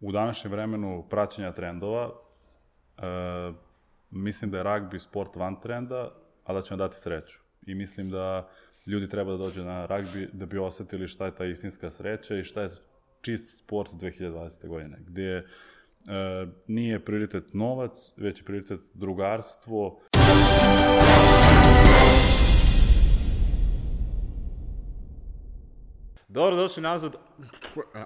u današnjem vremenu praćenja trendova, e, mislim da je ragbi sport van trenda, a da će nam dati sreću. I mislim da ljudi treba da dođe na ragbi da bi osetili šta je ta istinska sreća i šta je čist sport 2020. godine, gde e, nije prioritet novac, već je prioritet drugarstvo. Dobrodošli nazad.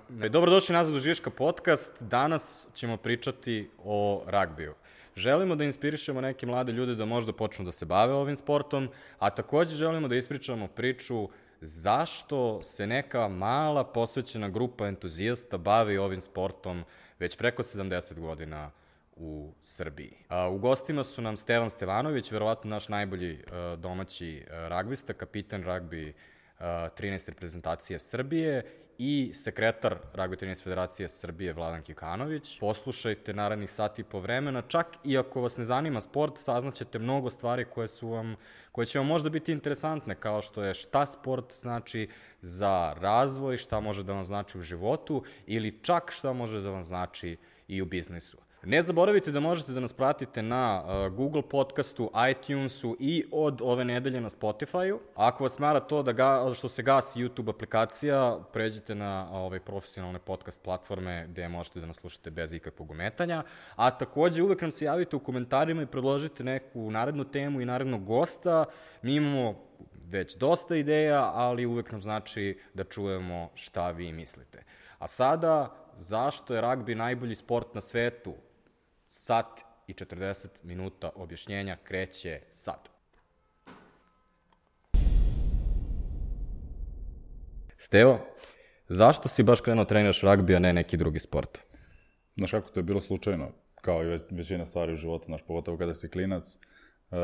Dobrodošli nazad u Žiška podcast. Danas ćemo pričati o ragbiju. Želimo da inspirišemo neke mlade ljude da možda počnu da se bave ovim sportom, a takođe želimo da ispričamo priču zašto se neka mala posvećena grupa entuzijasta bavi ovim sportom već preko 70 godina u Srbiji. A, u gostima su nam Stevan Stevanović, verovatno naš najbolji a, domaći a, ragbista, kapitan ragbi 13 reprezentacije Srbije i sekretar Ragbi tenis federacije Srbije Vladan Kikanović. Poslušajte narednih sati po vremena, čak i ako vas ne zanima sport, saznaćete mnogo stvari koje su vam koje će vam možda biti interesantne, kao što je šta sport znači za razvoj, šta može da vam znači u životu ili čak šta može da vam znači i u biznisu. Ne zaboravite da možete da nas pratite na uh, Google podcastu, iTunesu i od ove nedelje na Spotify-u. Ako vas mara to da ga, što se gasi YouTube aplikacija, pređite na ove profesionalne podcast platforme gde možete da nas slušate bez ikakvog umetanja. A takođe uvek nam se javite u komentarima i predložite neku narednu temu i narednog gosta. Mi imamo već dosta ideja, ali uvek nam znači da čujemo šta vi mislite. A sada, zašto je ragbi najbolji sport na svetu? Sat i 40 minuta objašnjenja kreće sad. Stevo, zašto si baš krenuo da treniraš ragbi, a ne neki drugi sport? Znaš kako to je bilo slučajno, kao i većina stvari u životu, znaš, pogotovo kada si klinac. Uh,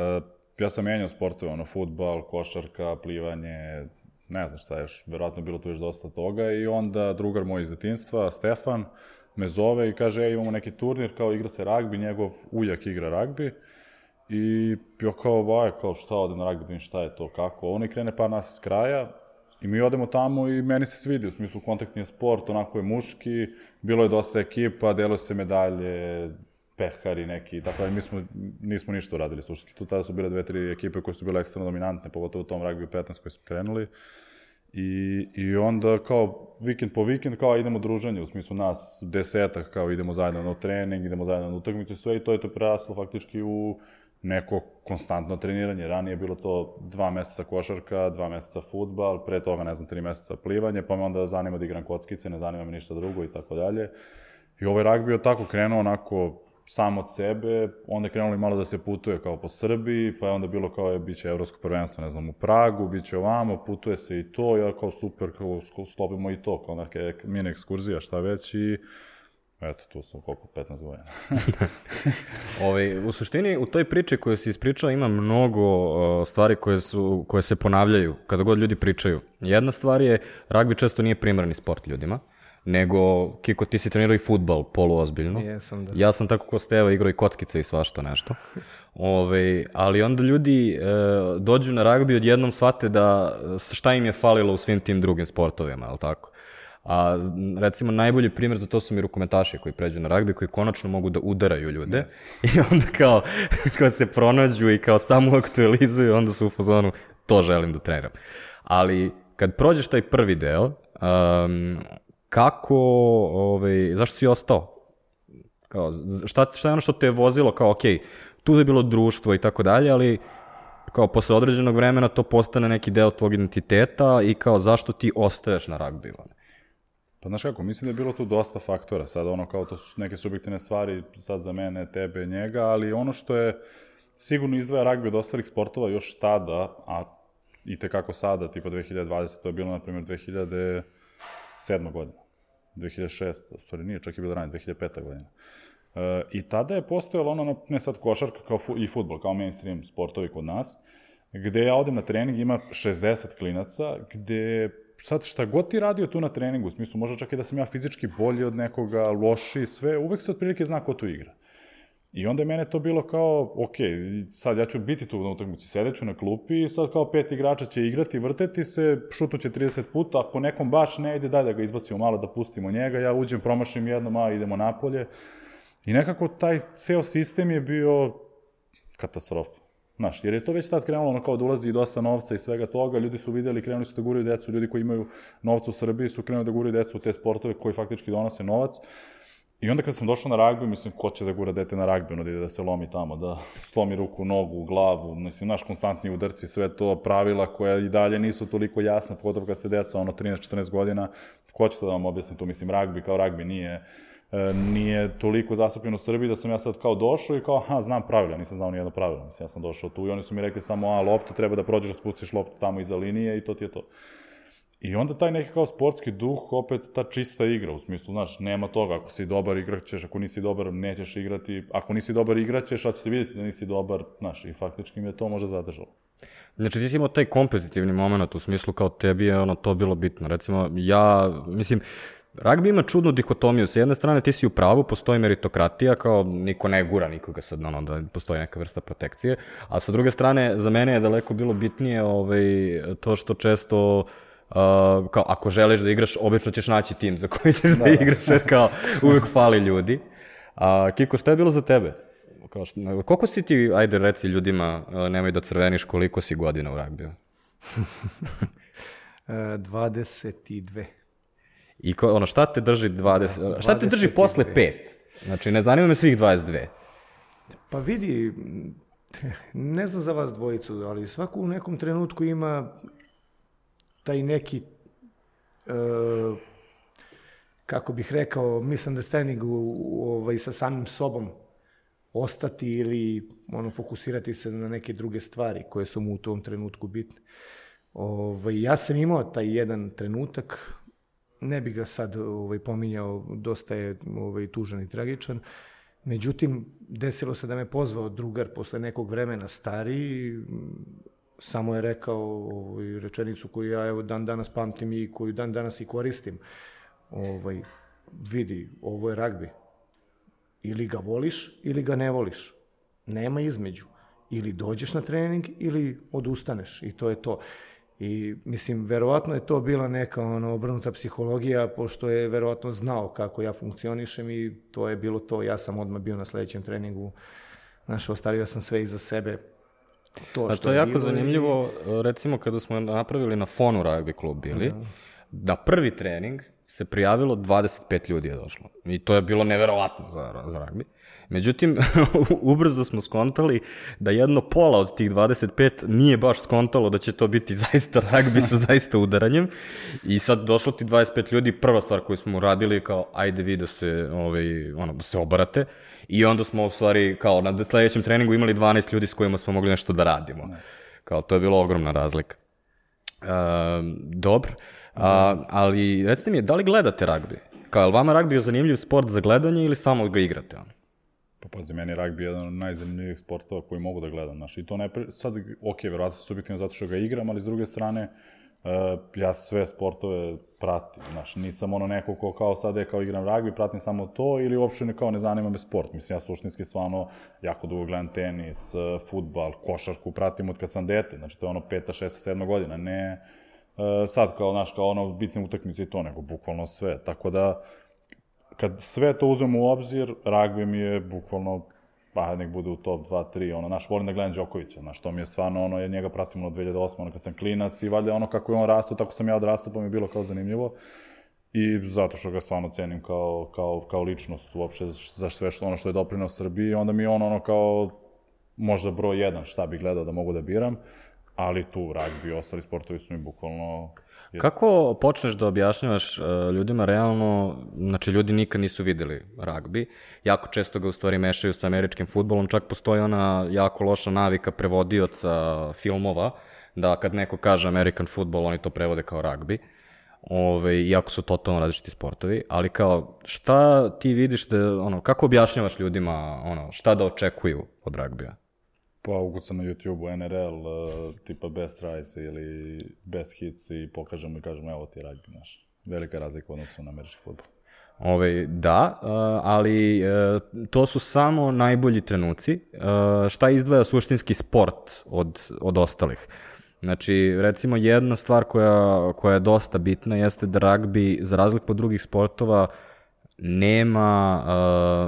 ja sam menjao sportove, ono, futbal, košarka, plivanje, ne znam šta još, verovatno bilo tu još dosta toga i onda drugar moj iz detinstva, Stefan, me zove i kaže, ej, imamo neki turnir, kao igra se ragbi, njegov ujak igra ragbi. I ja kao, vaj, kao šta odem na ragbi, šta je to, kako. Ono i krene par nas iz kraja i mi odemo tamo i meni se svidi, u smislu kontaktni je sport, onako je muški, bilo je dosta ekipa, delo se medalje, pehari neki, tako da mi smo, nismo ništa uradili suštinski. Tu tada su bile dve, tri ekipe koje su bile ekstremno dominantne, pogotovo u tom ragbi 15 koji smo krenuli. I, I onda kao vikend po vikend kao idemo druženje, u smislu nas desetak kao idemo zajedno na trening, idemo zajedno na utakmicu sve i to je to preraslo faktički u neko konstantno treniranje. Ranije je bilo to dva meseca košarka, dva meseca futbal, pre toga, ne znam, tri meseca plivanje, pa me onda zanima da igram kockice, ne zanima me ništa drugo i tako dalje. I ovaj ragbi je tako krenuo onako sam od sebe, onda je krenuli malo da se putuje kao po Srbiji, pa je onda bilo kao je, bit će evropsko prvenstvo, ne znam, u Pragu, bit će ovamo, putuje se i to, ja kao super, kao sklopimo i to, kao neke mini ekskurzija, šta već i Eto, tu sam koliko, 15 godina. Ove, ovaj, u suštini, u toj priči koju si ispričao ima mnogo uh, stvari koje, su, koje se ponavljaju kada god ljudi pričaju. Jedna stvar je, ragbi često nije primarni sport ljudima nego, Kiko, ti si trenirao i futbal poluozbiljno. Jesam, da. Ja sam tako ko Steva igrao i kockice i svašta nešto. Ove, ali onda ljudi e, dođu na ragbi odjednom shvate da šta im je falilo u svim tim drugim sportovima, je li tako? A recimo najbolji primjer za to su mi rukometaši koji pređu na ragbi, koji konačno mogu da udaraju ljude yes. i onda kao, kao se pronađu i kao samo aktualizuju, onda su u fazonu to želim da treniram. Ali kad prođeš taj prvi deo, um, kako, ovaj, zašto si ostao? Kao, šta, šta je ono što te je vozilo, kao, ok, tu je bilo društvo i tako dalje, ali kao posle određenog vremena to postane neki deo tvog identiteta i kao zašto ti ostaješ na ragbiju? Pa znaš kako, mislim da je bilo tu dosta faktora, sad ono kao to su neke subjektivne stvari sad za mene, tebe, njega, ali ono što je sigurno izdvaja ragbi od ostalih sportova još tada, a i tekako sada, tipa 2020, to je bilo na primjer 2007. godina. 2006. U stvari nije, čak i bilo ranije, 2005. godina. E, I tada je postojalo ono, ne sad košarka kao fu, i futbol, kao mainstream sportovi kod nas, gde ja odem na trening, ima 60 klinaca, gde sad šta god ti radio tu na treningu, u smislu možda čak i da sam ja fizički bolji od nekoga, loši, sve, uvek se otprilike zna ko tu igra. I onda je mene to bilo kao, ok, sad ja ću biti tu na utakmici, sedeću na klupi i sad kao pet igrača će igrati, vrteti se, šutuće 30 puta, ako nekom baš ne ide, daj da ga izbacimo malo, da pustimo njega, ja uđem, promašim jedno, malo idemo napolje. I nekako taj ceo sistem je bio katastrofa. Znaš, jer je to već tad krenulo ono kao da ulazi dosta novca i svega toga, ljudi su videli, krenuli su da guraju decu, ljudi koji imaju novca u Srbiji su krenuli da guraju decu u te sportove koji faktički donose novac. I onda kad sam došao na ragbi, mislim, ko će da gura dete na ragbi, ono da ide da se lomi tamo, da slomi ruku, nogu, glavu, mislim, naš konstantni udarci, sve to pravila koja i dalje nisu toliko jasna, pogotovo kad ste deca, ono, 13-14 godina, ko će da vam objasni to, mislim, ragbi kao ragbi nije E, nije toliko zastupljen u Srbiji da sam ja sad kao došao i kao, aha, znam pravila, nisam znao nijedno pravilo. Mislim, ja sam došao tu i oni su mi rekli samo, a, lopta, treba da prođeš, da spustiš loptu tamo iza linije i to ti je to. I onda taj neki kao sportski duh, opet ta čista igra, u smislu, znaš, nema toga, ako si dobar igraćeš, ako nisi dobar nećeš igrati, ako nisi dobar igraćeš, a će se vidjeti da nisi dobar, znaš, i faktički mi je to možda zadržalo. Znači ti si imao taj kompetitivni moment u smislu kao tebi je ono to bilo bitno. Recimo, ja, mislim, Ragbi ima čudnu dihotomiju. Sa jedne strane ti si u pravu, postoji meritokratija, kao niko ne gura nikoga sad, ono, da postoji neka vrsta protekcije. A sa druge strane, za mene je daleko bilo bitnije ovaj, to što često uh, kao ako želiš da igraš, obično ćeš naći tim za koji ćeš da, da igraš, jer kao uvek fali ljudi. A, Kiko, šta je bilo za tebe? Kao što, koliko si ti, ajde reci ljudima, nemoj da crveniš, koliko si godina u ragbiju? 22. I ko, ono, šta te drži 20, da, šta te drži posle 5? Znači, ne zanima me svih 22. Pa vidi, ne znam za vas dvojicu, ali svako u nekom trenutku ima taj neki, uh, kako bih rekao, misunderstanding u, u, ovaj, sa samim sobom ostati ili ono, fokusirati se na neke druge stvari koje su mu u tom trenutku bitne. Ovaj, ja sam imao taj jedan trenutak, ne bi ga sad ovaj, pominjao, dosta je ovaj, tužan i tragičan. Međutim, desilo se da me pozvao drugar posle nekog vremena stariji, samo je rekao ovaj, rečenicu koju ja evo dan danas pamtim i koju dan danas i koristim. Ovaj, vidi, ovo je ragbi. Ili ga voliš, ili ga ne voliš. Nema između. Ili dođeš na trening, ili odustaneš. I to je to. I mislim, verovatno je to bila neka ono, obrnuta psihologija, pošto je verovatno znao kako ja funkcionišem i to je bilo to. Ja sam odmah bio na sledećem treningu, znaš, ostavio sam sve iza sebe. To, što A to je jako zanimljivo, i... recimo kada smo napravili na fonu rugby klub bili, da. na prvi trening se prijavilo 25 ljudi je došlo. I to je bilo neverovatno za, za rugby. Međutim, ubrzo smo skontali da jedno pola od tih 25 nije baš skontalo da će to biti zaista ragbi sa zaista udaranjem. I sad došlo ti 25 ljudi, prva stvar koju smo uradili kao ajde vi da se, ovaj, ono, da se obarate. I onda smo u stvari kao na sledećem treningu imali 12 ljudi s kojima smo mogli nešto da radimo. Kao to je bilo ogromna razlika. Uh, dobro, uh, ali recite mi, da li gledate ragbi? Kao, je vama ragbi je zanimljiv sport za gledanje ili samo ga igrate? Ono? Pa pazi, meni ragbi je jedan od najzanimljivijih sportova koji mogu da gledam, znaš, i to ne, sad, ok, verovatno se subjektivno zato što ga igram, ali s druge strane, uh, ja sve sportove pratim, znaš, nisam ono neko ko kao sad je kao igram ragbi, pratim samo to, ili uopšte ne kao ne zanima me sport, mislim, ja suštinski stvarno jako dugo gledam tenis, uh, futbal, košarku, pratim od kad sam dete, znači to je ono peta, šesta, sedma godina, ne uh, sad kao, znaš, kao ono bitne utakmice i to, nego bukvalno sve, tako da, kad sve to uzmemo u obzir, ragbi mi je bukvalno pa nek bude u top 2, 3, ono, naš, volim da gledam Đokovića, znaš, to mi je stvarno, ono, ja njega pratim od 2008, ono, kad sam klinac i valjda ono kako je on rastao, tako sam ja odrastao, pa mi je bilo kao zanimljivo. I zato što ga stvarno cenim kao, kao, kao ličnost uopšte za sve što, ono što je doprinao Srbiji, onda mi je on ono kao možda broj jedan šta bi gledao da mogu da biram, ali tu ragbi i ostali sportovi su mi bukvalno Kako počneš da objašnjavaš uh, ljudima realno, znači ljudi nikad nisu videli ragbi, jako često ga u stvari mešaju sa američkim futbolom, čak postoji ona jako loša navika prevodioca filmova, da kad neko kaže American football, oni to prevode kao ragbi. Ove, iako su totalno različiti sportovi, ali kao, šta ti vidiš da, ono, kako objašnjavaš ljudima, ono, šta da očekuju od ragbija? Pa ukucam na YouTube-u NRL, uh, tipa best tries ili best hits i pokažemo i kažemo evo ti rugby naš. Velika razlika u odnosu na američki futbol. Ove, da, uh, ali uh, to su samo najbolji trenuci. Uh, šta izdvaja suštinski sport od, od ostalih? Znači, recimo jedna stvar koja, koja je dosta bitna jeste da ragbi, za razliku od drugih sportova, nema,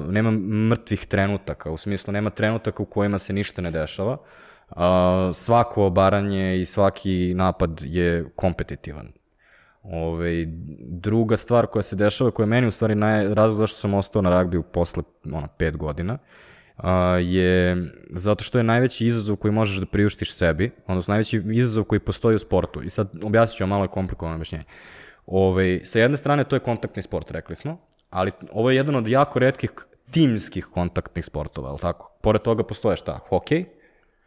uh, nema mrtvih trenutaka, u smislu nema trenutaka u kojima se ništa ne dešava. Uh, svako obaranje i svaki napad je kompetitivan. Ove, druga stvar koja se dešava, koja je meni u stvari naj, razlog zašto sam ostao na ragbiju posle ono, pet godina, a, je zato što je najveći izazov koji možeš da priuštiš sebi, odnosno najveći izazov koji postoji u sportu. I sad objasnit ću vam malo komplikovano objašnjenje. Ove, sa jedne strane to je kontaktni sport, rekli smo, ali ovo je jedan od jako redkih timskih kontaktnih sportova, je li tako? Pored toga postoje šta? Hokej,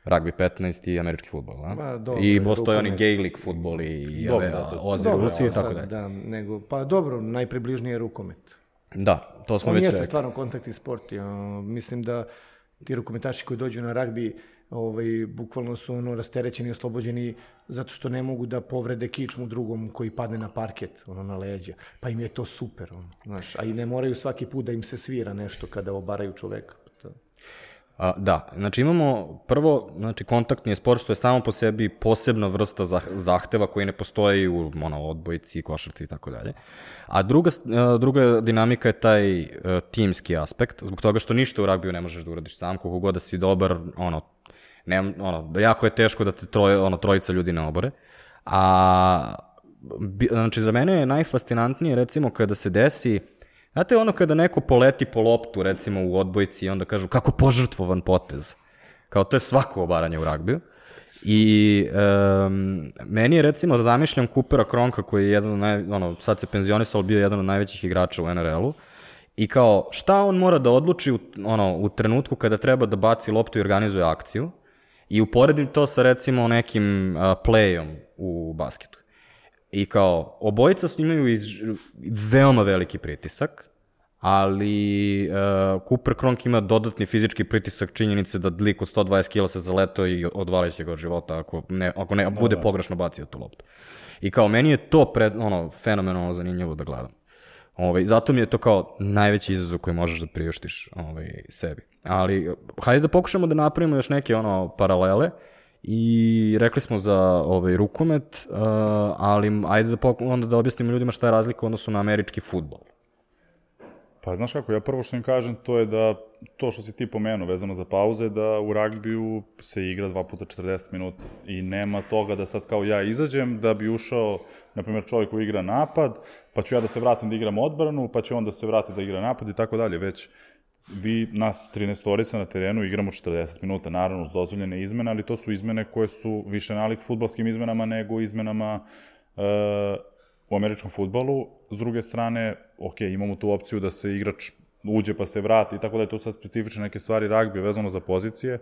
rugby 15 i američki futbol, a? Ma, dobro, I postoje oni Gaelic futbol i Dobro, ove, Dobro, Rusi i tako dalje. Da, nego, pa dobro, najpribližnije je rukomet. Da, to smo On već jeste rekli. stvarno kontaktni sport. Ja, mislim da ti rukometaši koji dođu na ragbi ovaj, bukvalno su ono rasterećeni i oslobođeni zato što ne mogu da povrede kičmu drugom koji padne na parket, ono na leđa. Pa im je to super, ono, znaš. A i ne moraju svaki put da im se svira nešto kada obaraju čoveka. A, da, znači imamo prvo, znači kontaktni je sport što je samo po sebi posebna vrsta zah- zahteva koji ne postoji u ono, odbojici, košarci i tako dalje. A druga, e, druga dinamika je taj uh, timski aspekt, zbog toga što ništa u ragbiju ne možeš da uradiš sam, koliko god da si dobar, ono, ne, ono, da jako je teško da te troje, ono, trojica ljudi ne obore. A, bi, znači, za mene je najfascinantnije, recimo, kada se desi, Znate ono kada neko poleti po loptu, recimo u odbojci i onda kažu kako požrtvovan potez. Kao to je svako obaranje u ragbiju. I um, meni je recimo, zamišljam Coopera Kronka koji je jedan od naj, ono, sad se penzionisao, bio je jedan od najvećih igrača u NRL-u. I kao, šta on mora da odluči u, ono, u trenutku kada treba da baci loptu i organizuje akciju i uporedim to sa recimo nekim uh, playom u basketu. I kao, obojica su imaju iz, veoma veliki pritisak, ali uh, Cooper Kronk ima dodatni fizički pritisak činjenice da lik od 120 kila se zaleto i odvalit će ga od života ako ne, ako ne bude pogrešno bacio tu loptu. I kao, meni je to pred, ono, fenomenalno zanimljivo da gledam. Ovaj, zato mi je to kao najveći izazov koji možeš da priuštiš ovaj, sebi. Ali, hajde da pokušamo da napravimo još neke ono paralele. I rekli smo za ovaj rukomet, uh, ali ajde da poku, onda da objasnimo ljudima šta je razlika u odnosu na američki futbol. Pa znaš kako, ja prvo što im kažem to je da to što si ti pomenuo vezano za pauze, da u ragbiju se igra 2 puta 40 minuta. I nema toga da sad kao ja izađem da bi ušao, na primjer čovjek koji igra napad, pa ću ja da se vratim da igram odbranu, pa će on da se vrati da igra napad i tako dalje, već vi, nas 13 storica na terenu igramo 40 minuta, naravno uz dozvoljene izmene, ali to su izmene koje su više nalik futbalskim izmenama nego izmenama uh, u američkom futbalu. S druge strane, ok, imamo tu opciju da se igrač uđe pa se vrati i tako da je to sad specifične neke stvari ragbija vezano za pozicije.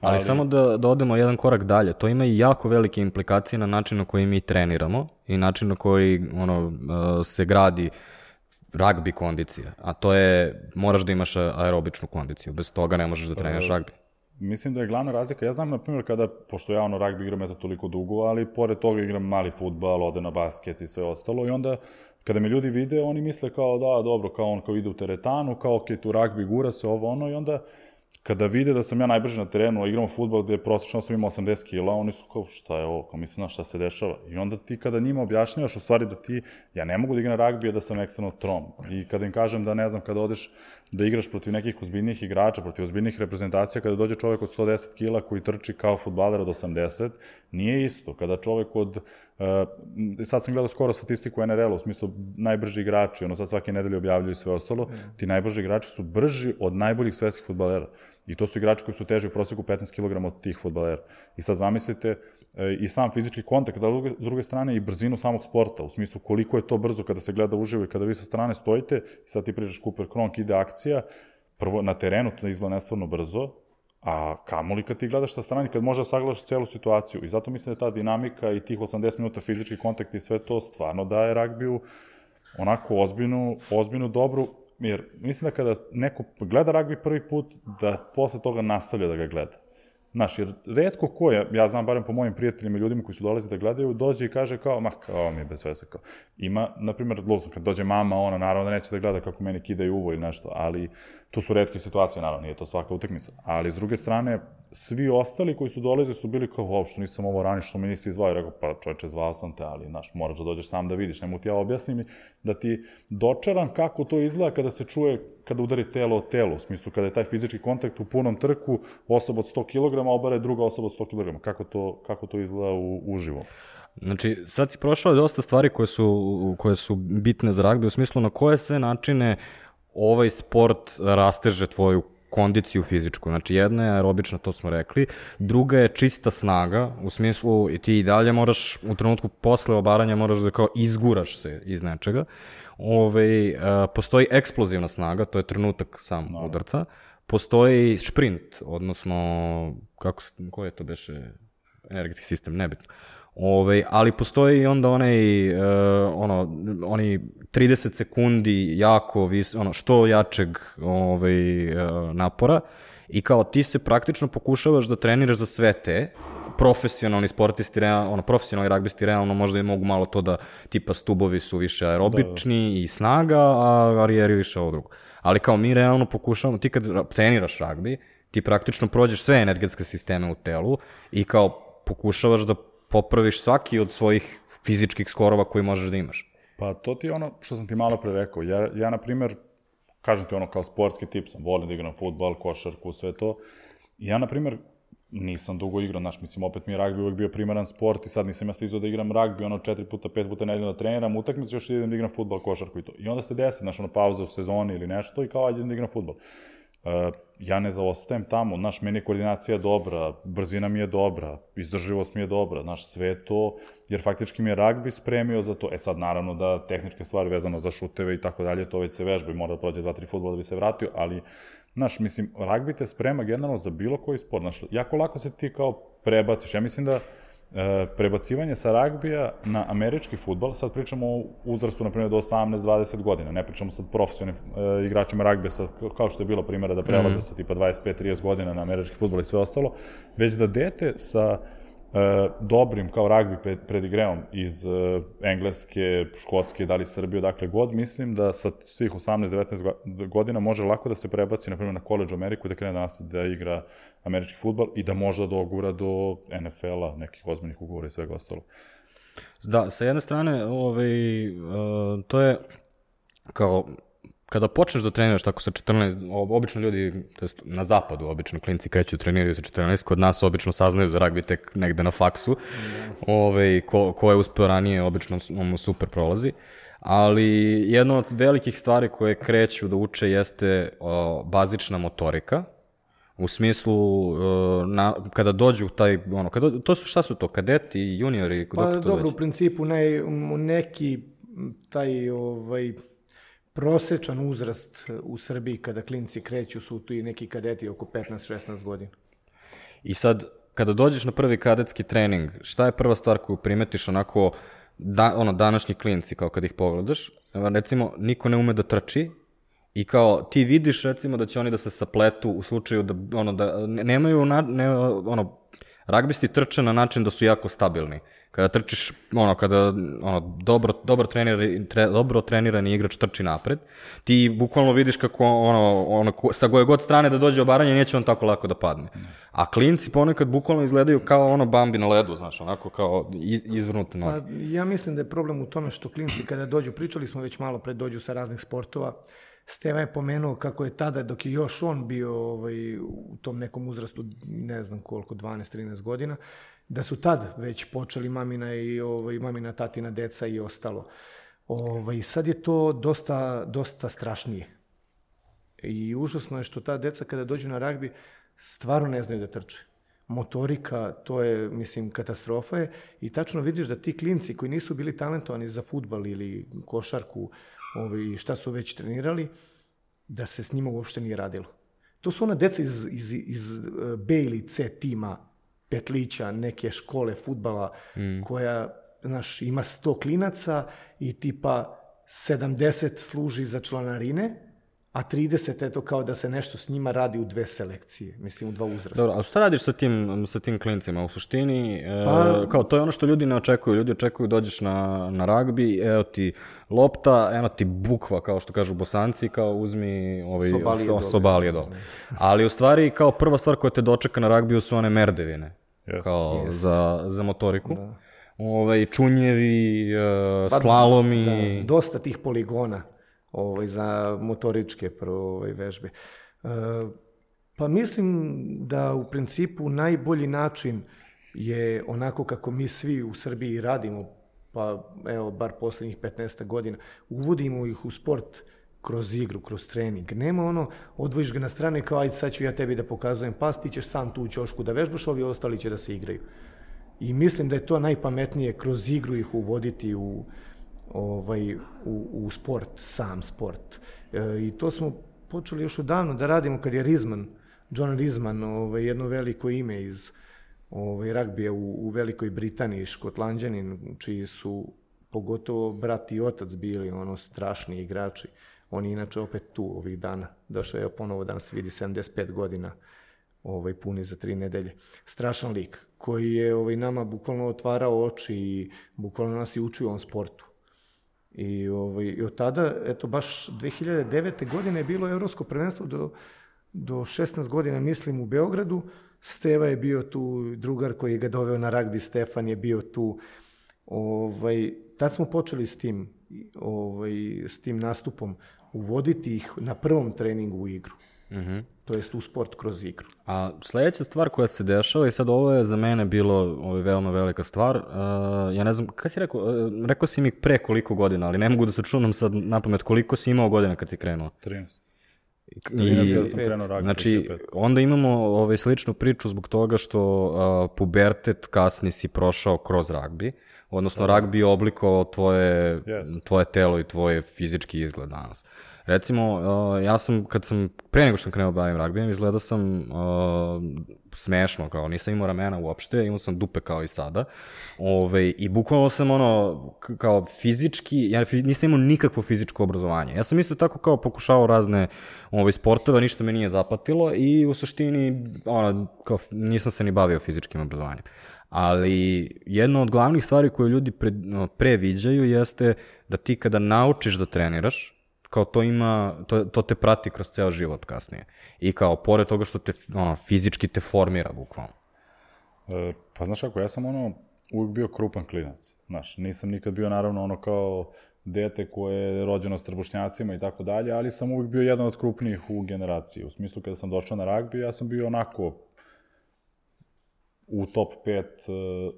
Ali, ali samo da, da odemo jedan korak dalje, to ima i jako velike implikacije na način na koji mi treniramo i način na koji ono, uh, se gradi ragbi kondicija, a to je, moraš da imaš aerobičnu kondiciju, bez toga ne možeš da treniraš ragbi. Mislim da je glavna razlika, ja znam na primjer kada, pošto ja ono ragbi igram eto toliko dugo, ali pored toga igram mali futbal, ode na basket i sve ostalo i onda kada me ljudi vide, oni misle kao da, dobro, kao on kao ide u teretanu, kao ok, tu ragbi gura se ovo ono i onda kada vide da sam ja najbrži na terenu, a igramo futbol gde prosečno sam imao 80 kila, oni su kao šta je ovo, kao mislim na šta se dešava. I onda ti kada njima objašnjavaš u stvari da ti, ja ne mogu da igram ragbi, a da sam ekstremno trom. I kada im kažem da ne znam, kada odeš da igraš protiv nekih ozbiljnih igrača, protiv ozbiljnih reprezentacija, kada dođe čovek od 110 kila koji trči kao futbaler od 80, nije isto. Kada čovek od, uh, sad sam gledao skoro statistiku NRL-a, u smislu najbrži igrači, ono sad svake nedelje objavljuju sve ostalo, ti najbrži igrači su brži od najboljih svetskih futbalera. I to su igrači koji su teži u proseku 15 kg od tih futbalera. I sad zamislite e, i sam fizički kontakt, da s druge strane i brzinu samog sporta, u smislu koliko je to brzo kada se gleda uživo i kada vi sa strane stojite i sad ti pričaš Cooper Kronk, ide akcija, prvo na terenu to izgleda nestvarno brzo, a kamoli kad ti gledaš sa strane, kad može da sagledaš celu situaciju. I zato mislim da ta dinamika i tih 80 minuta fizički kontakt i sve to stvarno daje ragbiju onako ozbiljnu, ozbiljnu dobru jer mislim da kada neko gleda ragbi prvi put, da posle toga nastavlja da ga gleda. Znaš, jer redko ko je, ja znam barem po mojim prijateljima i ljudima koji su dolazi da gledaju, dođe i kaže kao, ma kao mi je bez veze, kao. Ima, na primjer, luzno, kad dođe mama, ona naravno da neće da gleda kako meni kidaju uvo ili nešto, ali to su redke situacije, naravno, nije to svaka utakmica. Ali, s druge strane, svi ostali koji su dolazili su bili kao, wow, što nisam ovo rani, što mi nisi izvao, rekao, pa čoveče, zvao sam te, ali, znaš, moraš da dođeš sam da vidiš, nemu ti ja objasnim da ti dočaram kako to izgleda kada se čuje, kada udari telo o telo, u smislu kada je taj fizički kontakt u punom trku, osoba od 100 kg obare druga osoba od 100 kg, kako to, kako to izgleda u, uživo. Znači, sad si prošao dosta stvari koje su, koje su bitne za ragbi, u smislu na koje sve načine ovaj sport rasteže tvoju kondiciju fizičku. Znači, jedna je aerobična, to smo rekli, druga je čista snaga, u smislu i ti i dalje moraš, u trenutku posle obaranja moraš da kao izguraš se iz nečega. Ove, a, postoji eksplozivna snaga, to je trenutak sam no. udarca, postoji sprint, odnosno, kako, ko je to beše, energetski sistem, nebitno. Ove, ali postoji i onda onaj, uh, ono, oni 30 sekundi jako vis, ono, što jačeg ovaj, uh, napora i kao ti se praktično pokušavaš da treniraš za sve te, profesionalni sportisti, real, ono, profesionalni ragbisti realno možda i mogu malo to da tipa stubovi su više aerobični da, da. i snaga, a varijeri više ovo drugo. Ali kao mi realno pokušavamo, ti kad treniraš ragbi, ti praktično prođeš sve energetske sisteme u telu i kao pokušavaš da popraviš svaki od svojih fizičkih skorova koji možeš da imaš. Pa to ti je ono što sam ti malo pre rekao. Ja, ja na primer, kažem ti ono kao sportski tip sam, volim da igram futbal, košarku, sve to. Ja, na primer, nisam dugo igrao, znaš, mislim, opet mi je ragbi uvek bio primaran sport i sad nisam ja stizao da igram ragbi, ono, četiri puta, pet puta nedeljno da treniram, utakmicu još idem da igram futbal, košarku i to. I onda se desi, znaš, ono, pauza u sezoni ili nešto i kao, ajde da igram futbal. Uh, ja ne zaostajem tamo, znaš, meni je koordinacija dobra, brzina mi je dobra, izdržljivost mi je dobra, znaš, sve to, jer faktički mi je ragbi spremio za to. E sad, naravno da tehničke stvari vezano za šuteve i tako dalje, to već se vežba i mora da prođe dva, tri futbola da bi se vratio, ali, znaš, mislim, ragbi te sprema generalno za bilo koji sport, znaš, jako lako se ti kao prebaciš. Ja mislim da e, prebacivanje sa ragbija na američki futbal, sad pričamo o uzrastu, na primjer, do 18-20 godina, ne pričamo sad profesionalnim e, igračima ragbija, sad, kao što je bilo primjera da prelaze mm. sa tipa 25-30 godina na američki futbol i sve ostalo, već da dete sa e, dobrim kao ragbi predigreom iz e, Engleske, Škotske, da li Srbije, dakle god, mislim da sa svih 18-19 godina može lako da se prebaci, na primjer, na College Ameriku da krene da nastavi da igra američki futbol i da možda dogura do NFL-a, nekih ozbiljnih ugovora i svega ostalo. Da, sa jedne strane, ovaj, uh, to je kao kada počneš da treniraš tako sa 14, obično ljudi, to jest na zapadu obično klinci kreću treniraju sa 14, kod nas obično saznaju za ragbi tek negde na faksu, mm. Ove, ko, ko je uspeo ranije obično mu super prolazi. Ali jedna od velikih stvari koje kreću da uče jeste o, bazična motorika, u smislu uh, na, kada dođu taj ono kada to su šta su to kadeti juniori pa dobro već? u principu ne, neki taj ovaj prosečan uzrast u Srbiji kada klinci kreću su tu i neki kadeti oko 15-16 godina. I sad, kada dođeš na prvi kadetski trening, šta je prva stvar koju primetiš onako, da, ono, današnji klinci, kao kad ih pogledaš, recimo, niko ne ume da trči, I kao, ti vidiš recimo da će oni da se sapletu u slučaju da, ono, da nemaju, na, ne, ono, ragbisti trče na način da su jako stabilni kada trčiš, ono, kada ono, dobro, dobro, trenirani, tre, dobro trenirani igrač trči napred, ti bukvalno vidiš kako ono, ono, sa koje god strane da dođe obaranje, neće on tako lako da padne. A klinci ponekad bukvalno izgledaju kao ono bambi na ledu, znaš, onako kao iz, izvrnute noge. Pa, ja mislim da je problem u tome što klinci kada dođu, pričali smo već malo pred, dođu sa raznih sportova, Steva je pomenuo kako je tada, dok je još on bio ovaj, u tom nekom uzrastu, ne znam koliko, 12-13 godina, da su tad već počeli mamina i ovaj, mamina, tatina, deca i ostalo. Ovaj, sad je to dosta, dosta strašnije. I užasno je što ta deca kada dođu na ragbi stvarno ne znaju da trče. Motorika, to je, mislim, katastrofa je. I tačno vidiš da ti klinci koji nisu bili talentovani za futbal ili košarku, ovaj, šta su već trenirali, da se s njima uopšte nije radilo. To su ona deca iz, iz, iz eh, B ili C tima petlića neke škole futbala mm. koja, znaš, ima 100 klinaca i tipa 70 služi za članarine, a 30 eto kao da se nešto s njima radi u dve selekcije, mislim u dva uzrasta. Dobro, a šta radiš sa tim, sa tim klincima? U suštini, e, pa, kao to je ono što ljudi ne očekuju. Ljudi očekuju dođeš na, na ragbi, evo ti lopta, eno ti bukva, kao što kažu bosanci, kao uzmi ovaj, sobalije, so, sobalije dole. Ali u stvari, kao prva stvar koja te dočeka na ragbiju su one merdevine, yes. kao yes. Za, za motoriku. Da. Ovaj, čunjevi, uh, pa, slalomi. Da, dosta tih poligona ovaj, za motoričke ovaj, vežbe. E, pa mislim da u principu najbolji način je onako kako mi svi u Srbiji radimo, pa evo, bar poslednjih 15 godina, uvodimo ih u sport kroz igru, kroz trening. Nema ono, odvojiš ga na strane kao ajde sad ću ja tebi da pokazujem pas, ti ćeš sam tu u ćošku da vežbaš, ovi ostali će da se igraju. I mislim da je to najpametnije kroz igru ih uvoditi u, ovaj, u, u sport, sam sport. E, I to smo počeli još odavno da radimo kad je Rizman, John Rizman, ovaj, jedno veliko ime iz ovaj, ragbija u, u Velikoj Britaniji, škotlanđanin, čiji su pogotovo brat i otac bili ono strašni igrači. On je inače opet tu ovih dana. Došao je ponovo danas vidi 75 godina ovaj, puni za tri nedelje. Strašan lik koji je ovaj, nama bukvalno otvarao oči i bukvalno nas i učio on sportu. I, ovaj, I od tada, eto, baš 2009. godine je bilo evropsko prvenstvo do, do 16 godina, mislim, u Beogradu. Steva je bio tu, drugar koji ga doveo na ragbi, Stefan je bio tu. Ovaj, tad smo počeli s tim, ovaj, s tim nastupom, uvoditi ih na prvom treningu u igru. Mm -hmm to jest u sport kroz igru. A sledeća stvar koja se dešava i sad ovo je za mene bilo ovo je veoma velika stvar. Uh, ja ne znam, kad si rekao, uh, rekao si mi pre koliko godina, ali ne mogu da se čunam sad na pamet koliko si imao godina kad si krenuo? 13. I, I, sam krenuo ragbi. Znači, onda imamo ovaj, sličnu priču zbog toga što uh, pubertet kasni si prošao kroz ragbi, odnosno ragbi je oblikovao tvoje, yes. tvoje telo i tvoje fizički izgled danas. Uh, Recimo, uh, ja sam, kad sam, pre nego što sam krenuo da bavim ragbijem, izgledao sam uh, smešno, kao nisam imao ramena uopšte, imao sam dupe kao i sada. Ove, I bukvalno sam ono, kao fizički, ja nisam imao nikakvo fizičko obrazovanje. Ja sam isto tako kao pokušao razne ove, sportove, ništa me nije zapatilo i u suštini, ono, kao, nisam se ni bavio fizičkim obrazovanjem. Ali jedna od glavnih stvari koje ljudi pre, pre viđaju jeste da ti kada naučiš da treniraš, kao to ima, to, to te prati kroz ceo život kasnije. I kao, pored toga što te, ono, fizički te formira, bukvalno. E, pa znaš kako, ja sam ono, uvijek bio krupan klinac. Znaš, nisam nikad bio naravno ono kao dete koje je rođeno s trbušnjacima i tako dalje, ali sam uvijek bio jedan od krupnijih u generaciji. U smislu kada sam došao na ragbi, ja sam bio onako u top 5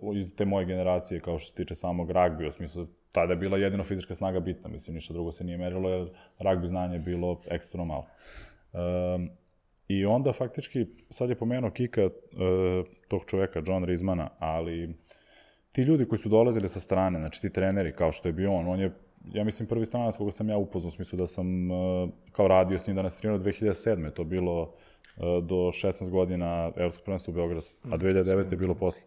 uh, iz te moje generacije kao što se tiče samog ragbija, u smislu tada je bila jedino fizička snaga bitna, mislim, ništa drugo se nije merilo, jer ragbi znanje je bilo ekstremno malo. Um, I onda faktički, sad je pomenuo Kika uh, tog čoveka, John Rizmana, ali ti ljudi koji su dolazili sa strane, znači ti treneri, kao što je bio on, on je, ja mislim, prvi stranac koga sam ja upoznao, u smislu da sam uh, kao radio s njim da nas trenirao 2007. To bilo do 16 godina Evropskog prvenstva u Beogradu, a 2009. je bilo posle.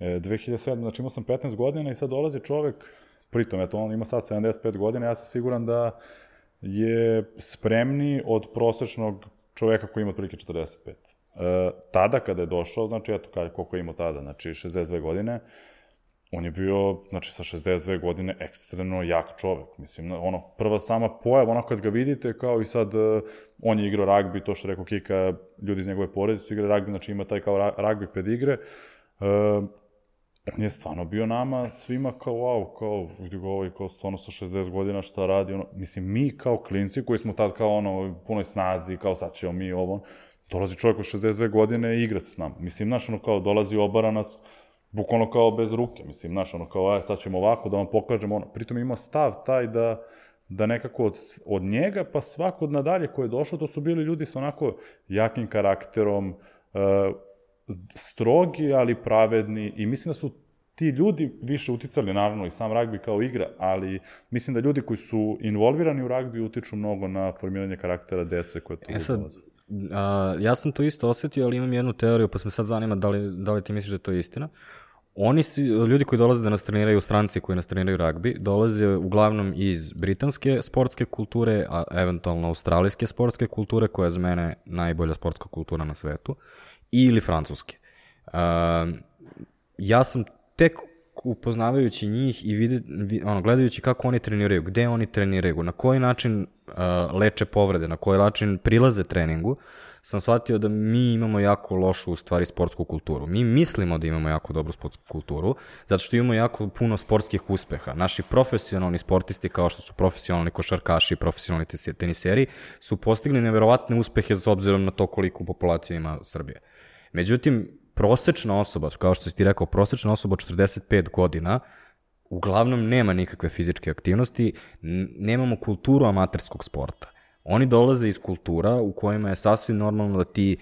E, 2007. znači imao sam 15 godina i sad dolazi čovek Pritom, eto, on ima sad 75 godina, ja sam siguran da je spremni od prosečnog čoveka koji ima otprilike 45. E, tada kada je došao, znači eto koliko je imao tada, znači 62 godine, on je bio, znači sa 62 godine, ekstremno jak čovek. Mislim, ono, prva sama pojava, ono kad ga vidite, kao i sad, uh, on je igrao ragbi, to što rekao Kika, ljudi iz njegove porodice igrali ragbi, znači ima taj kao ragbi pedigre. Uh, on je stvarno bio nama svima kao wow, kao ga ovaj kao stvarno sa 60 godina šta radi, ono, mislim mi kao klinci koji smo tad kao ono punoj snazi, kao sad ćemo mi ovo, dolazi čovjek od 62 godine i igra se s nama. Mislim, znaš, ono kao dolazi obara nas, bukvalno kao bez ruke, mislim, znaš, ono kao, aj, sad ćemo ovako da vam pokažemo, ono, pritom ima stav taj da, da nekako od, od njega, pa svako od nadalje ko je došao, to su bili ljudi sa onako jakim karakterom, uh, strogi, ali pravedni i mislim da su ti ljudi više uticali, naravno, i sam ragbi kao igra, ali mislim da ljudi koji su involvirani u ragbi utiču mnogo na formiranje karaktera dece koje tu e sad, a, ja sam to isto osetio, ali imam jednu teoriju, pa me sad zanima da li, da li ti misliš da je to istina. Oni si, ljudi koji dolaze da nas treniraju, stranci koji nas treniraju ragbi, dolaze uglavnom iz britanske sportske kulture, a eventualno australijske sportske kulture, koja je za mene najbolja sportska kultura na svetu, ili francuske. Uh, ja sam tek upoznavajući njih i vide, ono, gledajući kako oni treniraju, gde oni treniraju, na koji način uh, leče povrede, na koji način prilaze treningu, sam shvatio da mi imamo jako lošu, u stvari, sportsku kulturu. Mi mislimo da imamo jako dobru sportsku kulturu, zato što imamo jako puno sportskih uspeha. Naši profesionalni sportisti, kao što su profesionalni košarkaši, profesionalni teniseri, su postigli neverovatne uspehe s obzirom na to koliko populacija ima Srbije. Međutim, prosečna osoba, kao što si ti rekao, prosečna osoba od 45 godina, uglavnom nema nikakve fizičke aktivnosti, nemamo kulturu amaterskog sporta. Oni dolaze iz kultura u kojima je sasvim normalno da ti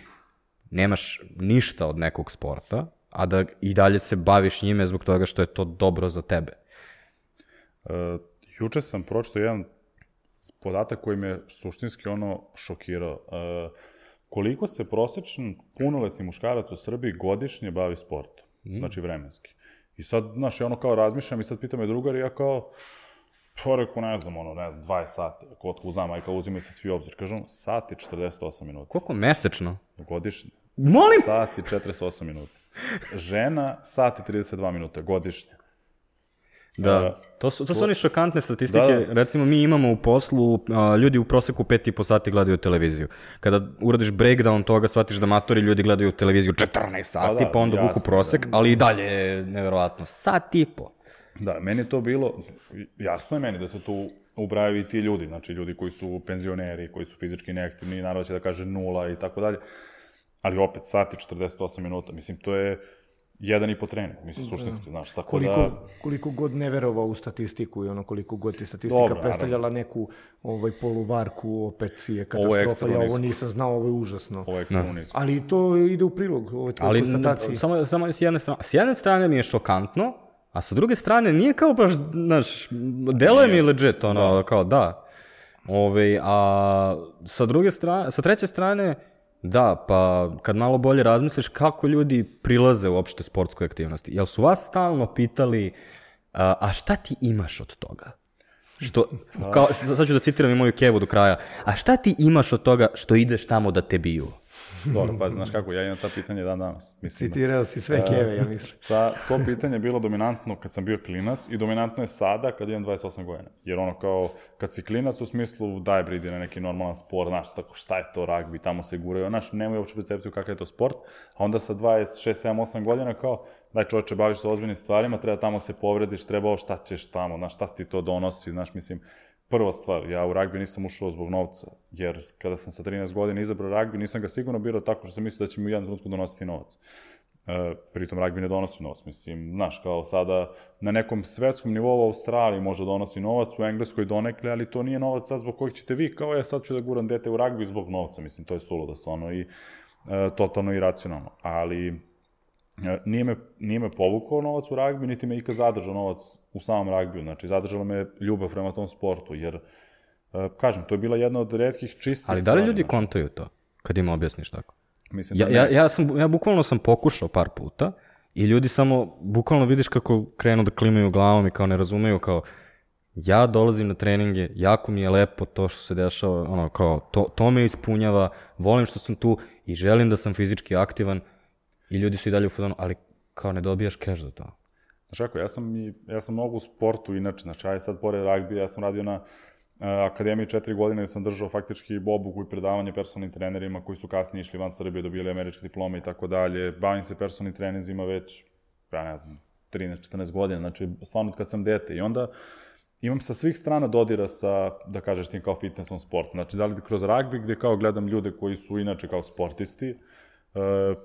nemaš ništa od nekog sporta, a da i dalje se baviš njime zbog toga što je to dobro za tebe. Uh, juče sam pročito jedan podatak koji me suštinski ono šokirao. Uh, koliko se prosečan punoletni muškarac u Srbiji godišnje bavi sportom, mm. znači vremenski. I sad, znaš, ono kao razmišljam i sad pitam me drugar i ja kao, pa reku, ne znam, ono, ne znam, 20 sati, kod uzna majka, uzimaju se svi obzir. Kažem, sati 48 minuta. Koliko mesečno? Godišnje. Molim? Sati 48 minuta. Žena, sati 32 minuta, godišnje. Da, to su, to su oni šokantne statistike. Da, da. Recimo, mi imamo u poslu, a, ljudi u proseku 5,5 sati gledaju televiziju. Kada uradiš breakdown toga, shvatiš da matori ljudi gledaju televiziju 14 sati, pa, da, pa onda jasno, vuku prosek, da. ali i dalje je neverovatno. Sat i po. Da, meni je to bilo, jasno je meni da se tu ubraju i ti ljudi, znači ljudi koji su penzioneri, koji su fizički neaktivni, naravno će da kaže nula i tako dalje, ali opet sati 48 minuta, mislim, to je jedan i po trening, mislim, da. suštinski, znaš, tako koliko, da... Koliko god ne verovao u statistiku i ono koliko god ti statistika Dobro, predstavljala naravno. neku ovaj, poluvarku, opet je katastrofa, ovo je ja ovo nisam znao, ovo je užasno. Ovo je da. Ali to ide u prilog, ovo je Ali, konstataciji. Samo, samo s jedne strane, s jedne strane mi je šokantno, a sa druge strane nije kao baš, znaš, delo je mi legit, ono, da. kao da. Ove, a sa druge strane, sa treće strane, Da, pa kad malo bolje razmisliš kako ljudi prilaze uopšte sportskoj aktivnosti. Jel su vas stalno pitali, a, a šta ti imaš od toga? Što, kao, sad ću da citiram i moju kevu do kraja. A šta ti imaš od toga što ideš tamo da te biju? Dobro, pa znaš kako, ja imam ta pitanje dan danas. Mislim, Citirao si sve keve, ja mislim. Ta, to pitanje je bilo dominantno kad sam bio klinac i dominantno je sada kad imam 28 godina. Jer ono kao, kad si klinac u smislu daj bridi na neki normalan sport, znaš, tako šta je to ragbi, tamo se guraju, znaš, nemoj uopće percepciju kakav je to sport, a onda sa 26, 7, 8 godina kao, daj čoveče, baviš se ozbiljnim stvarima, treba tamo se povrediš, treba ovo šta ćeš tamo, znaš, šta ti to donosi, znaš, mislim, prva stvar, ja u ragbi nisam ušao zbog novca, jer kada sam sa 13 godina izabrao ragbi, nisam ga sigurno birao tako što sam mislio da će mi u jednom trenutku donositi novac. E, pritom ragbi ne donosi novac, mislim, znaš, kao sada na nekom svetskom nivou u Australiji može donosi novac, u Engleskoj donekle, ali to nije novac sad zbog kojeg ćete vi, kao ja sad ću da guram dete u ragbi zbog novca, mislim, to je suludo stvarno i e, totalno iracionalno, ali E, nije me, nije me povukao novac u ragbi, niti me ikad zadržao novac u samom ragbiju. Znači, zadržala me ljubav prema tom sportu, jer, e, kažem, to je bila jedna od redkih čistih Ali da li ljudi znači. kontaju to, kad im objasniš tako? Mislim da ja, ja, ja, sam, ja bukvalno sam pokušao par puta i ljudi samo, bukvalno vidiš kako krenu da klimaju glavom i kao ne razumeju, kao, ja dolazim na treninge, jako mi je lepo to što se dešava, ono, kao, to, to me ispunjava, volim što sam tu i želim da sam fizički aktivan, I ljudi su i dalje u fazonu, ali kao ne dobijaš keš za to. Znaš kako, ja sam, i, ja sam mnogo u sportu inače, znači ja sad pored ragbi, ja sam radio na akademiji četiri godine sam držao faktički obuku i predavanje personalnim trenerima koji su kasnije išli van Srbije, dobili američke diplome i tako dalje. Bavim se personalnim trenerzima već, ja ne znam, 13-14 godina, znači stvarno kad sam dete. I onda imam sa svih strana dodira sa, da kažeš tim kao fitnessom sportu. Znači, da li kroz ragbi gde kao gledam ljude koji su inače kao sportisti, uh,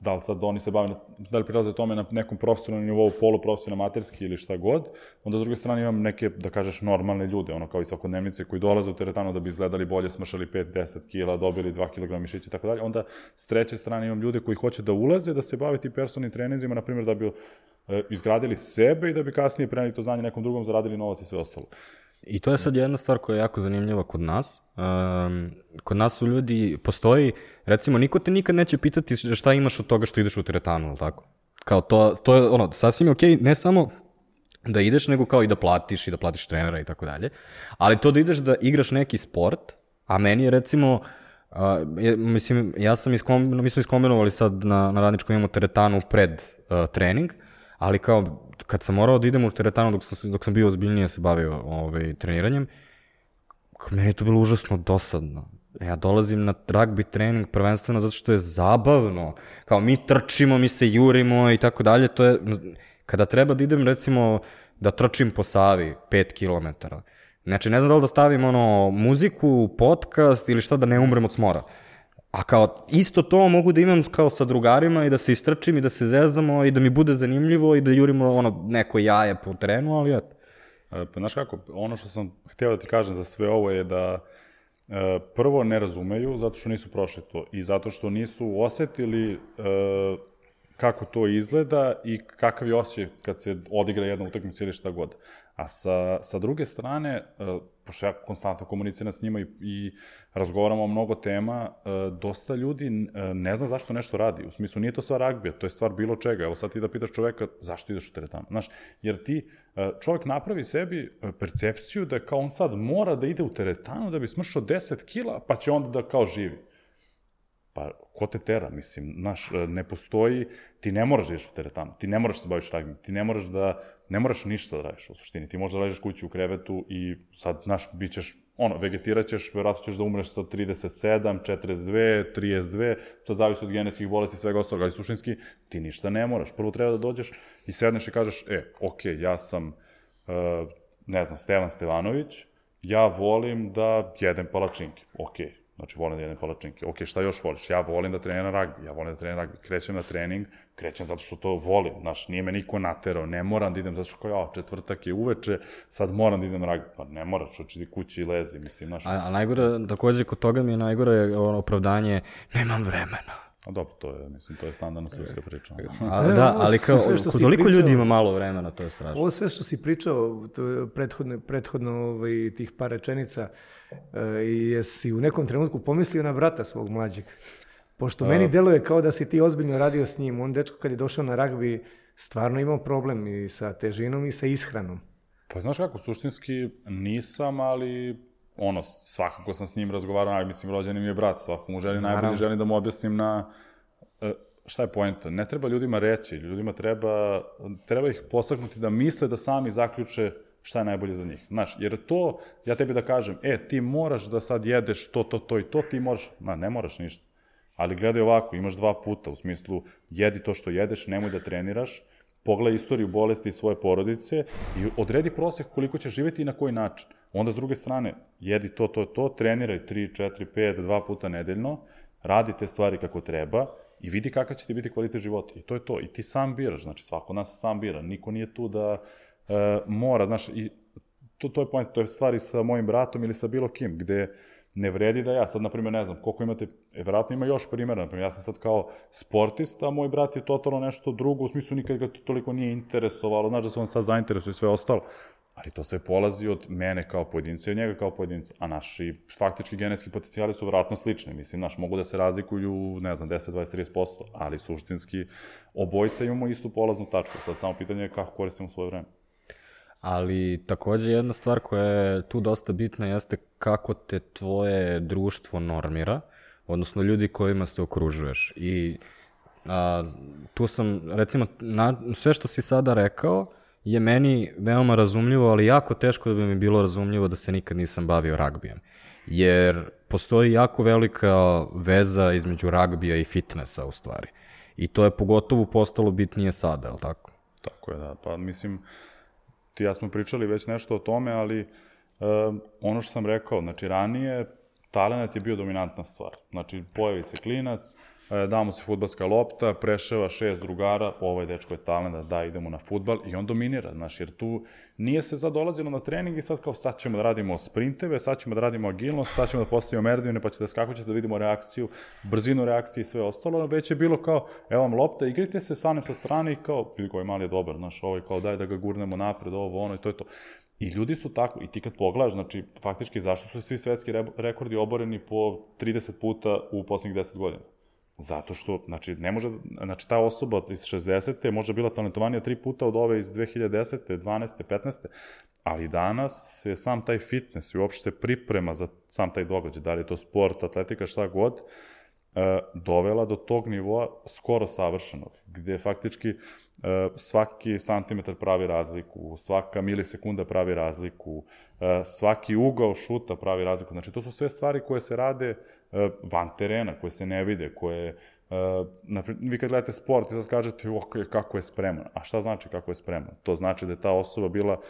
da li sad oni se bave, da li prilaze tome na nekom profesionalnom nivou, poluprofesionalnom, amaterski ili šta god, onda s druge strane imam neke, da kažeš, normalne ljude, ono kao i svakodnevnice koji dolaze u teretanu da bi izgledali bolje, smršali 5-10 kila, dobili 2 kg mišića i tako dalje, onda s treće strane imam ljude koji hoće da ulaze, da se bave ti personalnim trenizima, na primjer da bi e, izgradili sebe i da bi kasnije preneli to znanje nekom drugom, zaradili novac i sve ostalo. I to je sad jedna stvar koja je jako zanimljiva kod nas. Um, kod nas su ljudi, postoji, recimo, niko te nikad neće pitati šta imaš od toga što ideš u teretanu, ili tako? Kao to, to je ono, sasvim je okej, okay, ne samo da ideš, nego kao i da platiš i da platiš trenera i tako dalje. Ali to da ideš da igraš neki sport, a meni je recimo, uh, mislim, ja sam iskom, mi smo iskombinovali sad na, na radničkom imamo teretanu pred uh, trening, ali kao kad sam morao da idem u teretanu dok sam, dok sam bio ozbiljnije se bavio ovaj, treniranjem, meni je to bilo užasno dosadno. Ja dolazim na rugby trening prvenstveno zato što je zabavno. Kao mi trčimo, mi se jurimo i tako dalje. To je, kada treba da idem recimo da trčim po Savi 5 km. Znači ne znam da li da stavim ono muziku, podcast ili šta da ne umrem od smora. A kao isto to mogu da imam kao sa drugarima i da se istrčim i da se zezamo i da mi bude zanimljivo i da jurimo ono neko jaje po terenu, ali eto. E, pa znaš kako, ono što sam hteo da ti kažem za sve ovo je da e, prvo ne razumeju zato što nisu prošli to i zato što nisu osetili e, kako to izgleda i kakav je osjećaj kad se odigra jedna utakmica ili šta god. A sa, sa druge strane, pošto ja konstantno komuniciram s njima i, i razgovaramo o mnogo tema, dosta ljudi ne zna zašto nešto radi. U smislu, nije to stvar ragbija, to je stvar bilo čega. Evo sad ti da pitaš čoveka zašto ideš u teretanu. Znaš, jer ti, čovek napravi sebi percepciju da kao on sad mora da ide u teretanu da bi smršao 10 kila, pa će onda da kao živi. Pa, ko te tera, mislim, znaš, ne postoji, ti ne moraš da ideš u teretanu, ti ne moraš da se baviš ragbijom, ti ne moraš da ne moraš ništa da radiš u suštini. Ti možda ležeš kući u krevetu i sad, znaš, bit ćeš, ono, vegetiraćeš, verovatno ćeš da umreš sa 37, 42, 32, sad zavisi od genetskih bolesti i svega ostalog, ali suštinski ti ništa ne moraš. Prvo treba da dođeš i sedneš i kažeš, e, ok, ja sam, uh, ne znam, Stevan Stevanović, ja volim da jedem palačinke. Ok, Znači, volim da jedem palačinke. Ok, šta još voliš? Ja volim da treniram ragbi. Ja volim da treniram ragbi. Krećem na trening, krećem zato što to volim. Znaš, nije me niko naterao. Ne moram da idem zato što kao, ja, četvrtak je uveče, sad moram da idem ragbi. Pa ne moraš, oči ti kući i lezi, mislim, znaš. A, a najgore, takođe, kod toga mi je najgore opravdanje, nemam vremena. A dobro, to je, mislim, to je standardna srpska priča. A, da, ali kao, kod toliko ljudi ima malo vremena, to je strašno. Ovo sve što si pričao, to prethodno, prethodno ovaj, tih par rečenica, e, i jesi u nekom trenutku pomislio na brata svog mlađeg? Pošto meni deluje kao da si ti ozbiljno radio s njim. On dečko kad je došao na ragbi stvarno imao problem i sa težinom i sa ishranom. Pa znaš kako, suštinski nisam, ali ono, svakako sam s njim razgovarao, aj, mislim, rođeni mi je brat, svakako mu želim najbolje, želim da mu objasnim na e, šta je poenta. Ne treba ljudima reći, ljudima treba, treba ih postaknuti da misle da sami zaključe šta je najbolje za njih. Znaš, jer to, ja tebi da kažem, e, ti moraš da sad jedeš to, to, to i to, ti moraš, ma, ne moraš ništa. Ali gledaj ovako, imaš dva puta, u smislu, jedi to što jedeš, nemoj da treniraš, pogledaj istoriju bolesti svoje porodice i odredi prosek koliko ćeš živeti i na koji način. Onda s druge strane, jedi to, to, to, treniraj 3, 4, 5, dva puta nedeljno, radi te stvari kako treba i vidi kakav će ti biti kvalitet života. I to je to. I ti sam biraš, znači svako nas sam bira. Niko nije tu da e, mora, znaš, i to, to je point, to je stvari sa mojim bratom ili sa bilo kim, gde ne vredi da ja, sad, na primjer, ne znam, koliko imate, e, verovatno ima još primjera, na primjer, ja sam sad kao sportista, a moj brat je totalno nešto drugo, u smislu nikad ga to toliko nije interesovalo, znaš da se on sad zainteresuje i sve ostalo, ali to sve polazi od mene kao pojedinca i od njega kao pojedinca, a naši faktički genetski potencijali su vratno slični, mislim, naš, mogu da se razlikuju, ne znam, 10, 20, 30%, ali suštinski obojca imamo istu polaznu tačku, sad samo pitanje je kako koristimo svoje vreme. Ali takođe jedna stvar koja je tu dosta bitna jeste kako te tvoje društvo normira, odnosno ljudi kojima se okružuješ. I a, tu sam, recimo, na, sve što si sada rekao je meni veoma razumljivo, ali jako teško da bi mi bilo razumljivo da se nikad nisam bavio ragbijem. Jer postoji jako velika veza između ragbija i fitnessa u stvari. I to je pogotovo postalo bitnije sada, je li tako? Tako je, da. Pa mislim, uh, ti ja smo pričali već nešto o tome, ali um, ono što sam rekao, znači ranije talent je bio dominantna stvar. Znači, pojavi se klinac, da mu se futbalska lopta, preševa šest drugara, ovaj dečko je talent, da idemo na futbal i on dominira, znaš, jer tu nije se sad dolazilo na trening i sad kao sad ćemo da radimo sprinteve, sad ćemo da radimo agilnost, sad ćemo da postavimo merdivne, pa će da skakućete da vidimo reakciju, brzinu reakcije i sve ostalo, već je bilo kao, evo vam lopta, igrite se, stanem sa strane i kao, vidi koji mali je dobar, znaš, ovaj kao daj da ga gurnemo napred, ovo, ono i to je to. I ljudi su tako, i ti kad pogledaš, znači, faktički zašto su svi svetski rekordi oboreni po 30 puta u poslednjih 10 godina? Zato što, znači, ne može, znači, ta osoba iz 60. možda bila talentovanija tri puta od ove iz 2010. 12. 15. Ali danas se sam taj fitness i uopšte priprema za sam taj događaj, da li je to sport, atletika, šta god, e, dovela do tog nivoa skoro savršenog, gde faktički e, svaki santimetar pravi razliku, svaka milisekunda pravi razliku, e, svaki ugao šuta pravi razliku. Znači, to su sve stvari koje se rade van terena, koje se ne vide, koje Uh, napred, vi kad gledate sport i sad kažete ok, kako je spreman. A šta znači kako je spreman? To znači da je ta osoba bila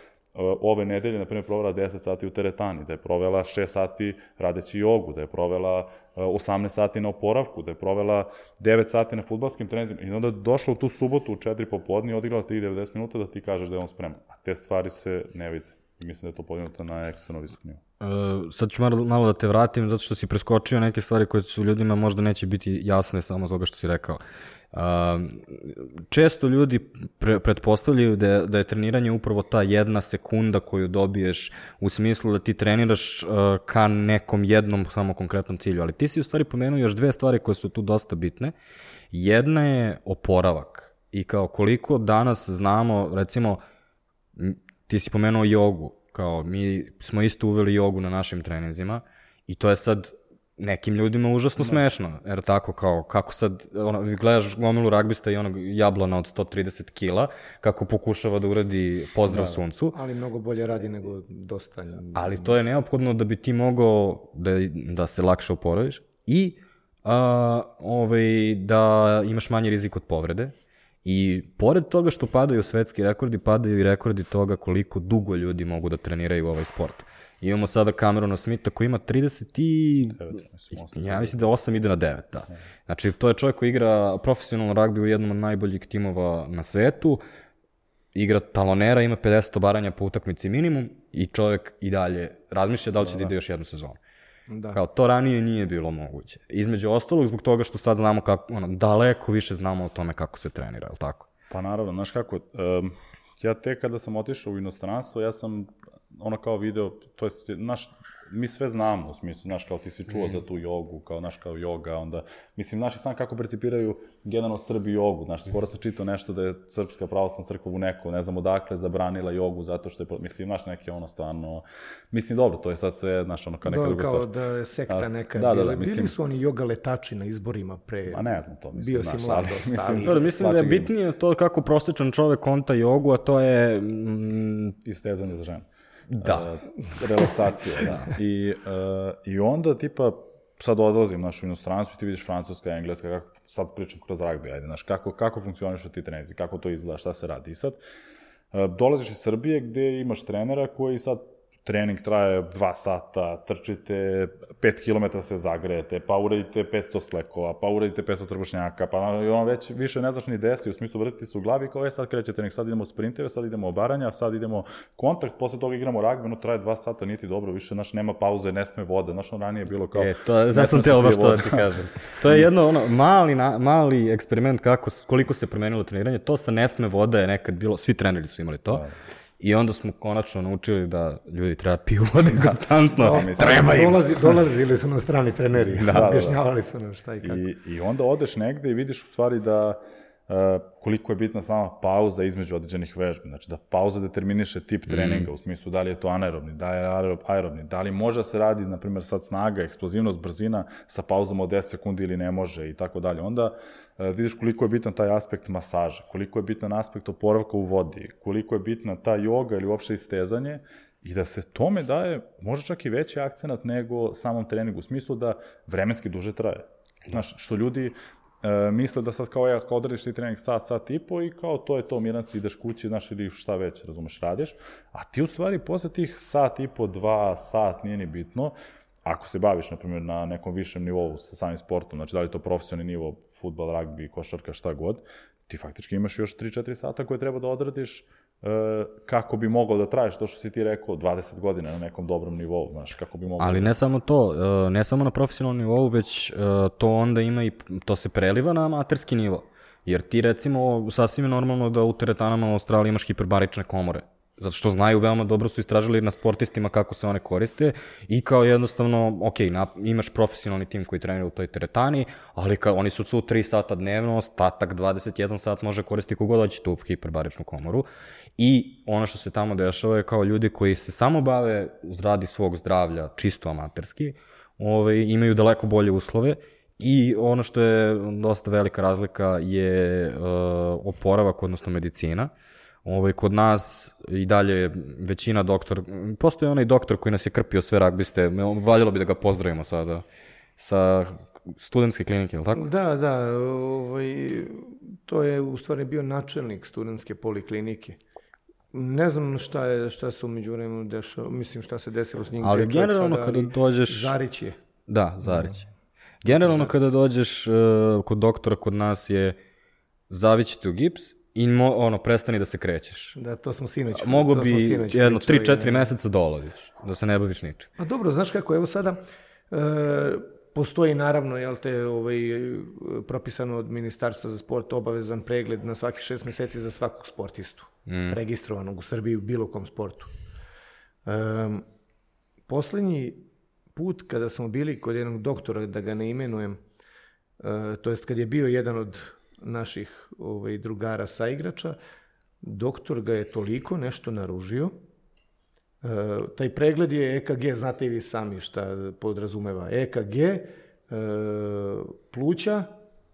ove nedelje, na primjer, provela 10 sati u teretani, da je provela 6 sati radeći jogu, da je provela 18 sati na oporavku, da je provela 9 sati na futbalskim trenizima i onda je došla u tu subotu u 4 popodne i odigrala tih 90 minuta da ti kažeš da je on spreman. A te stvari se ne vide. I mislim da je to podignuto na ekstremno visok nivo. Uh, sad ću malo, malo da te vratim, zato što si preskočio neke stvari koje su ljudima možda neće biti jasne samo toga što si rekao. Uh, često ljudi pre, pretpostavljaju da je, da je treniranje upravo ta jedna sekunda koju dobiješ u smislu da ti treniraš uh, ka nekom jednom samo konkretnom cilju, ali ti si u stvari pomenuo još dve stvari koje su tu dosta bitne. Jedna je oporavak i kao koliko danas znamo, recimo, ti si pomenuo jogu, kao mi smo isto uveli jogu na našim treninzima i to je sad nekim ljudima užasno da. smešno, jer tako kao, kako sad, ono, gledaš gomilu ragbista i onog jablana od 130 kila, kako pokušava da uradi pozdrav da, suncu. Ali mnogo bolje radi nego dosta. Ali to je neophodno da bi ti mogao da, da se lakše oporaviš i a, ovaj, da imaš manji rizik od povrede. I pored toga što padaju svetski rekordi, padaju i rekordi toga koliko dugo ljudi mogu da treniraju ovaj sport. Imamo sada Camerona Smitha koji ima 30 i... 9, mislim, ja mislim da 8 ide na 9, da. Znači, to je čovjek koji igra profesionalno ragbi u jednom od najboljih timova na svetu, igra talonera, ima 50 obaranja po utakmici minimum i čovjek i dalje razmišlja da li će da ide još jednu sezonu. Da. Kao, to ranije nije bilo moguće. Između ostalog, zbog toga što sad znamo kako, ono, daleko više znamo o tome kako se trenira, je li tako? Pa naravno, znaš kako, um, ja te kada sam otišao u inostranstvo, ja sam ono kao video, to je, naš, mi sve znamo, u smislu, znaš, kao ti si čuo mm. za tu jogu, kao, znaš, kao joga, onda, mislim, znaš, sam kako percipiraju generalno Srbi jogu, znaš, skoro sam čitao nešto da je Srpska pravoslavna crkva u neko, ne znam odakle, zabranila jogu zato što je, mislim, znaš, neke ono stvarno, mislim, dobro, to je sad sve, znaš, ono kao neka druga stvar. Kao da je sekta neka, da, da, da, mislim, bili su oni joga letači na izborima pre... Ma ne znam to, mislim, bio si mlad, ali, mislim, da, mislim da je bitnije to kako prosječan čovek konta jogu, a to je... Mm, istezanje za ženu. Da. Uh, relaksacija, da. I, uh, I onda, tipa, sad odlazim naš u inostranstvo i ti vidiš francuska, engleska, kako, sad pričam kroz rugby, ajde, znaš, kako, kako funkcioniš ti trenizi, kako to izgleda, šta se radi. I sad, uh, dolaziš iz Srbije gde imaš trenera koji sad trening traje 2 sata, trčite 5 km se zagrejete, pa uradite 500 sklekova, pa uradite 500 trbušnjaka, pa i ono već više ne znaš ni desi, u smislu vrtiti se u glavi kao je sad kreće trening, sad idemo sprinteve, sad idemo obaranja, sad idemo kontakt, posle toga igramo ragbi, ono traje 2 sata, niti dobro, više naš nema pauze, ne sme vode, znaš ono ranije bilo kao... E, to, znači sam teo baš to da ti kažem. To je jedno ono, mali, na, mali eksperiment kako, koliko se promenilo treniranje, to sa ne sme voda je nekad bilo, svi treneri su imali to. Da I onda smo konačno naučili da ljudi treba piju vode konstantno. Da, mislim, treba im. Dolazi, dolazili su na strani treneri, da, da, objašnjavali su nam šta i kako. I, I onda odeš negde i vidiš u stvari da uh, koliko je bitna sama pauza između određenih vežbi. Znači da pauza determiniše tip mm. treninga, mm. u smislu da li je to anaerobni, da je aerobni, da li može da se radi, na primjer, sad snaga, eksplozivnost, brzina sa pauzom od 10 sekundi ili ne može i tako dalje. Onda E, vidiš koliko je bitan taj aspekt masaža, koliko je bitan aspekt oporavka u vodi, koliko je bitna ta joga ili uopšte istezanje i da se tome daje možda čak i veći akcenat nego samom treningu, u smislu da vremenski duže traje. Znaš, što ljudi e, misle da sad kao ja, kao odradiš ti trening sat, sat i po i kao to je to, miranci, ideš kući, znaš, ili šta već, razumeš, radiš, a ti u stvari posle tih sat i po, dva, sat, nije ni bitno, ako se baviš, na primjer, na nekom višem nivou sa samim sportom, znači da li to profesionalni nivo, futbal, ragbi, košarka, šta god, ti faktički imaš još 3-4 sata koje treba da odradiš e, kako bi mogao da traješ to što si ti rekao 20 godina na nekom dobrom nivou, znaš, kako bi mogao... Ali da... ne samo to, e, ne samo na profesionalnom nivou, već e, to onda ima i, to se preliva na amaterski nivo. Jer ti recimo, sasvim je normalno da u teretanama u Australiji imaš hiperbarične komore zato što znaju veoma dobro su istražili na sportistima kako se one koriste i kao jednostavno, ok, na, imaš profesionalni tim koji trenira u toj teretani, ali kao oni su tu 3 sata dnevno, ostatak 21 sat može koristiti kogod hoće tu hiperbaričnu komoru i ono što se tamo dešava je kao ljudi koji se samo bave radi svog zdravlja čisto amaterski, ovaj, imaju daleko bolje uslove I ono što je dosta velika razlika je uh, oporavak, odnosno medicina. Ovaj, kod nas i dalje većina doktor, postoji onaj doktor koji nas je krpio sve ragbiste, valjalo bi da ga pozdravimo sada sa studentske klinike, ili tako? Da, da, ovaj, to je u stvari bio načelnik studentske poliklinike. Ne znam šta je šta se umeđu vremenu dešava, mislim šta se desilo s njim. Ali generalno sada, kada dođeš... Zarić je. Da, Zarić. Da. Generalno kada dođeš uh, kod doktora kod nas je zavićete u gips i mo, ono, prestani da se krećeš. Da, to smo sinoć. Mogu bi jedno 3-4 meseca doladiš, da se ne baviš ničim. A dobro, znaš kako, evo sada, e, postoji naravno, jel te, ovaj, propisano od Ministarstva za sport obavezan pregled na svaki šest meseci za svakog sportistu, mm. registrovanog u Srbiji u bilo kom sportu. E, poslednji put kada smo bili kod jednog doktora, da ga ne imenujem, e, to jest kad je bio jedan od naših ovaj, drugara sa igrača, doktor ga je toliko nešto naružio, e, taj pregled je EKG, znate i vi sami šta podrazumeva. EKG, e, pluća,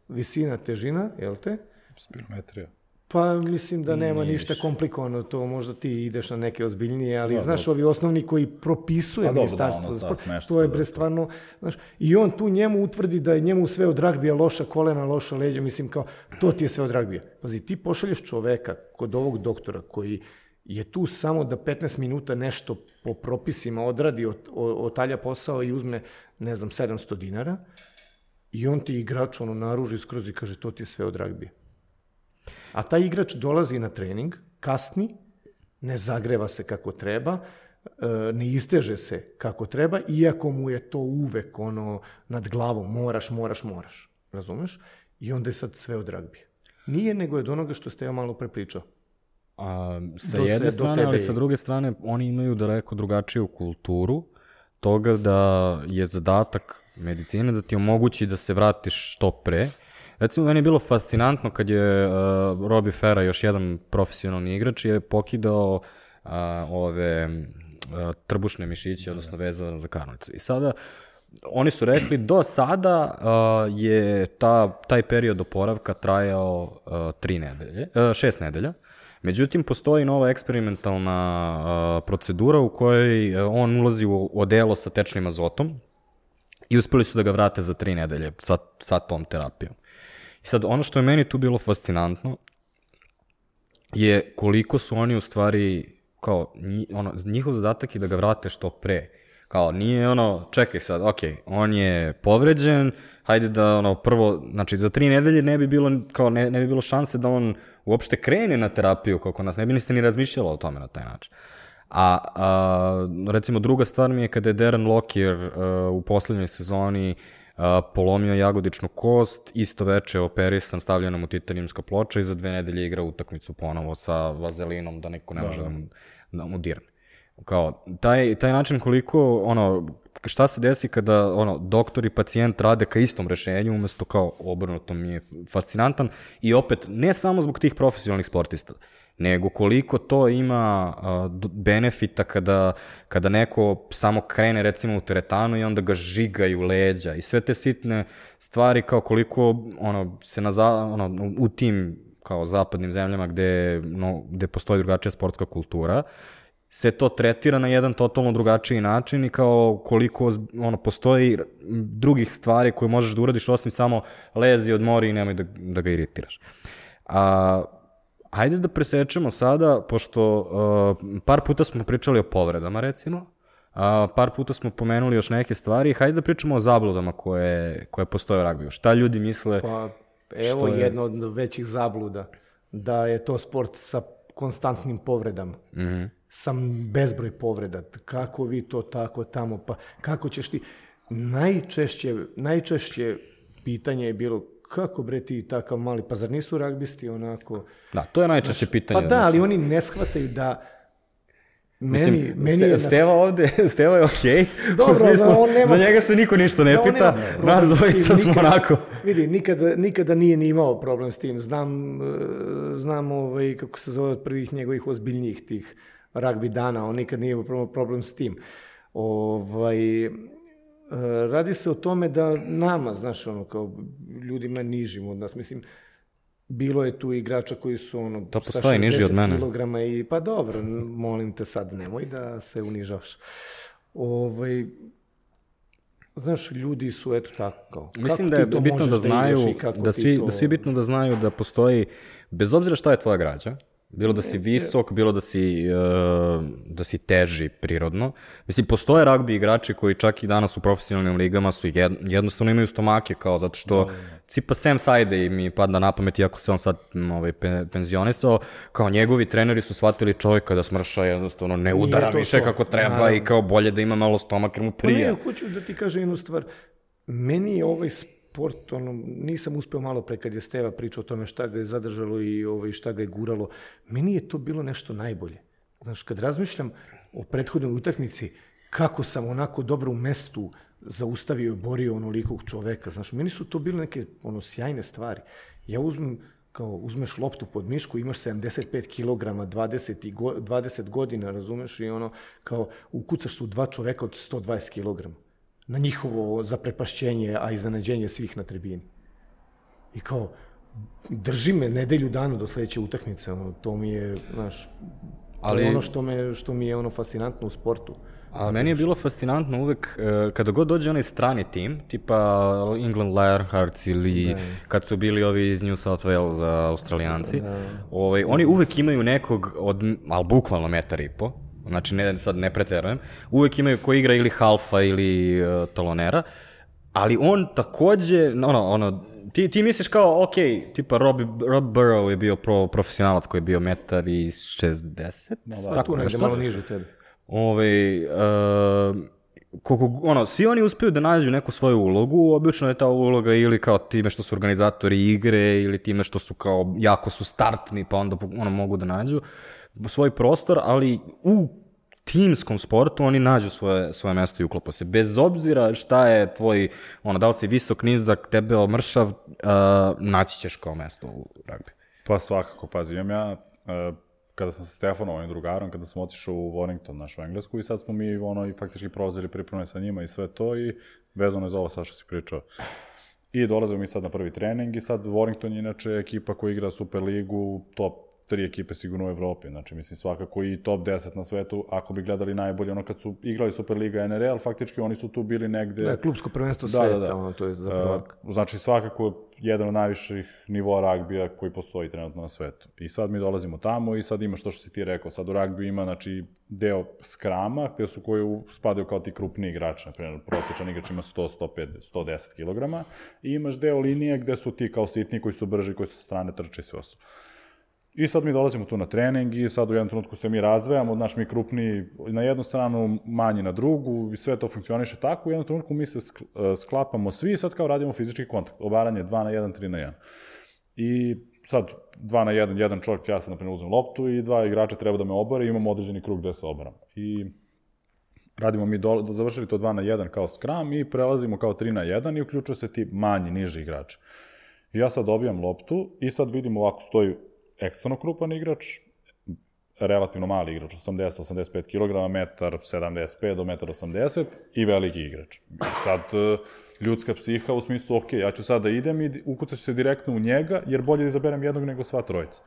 visina, težina, jel te? Spirometrija. Pa mislim da nema Niš. ništa komplikovano, to možda ti ideš na neke ozbiljnije, ali da, znaš, da. ovi osnovni koji propisuje pa ministarstvo za sport, to je bre stvarno, znaš, i on tu njemu utvrdi da je njemu sve od ragbija loša kolena, loša leđa, mislim kao, to ti je sve od ragbija. Pazi, ti pošalješ čoveka kod ovog doktora koji je tu samo da 15 minuta nešto po propisima odradi, otalja posao i uzme, ne znam, 700 dinara, i on ti igrač ono naruži skroz i kaže to ti je sve od ragbija. A taj igrač dolazi na trening, kasni, ne zagreva se kako treba, e, ne isteže se kako treba, iako mu je to uvek ono nad glavom, moraš, moraš, moraš. Razumeš? I onda je sad sve od ragbija. Nije, nego je od onoga što ste ja malo prepričao. A, sa do jedne se, strane, ali sa druge strane, oni imaju daleko drugačiju kulturu toga da je zadatak medicine da ti omogući da se vratiš što pre Recimo, meni je bilo fascinantno kad je uh, Robbie Ferra, još jedan profesionalni igrač, je pokidao uh, ove uh, trbušne mišiće, odnosno vezano za karnicu. I sada, oni su rekli, do sada uh, je ta, taj period oporavka trajao uh, tri nedelje, uh, šest nedelja. Međutim, postoji nova eksperimentalna uh, procedura u kojoj uh, on ulazi u odelo sa tečnim azotom i uspeli su da ga vrate za tri nedelje sa, sa tom terapijom. Sad, ono što je meni tu bilo fascinantno je koliko su oni u stvari, kao, ono, njihov zadatak je da ga vrate što pre. Kao, nije ono, čekaj sad, ok, on je povređen, hajde da, ono, prvo, znači, za tri nedelje ne bi bilo, kao, ne, ne bi bilo šanse da on uopšte krene na terapiju kako nas, ne bi niste ni razmišljalo o tome na taj način. A, a recimo, druga stvar mi je kada je Darren Lockyer uh, u poslednjoj sezoni polomio jagodičnu kost, isto veče operisan, stavljena mu titanijumska ploča i za dve nedelje igra utakmicu ponovo sa vazelinom da niko ne da, može da, da, mu, da mu dirne. Kao, taj, taj način koliko, ono, šta se desi kada ono, doktor i pacijent rade ka istom rešenju umesto kao obrnuto mi je fascinantan i opet ne samo zbog tih profesionalnih sportista, nego koliko to ima benefita kada, kada neko samo krene recimo u teretanu i onda ga žigaju leđa i sve te sitne stvari kao koliko ono, se na, ono, u tim kao zapadnim zemljama gde, no, gde postoji drugačija sportska kultura, se to tretira na jedan totalno drugačiji način i kao koliko ono postoji drugih stvari koje možeš da uradiš osim samo lezi od mori i nemoj da, da ga iritiraš. A, Hajde da presečemo sada, pošto uh, par puta smo pričali o povredama, recimo, uh, par puta smo pomenuli još neke stvari, hajde da pričamo o zabludama koje, koje postoje u ragbiju. Šta ljudi misle? Pa, evo je... jedna od većih zabluda, da je to sport sa konstantnim povredama. Mm -hmm. Sam bezbroj povreda. Kako vi to tako tamo, pa kako ćeš ti... Najčešće, najčešće pitanje je bilo kako bre ti takav mali, pa zar nisu ragbisti onako... Da, to je najčešće pitanje. Pa da, ali oni ne shvataju da Meni, Mislim, meni Ste- je na Steva ovde, Steva je okej, Dobro, u smislu, da on nema- za njega se niko ništa ne Da, pita, nas dvojica smo nikada- onako. Vidi, nikada, nikada nije ni imao problem s tim. Znam, e, znam ovaj, kako se zove od prvih njegovih ozbiljnijih tih ragbi dana, on nikad nije imao problem s tim. Ovaj, radi se o tome da nama, znaš, ono, kao ljudima nižim od nas, mislim, bilo je tu igrača koji su ono To sa postoji niži od 60 mene. kilograma i pa dobro, molim te sad nemoj da se unižavaš. Ovaj Znaš, ljudi su eto tako kao. Mislim kako da je to bitno da znaju, kako da ti svi, to- da svi bitno da znaju da postoji, bez obzira šta je tvoja građa, bilo da si visok, bilo da si, uh, da si teži prirodno. Mislim, postoje ragbi igrači koji čak i danas u profesionalnim ligama su jed, jednostavno imaju stomake, kao zato što cipa Sam Thaiday mi pada na pamet, iako se on sad ovaj, pe, penzionisao, kao njegovi treneri su shvatili čovjeka da smrša jednostavno ne udara više to. kako treba Naravno. i kao bolje da ima malo stomak jer mu Pa ne, prija. hoću da ti kažem jednu stvar. Meni je ovaj sport, ono, nisam uspeo malo pre kad je Steva pričao o tome šta ga je zadržalo i ovaj, šta ga je guralo. Meni je to bilo nešto najbolje. Znaš, kad razmišljam o prethodnoj utakmici, kako sam onako dobro u mestu zaustavio i borio onolikog čoveka. Znaš, meni su to bile neke ono, sjajne stvari. Ja uzmem, kao uzmeš loptu pod mišku, imaš 75 kg, 20, i go, 20 godina, razumeš, i ono, kao ukucaš su dva čoveka od 120 kg na njihovo zaprepašćenje, a iznenađenje svih na tribini. I kao, drži me nedelju dana do sledeće utakmice, ono, to mi je, znaš, ali... ono što, me, što mi je ono fascinantno u sportu. A meni je bilo fascinantno uvek, e, kada god dođe onaj strani tim, tipa England Lionhearts ili kad su bili ovi iz New South Wales australijanci, ovaj, oni uvek imaju nekog, od, ali bukvalno metar i po, znači ne, sad ne preterujem, uvek imaju ko igra ili halfa ili uh, talonera, ali on takođe, ono, ono, ti, ti misliš kao, ok, tipa Rob, Rob Burrow je bio pro, profesionalac koji je bio metar i 60, no, da, tu negde malo niže tebe. Ove, uh, koliko, ono, svi oni uspeju da nađu neku svoju ulogu, obično je ta uloga ili kao time što su organizatori igre, ili time što su kao, jako su startni, pa onda ono, mogu da nađu svoj prostor, ali u timskom sportu oni nađu svoje, svoje mesto i uklopa se. Bez obzira šta je tvoj, ono, da li si visok, nizak, debel, mršav, uh, naći ćeš kao mesto u ragbi. Pa svakako, pazi, imam ja, e, kada sam sa Stefanom, ovim drugarom, kada sam otišao u Warrington, naš u Englesku, i sad smo mi ono, i faktički prolazili pripreme sa njima i sve to, i vezano je za ovo sad što si pričao. I dolazimo mi sad na prvi trening i sad Warrington je inače ekipa koja igra Super ligu, top tri ekipe sigurno u Evropi, znači mislim svakako i top 10 na svetu, ako bi gledali najbolje, ono kad su igrali Superliga NRL, faktički oni su tu bili negde... Da, klubsko prvenstvo Da, sveta, da, da. ono, to je za prvak. Uh, znači svakako jedan od najviših nivoa ragbija koji postoji trenutno na svetu. I sad mi dolazimo tamo i sad imaš to što si ti rekao. Sad u ragbiju ima znači, deo skrama gde su koji spadaju kao ti krupni igrači. Na primjer, prosječan igrač ima 100, 105, 110 kg. I imaš deo linije gde su ti kao sitni koji su brži, koji su strane trče i sve ostalo. I sad mi dolazimo tu na trening i sad u jednom trenutku se mi razdvajamo, naš mi krupni na jednu stranu, manji na drugu i sve to funkcioniše tako. U jednom trenutku mi se e, sklapamo svi i sad kao radimo fizički kontakt. Obaranje 2 na 1, 3 na 1. I sad 2 na 1, jedan čovjek, ja sad na primjer uzmem loptu i dva igrača treba da me obore i imamo određeni krug gde se obaram. I radimo mi do, završili to 2 na 1 kao skram i prelazimo kao 3 na 1 i uključuje se ti manji, niži igrači. I ja sad dobijam loptu i sad vidim ovako stoji ekstremno krupan igrač, relativno mali igrač, 80-85 kg, metar 75 do metar 80 i veliki igrač. Sad e, ljudska psiha u smislu, ok, ja ću sad da idem i ukucat ću se direktno u njega, jer bolje da izaberem jednog nego sva trojica.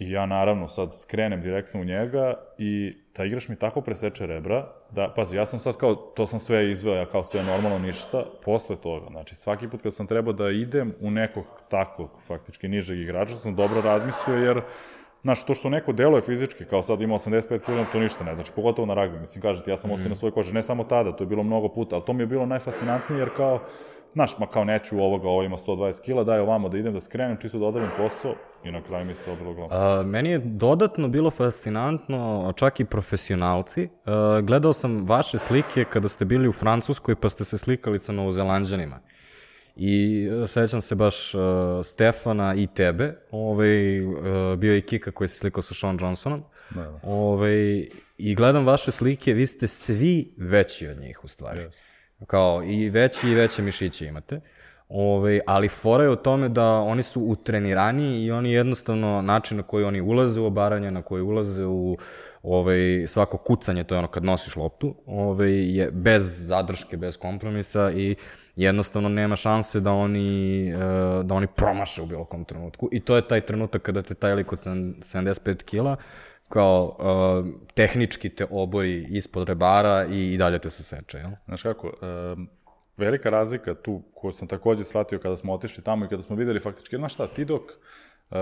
I ja naravno sad skrenem direktno u njega i taj igrač mi tako preseče rebra da, pazi, ja sam sad kao, to sam sve izveo, ja kao sve normalno ništa, posle toga, znači svaki put kad sam trebao da idem u nekog takvog, faktički nižeg igrača, sam dobro razmislio jer Znaš, to što neko deluje fizički, kao sad ima 85 kg, to ništa ne znači, pogotovo na ragbi. Mislim, kažete, ja sam ostao na svojoj koži, ne samo tada, to je bilo mnogo puta, ali to mi je bilo najfascinantnije, jer kao, znaš, ma kao neću ovoga, ovo ima 120 kg, daj ovamo da idem da skrenem, čisto da odradim posao, i na kraju mi se odbilo glavom. A, meni je dodatno bilo fascinantno, čak i profesionalci. A, gledao sam vaše slike kada ste bili u Francuskoj pa ste se slikali sa novozelanđanima. I e, sećam se baš uh, Stefana i tebe, ovaj, uh, bio je i Kika koji se slikao sa Sean Johnsonom. Da, da. Ovaj, I gledam vaše slike, vi ste svi veći od njih u stvari. Yes. Kao i veći i veće mišiće imate. Ove, ovaj, ali fora je u tome da oni su utrenirani i oni jednostavno način na koji oni ulaze u obaranje, na koji ulaze u ovaj, svako kucanje, to je ono kad nosiš loptu, ovaj, je bez zadrške, bez kompromisa i jednostavno nema šanse da oni, eh, da oni promaše u bilo kom trenutku. I to je taj trenutak kada te taj lik od 75 kila kao uh, tehnički te oboji ispod rebara i, i dalje te se seče, jel? Znaš kako, um, velika razlika tu koju sam takođe shvatio kada smo otišli tamo i kada smo videli faktički, znaš šta, ti dok uh,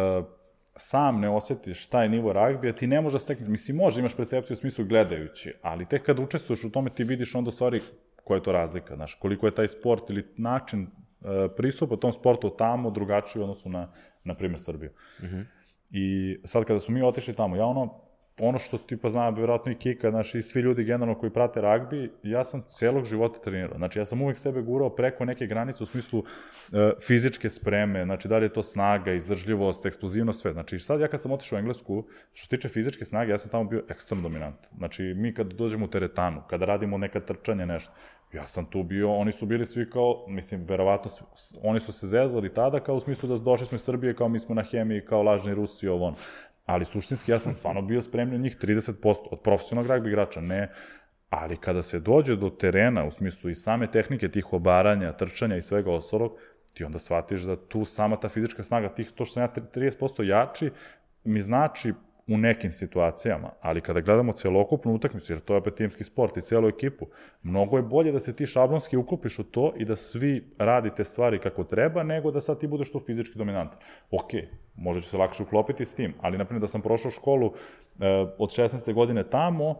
sam ne osjetiš taj nivo ragbija, ti ne možeš da stekneš, mislim, može, imaš percepciju u smislu gledajući, ali tek kad učestvuješ u tome ti vidiš onda u stvari koja je to razlika, znaš, koliko je taj sport ili način uh, pristupa tom sportu tamo drugačiji u odnosu na, na primjer, Srbiju. Mm -hmm. I sad kada smo mi otišli tamo, ja ono, ono što tipa zna, vjerojatno i Kika, znači i svi ljudi generalno koji prate ragbi, ja sam celog života trenirao. Znači ja sam uvek sebe gurao preko neke granice u smislu e, fizičke spreme, znači da li je to snaga, izdržljivost, eksplozivnost, sve. Znači sad ja kad sam otišao u Englesku, što se tiče fizičke snage, ja sam tamo bio ekstremno dominant. Znači mi kad dođemo u teretanu, kada radimo neka trčanje, nešto, ja sam tu bio, oni su bili svi kao, mislim, verovatno, oni su se zezali tada kao u smislu da došli smo iz Srbije, kao mi smo na hemiji, kao lažni Rusi i ovo ono. Ali suštinski ja sam stvarno bio spremljen njih 30% od profesionalnog ragbi igrača, ne, ali kada se dođe do terena, u smislu i same tehnike tih obaranja, trčanja i svega ostalog, ti onda shvatiš da tu sama ta fizička snaga, tih, to što sam ja 30% jači, mi znači u nekim situacijama, ali kada gledamo celokupnu utakmicu, jer to je opet timski sport i celu ekipu, mnogo je bolje da se ti šablonski ukupiš u to i da svi radite stvari kako treba, nego da sad ti budeš tu fizički dominant. Ok, možda će se lakše uklopiti s tim, ali naprimjer da sam prošao školu e, od 16. godine tamo,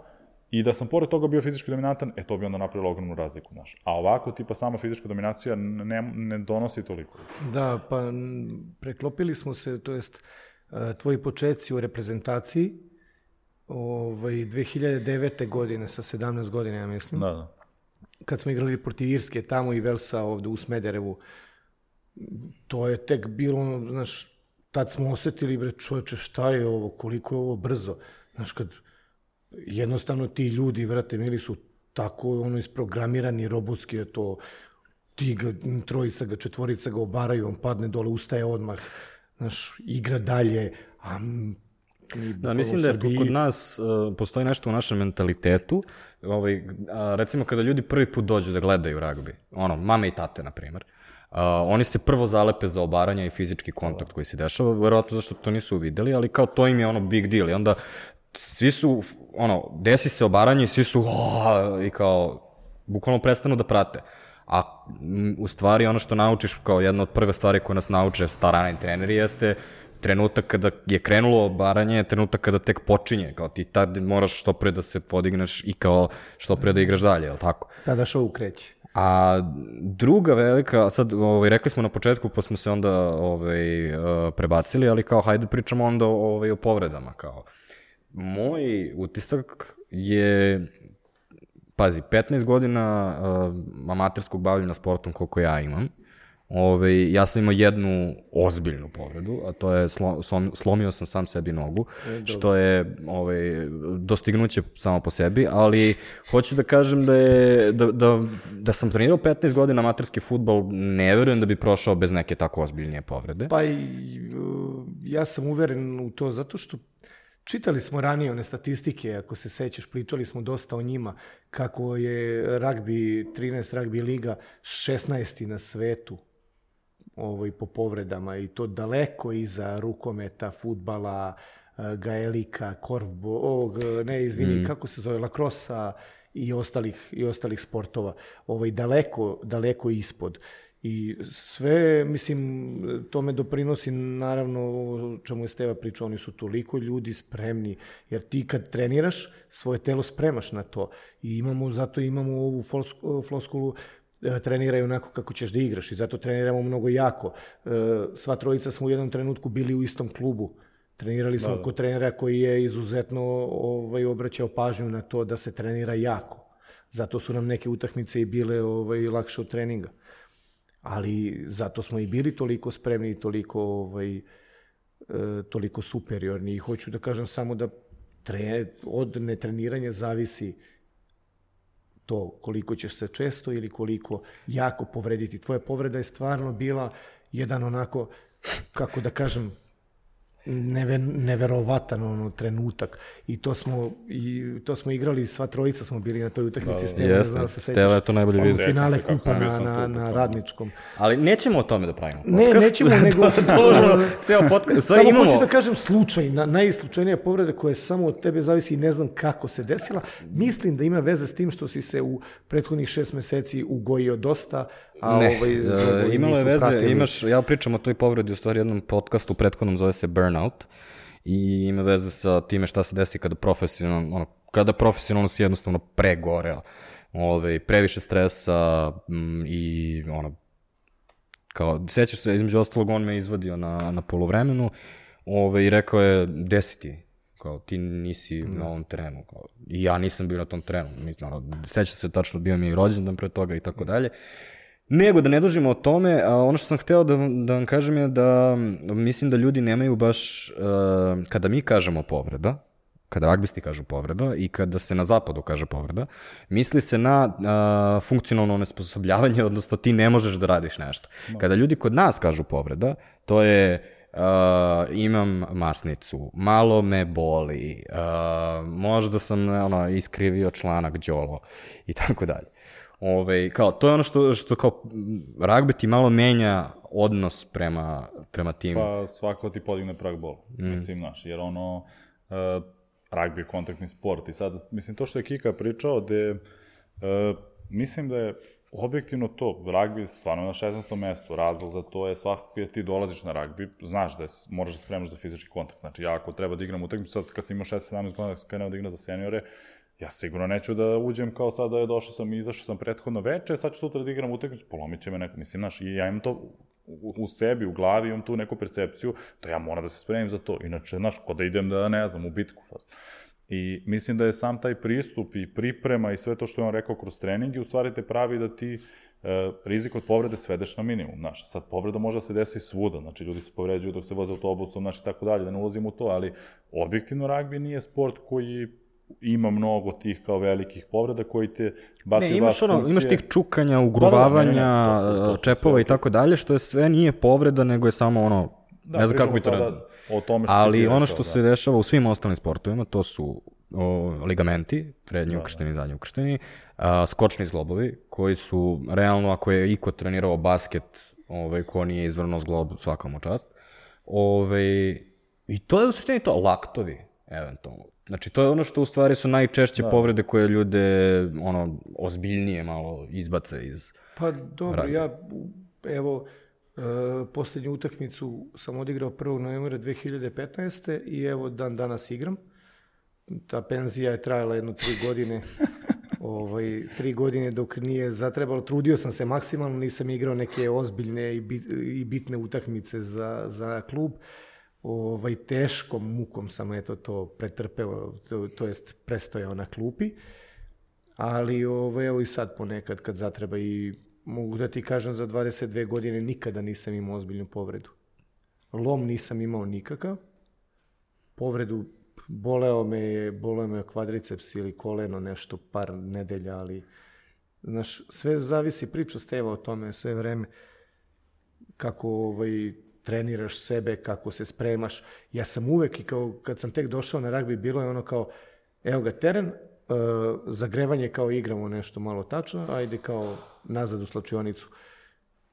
I da sam pored toga bio fizički dominantan, e to bi onda napravilo ogromnu razliku, znaš. A ovako, tipa, sama fizička dominacija ne, ne donosi toliko. Da, pa preklopili smo se, to jest, tvoji početci u reprezentaciji, ovaj, 2009. godine, sa 17 godina, ja mislim. Da, da. Kad smo igrali protiv Irske, tamo i Velsa ovde u Smederevu, to je tek bilo, znaš, tad smo osetili, bre, čoveče, šta je ovo, koliko je ovo brzo. Znaš, kad jednostavno ti ljudi, vrate, mili su tako ono isprogramirani robotski da to ti ga, trojica ga, četvorica ga obaraju, on padne dole, ustaje odmah znaš, igra dalje, a Da, mislim da je kod nas uh, postoji nešto u našem mentalitetu. Ovaj, a, recimo kada ljudi prvi put dođu da gledaju ragbi, ono, mame i tate, na primer, oni se prvo zalepe za obaranje i fizički kontakt koji se dešava, verovatno zašto to nisu videli, ali kao to im je ono big deal. I onda svi su, ono, desi se obaranje i svi su, oh, i kao, bukvalno prestanu da prate. A u stvari ono što naučiš kao jedna od prve stvari koje nas nauče starani treneri jeste trenutak kada je krenulo obaranje, trenutak kada tek počinje, kao ti tad moraš što pre da se podigneš i kao što pre da igraš dalje, je li tako? Tada show kreće. A druga velika, sad ovaj, rekli smo na početku pa smo se onda ovaj, uh, prebacili, ali kao hajde pričamo onda ovaj, o povredama. Kao. Moj utisak je pazi, 15 godina uh, amaterskog bavljena sportom koliko ja imam, Ove, ja sam imao jednu ozbiljnu povredu, a to je slo, slom, slomio sam sam sebi nogu, e, što je ove, dostignuće samo po sebi, ali hoću da kažem da, je, da, da, da sam trenirao 15 godina amaterski futbol, ne verujem da bi prošao bez neke tako ozbiljnije povrede. Pa i, ja sam uveren u to zato što Čitali smo ranije one statistike, ako se sećaš, pričali smo dosta o njima, kako je rugby, 13 rugby liga 16. na svetu ovaj, po povredama i to daleko iza rukometa, futbala, eh, gaelika, korfbo, ovog, ne, izvini, mm. kako se zove, lakrosa i ostalih, i ostalih sportova. Ovaj, daleko, daleko ispod. I sve, mislim, tome doprinosi naravno o čemu je Steva pričao, oni su toliko ljudi spremni, jer ti kad treniraš, svoje telo spremaš na to. I imamo, zato imamo ovu floskulu, e, treniraj onako kako ćeš da igraš i zato treniramo mnogo jako. E, sva trojica smo u jednom trenutku bili u istom klubu. Trenirali smo da, da. kod trenera koji je izuzetno ovaj, obraćao pažnju na to da se trenira jako. Zato su nam neke utakmice i bile ovaj, lakše od treninga ali zato smo i bili toliko spremni i toliko, ovaj, e, toliko superiorni. I hoću da kažem samo da tre, od netreniranja zavisi to koliko ćeš se često ili koliko jako povrediti. Tvoja povreda je stvarno bila jedan onako, kako da kažem, neve, neverovatan ono trenutak i to smo i to smo igrali sva trojica smo bili na toj utakmici da, Steva, jeste, da se Steva je to najbolje vidio. finale kupa na, na, na radničkom. Ali nećemo o tome da pravimo podcast. Ne, nećemo, nego... Dužno, ceo podcast. Samo imamo... hoću da kažem slučaj, na, najslučajnija povreda koja samo od tebe zavisi i ne znam kako se desila. Mislim da ima veze s tim što si se u prethodnih šest meseci ugojio dosta, a ne, ovaj, uh, imalo je veze, pratili. imaš, ja pričam o toj povredi u stvari jednom podcastu, prethodnom zove se Burnout, i ima veze sa time šta se desi kada profesionalno, ono, kada profesionalno si jednostavno pregoreo, ovaj, previše stresa m, i ono, kao, sećaš se, između ostalog, on me izvadio na, na polovremenu ovaj, i rekao je, desi ti, kao, ti nisi mm. na ovom terenu, kao, i ja nisam bio na tom terenu, mislim, ono, seća se tačno, bio mi i rođendan pre toga i tako dalje, Nego da ne dužimo o tome, a ono što sam hteo da, da vam kažem je da mislim da ljudi nemaju baš, uh, kada mi kažemo povreda, kada ragbisti kažu povreda i kada se na zapadu kaže povreda, misli se na uh, funkcionalno nesposobljavanje, odnosno ti ne možeš da radiš nešto. Kada ljudi kod nas kažu povreda, to je uh, imam masnicu, malo me boli, uh, možda sam ono, iskrivio članak đolo i tako dalje. Ove, kao, to je ono što, što kao ragbi ti malo menja odnos prema, prema tim. Pa svako ti podigne prag bol, mm. mislim, znaš, jer ono, uh, ragbi je kontaktni sport i sad, mislim, to što je Kika pričao, da uh, mislim da je objektivno to, ragbi stvarno na 16. mestu, razlog za to je svakako je ti dolaziš na ragbi, znaš da je, moraš da spremaš za fizički kontakt, znači ja ako treba da igram utakmicu, sad kad sam imao 16-17 godina, kad krenuo da igram za seniore, Ja sigurno neću da uđem kao sad da je došao sam i izašao sam prethodno veče, sad ću sutra da igram utakmicu, polomit će me neko, mislim, znaš, i ja imam to u, u sebi, u glavi, imam tu neku percepciju, da ja moram da se spremim za to, inače, znaš, ko da idem da, ne znam, u bitku. I mislim da je sam taj pristup i priprema i sve to što je on rekao kroz treningi, u stvari te pravi da ti e, rizik od povrede svedeš na minimum, znaš, sad povreda može da se desi svuda, znači ljudi se povređuju dok se voze autobusom, znači tako dalje, da ne ulazim u to, ali objektivno ragbi nije sport koji ima mnogo tih kao velikih povreda koji te baci ne, imaš ono, funkcije. imaš tih čukanja, ugruvavanja, da, da, ne, ne, su čepova i tako dalje, što je sve nije povreda, nego je samo ono, da, ne znam kako bi to rekao. O tome što Ali ono što da. se dešava u svim ostalim sportovima, to su o, ligamenti, prednji da, ukršteni, da. zadnji ukršteni, a, skočni zglobovi, koji su, realno, ako je iko trenirao basket, ovaj, ko nije izvrno zglob, svakom u čast, ovaj, i to je u suštini to, laktovi, eventualno Znači, to je ono što u stvari su najčešće da. povrede koje ljude, ono, ozbiljnije malo izbace iz... Pa dobro, rada. ja, evo, e, poslednju utakmicu sam odigrao 1. novembra 2015. i evo, dan danas igram. Ta penzija je trajala jedno tri godine. ovaj, tri godine dok nije zatrebalo. Trudio sam se maksimalno, nisam igrao neke ozbiljne i, bit, i bitne utakmice za, za klub ovaj, teškom mukom sam eto to pretrpeo, to, to jest prestojao na klupi, ali ovaj, evo i sad ponekad kad zatreba i mogu da ti kažem za 22 godine nikada nisam imao ozbiljnu povredu. Lom nisam imao nikakav, povredu boleo me je, boleo me kvadriceps ili koleno nešto par nedelja, ali znaš, sve zavisi priča Steva o tome sve vreme kako ovaj, treniraš sebe, kako se spremaš. Ja sam uvek i kao kad sam tek došao na ragbi, bilo je ono kao, evo ga teren, uh, zagrevanje kao igramo nešto malo tačno, ajde kao nazad u slačionicu.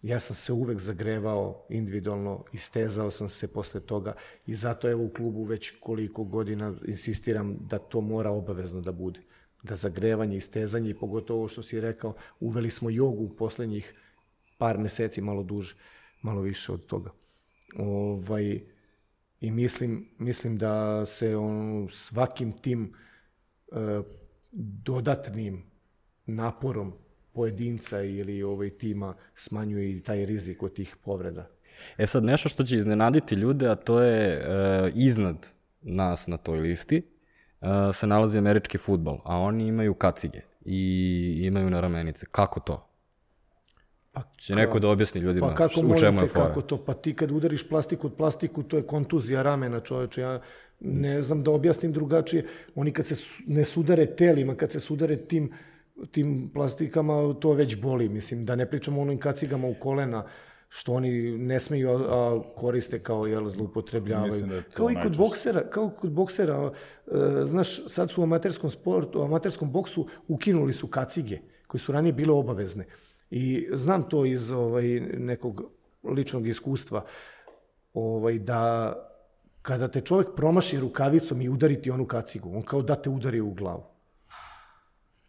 Ja sam se uvek zagrevao individualno, istezao sam se posle toga i zato evo u klubu već koliko godina insistiram da to mora obavezno da bude. Da zagrevanje, istezanje i pogotovo što si rekao, uveli smo jogu u poslednjih par meseci, malo duže, malo više od toga. Ovaj, I mislim, mislim da se on svakim tim e, dodatnim naporom pojedinca ili ovaj tima smanjuje i taj rizik od tih povreda. E sad, nešto što će iznenaditi ljude, a to je e, iznad nas na toj listi, e, se nalazi američki futbol, a oni imaju kacige i imaju na ramenice. Kako to? Pa, Će neko da objasni ljudima pa kako u čemu je fora. kako to? Pa ti kad udariš plastiku od plastiku, to je kontuzija ramena čoveče. Ja ne znam da objasnim drugačije. Oni kad se ne sudare telima, kad se sudare tim, tim plastikama, to već boli. Mislim, da ne pričamo o onim kacigama u kolena, što oni ne smeju, a, koriste kao jel, zloupotrebljavaju. Da je kao i kod najčešće. boksera, kao kod boksera, e, znaš, sad su u amaterskom sportu, u amaterskom boksu ukinuli su kacige, koje su ranije bile obavezne. I znam to iz ovaj, nekog ličnog iskustva, ovaj, da kada te čovjek promaši rukavicom i udari ti onu kacigu, on kao da te udari u glavu.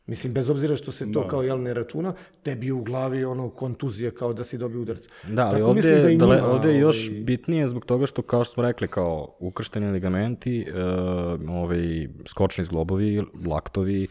Mislim, bez obzira što se to Da. kao jel ne računa, tebi u glavi ono kontuzija kao da si dobio udarac. Da, ali Tako ovde, da i dale, njima, ovde je još ovaj, bitnije zbog toga što, kao što smo rekli, kao ukršteni ligamenti, e, ovaj, skočni zglobovi, laktovi,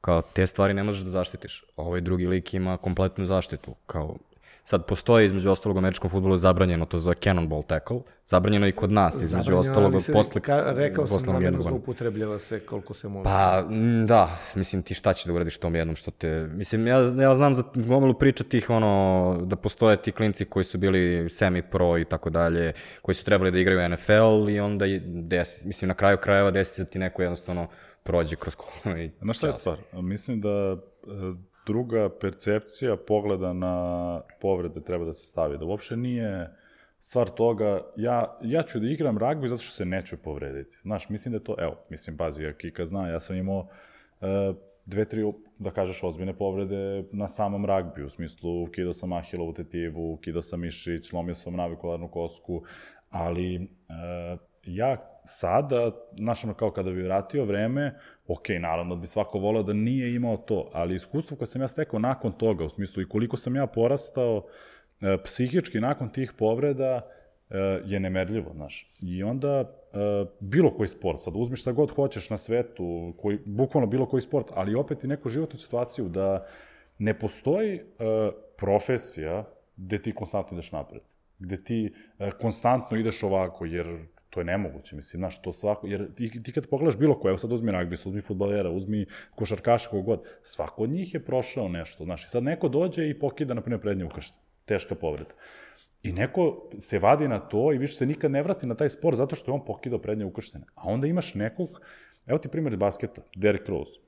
kao te stvari ne možeš da zaštitiš. Ovaj drugi lik ima kompletnu zaštitu. Kao, sad postoji između ostalog u američkom futbolu je zabranjeno, to zove cannonball tackle, zabranjeno i kod nas, između zabranjeno, ostalog ali se- posle, ka, rekao sam posle namjerno jednog godina. zloupotrebljava se koliko se može. Pa, m, da, mislim, ti šta ćeš da uradiš tom jednom što te... Mislim, ja, ja znam za gomilu priča tih, ono, da postoje ti klinci koji su bili semi-pro i tako dalje, koji su trebali da igraju NFL i onda, je, desi, mislim, na kraju krajeva desi se ti neko jednostavno prođe kroz kolo i... Znaš šta je stvar? Mislim da e, druga percepcija pogleda na povrede treba da se stavi. Da uopšte nije stvar toga, ja, ja ću da igram ragbi zato što se neću povrediti. Znaš, mislim da to, evo, mislim, pazi, ja Kika zna, ja sam imao e, dve, tri, da kažeš, ozbiljne povrede na samom ragbiju, u smislu, kidao sam ahilovu tetivu, kidao sam mišić, slomio sam navikularnu kosku, ali e, ja sada, znaš, ono kao kada bi vratio vreme, ok, naravno bi svako voleo da nije imao to, ali iskustvo koje sam ja stekao nakon toga, u smislu i koliko sam ja porastao e, psihički nakon tih povreda, e, je nemerljivo, znaš. I onda e, bilo koji sport, sad uzmi šta god hoćeš na svetu, koji, bukvalno bilo koji sport, ali opet i neku životnu situaciju da ne postoji e, profesija gde ti konstantno ideš napred, gde ti e, konstantno ideš ovako, jer to je nemoguće, mislim, znaš, to svako, jer ti, ti kad pogledaš bilo ko, evo sad uzmi ragbi, uzmi futbalera, uzmi košarkaša, kog god, svako od njih je prošao nešto, znaš, i sad neko dođe i pokida, na primjer, prednje ukršta, teška povreda. I neko se vadi na to i više se nikad ne vrati na taj sport zato što je on pokidao prednje ukrštene. A onda imaš nekog, evo ti primjer basketa, Derrick Rose.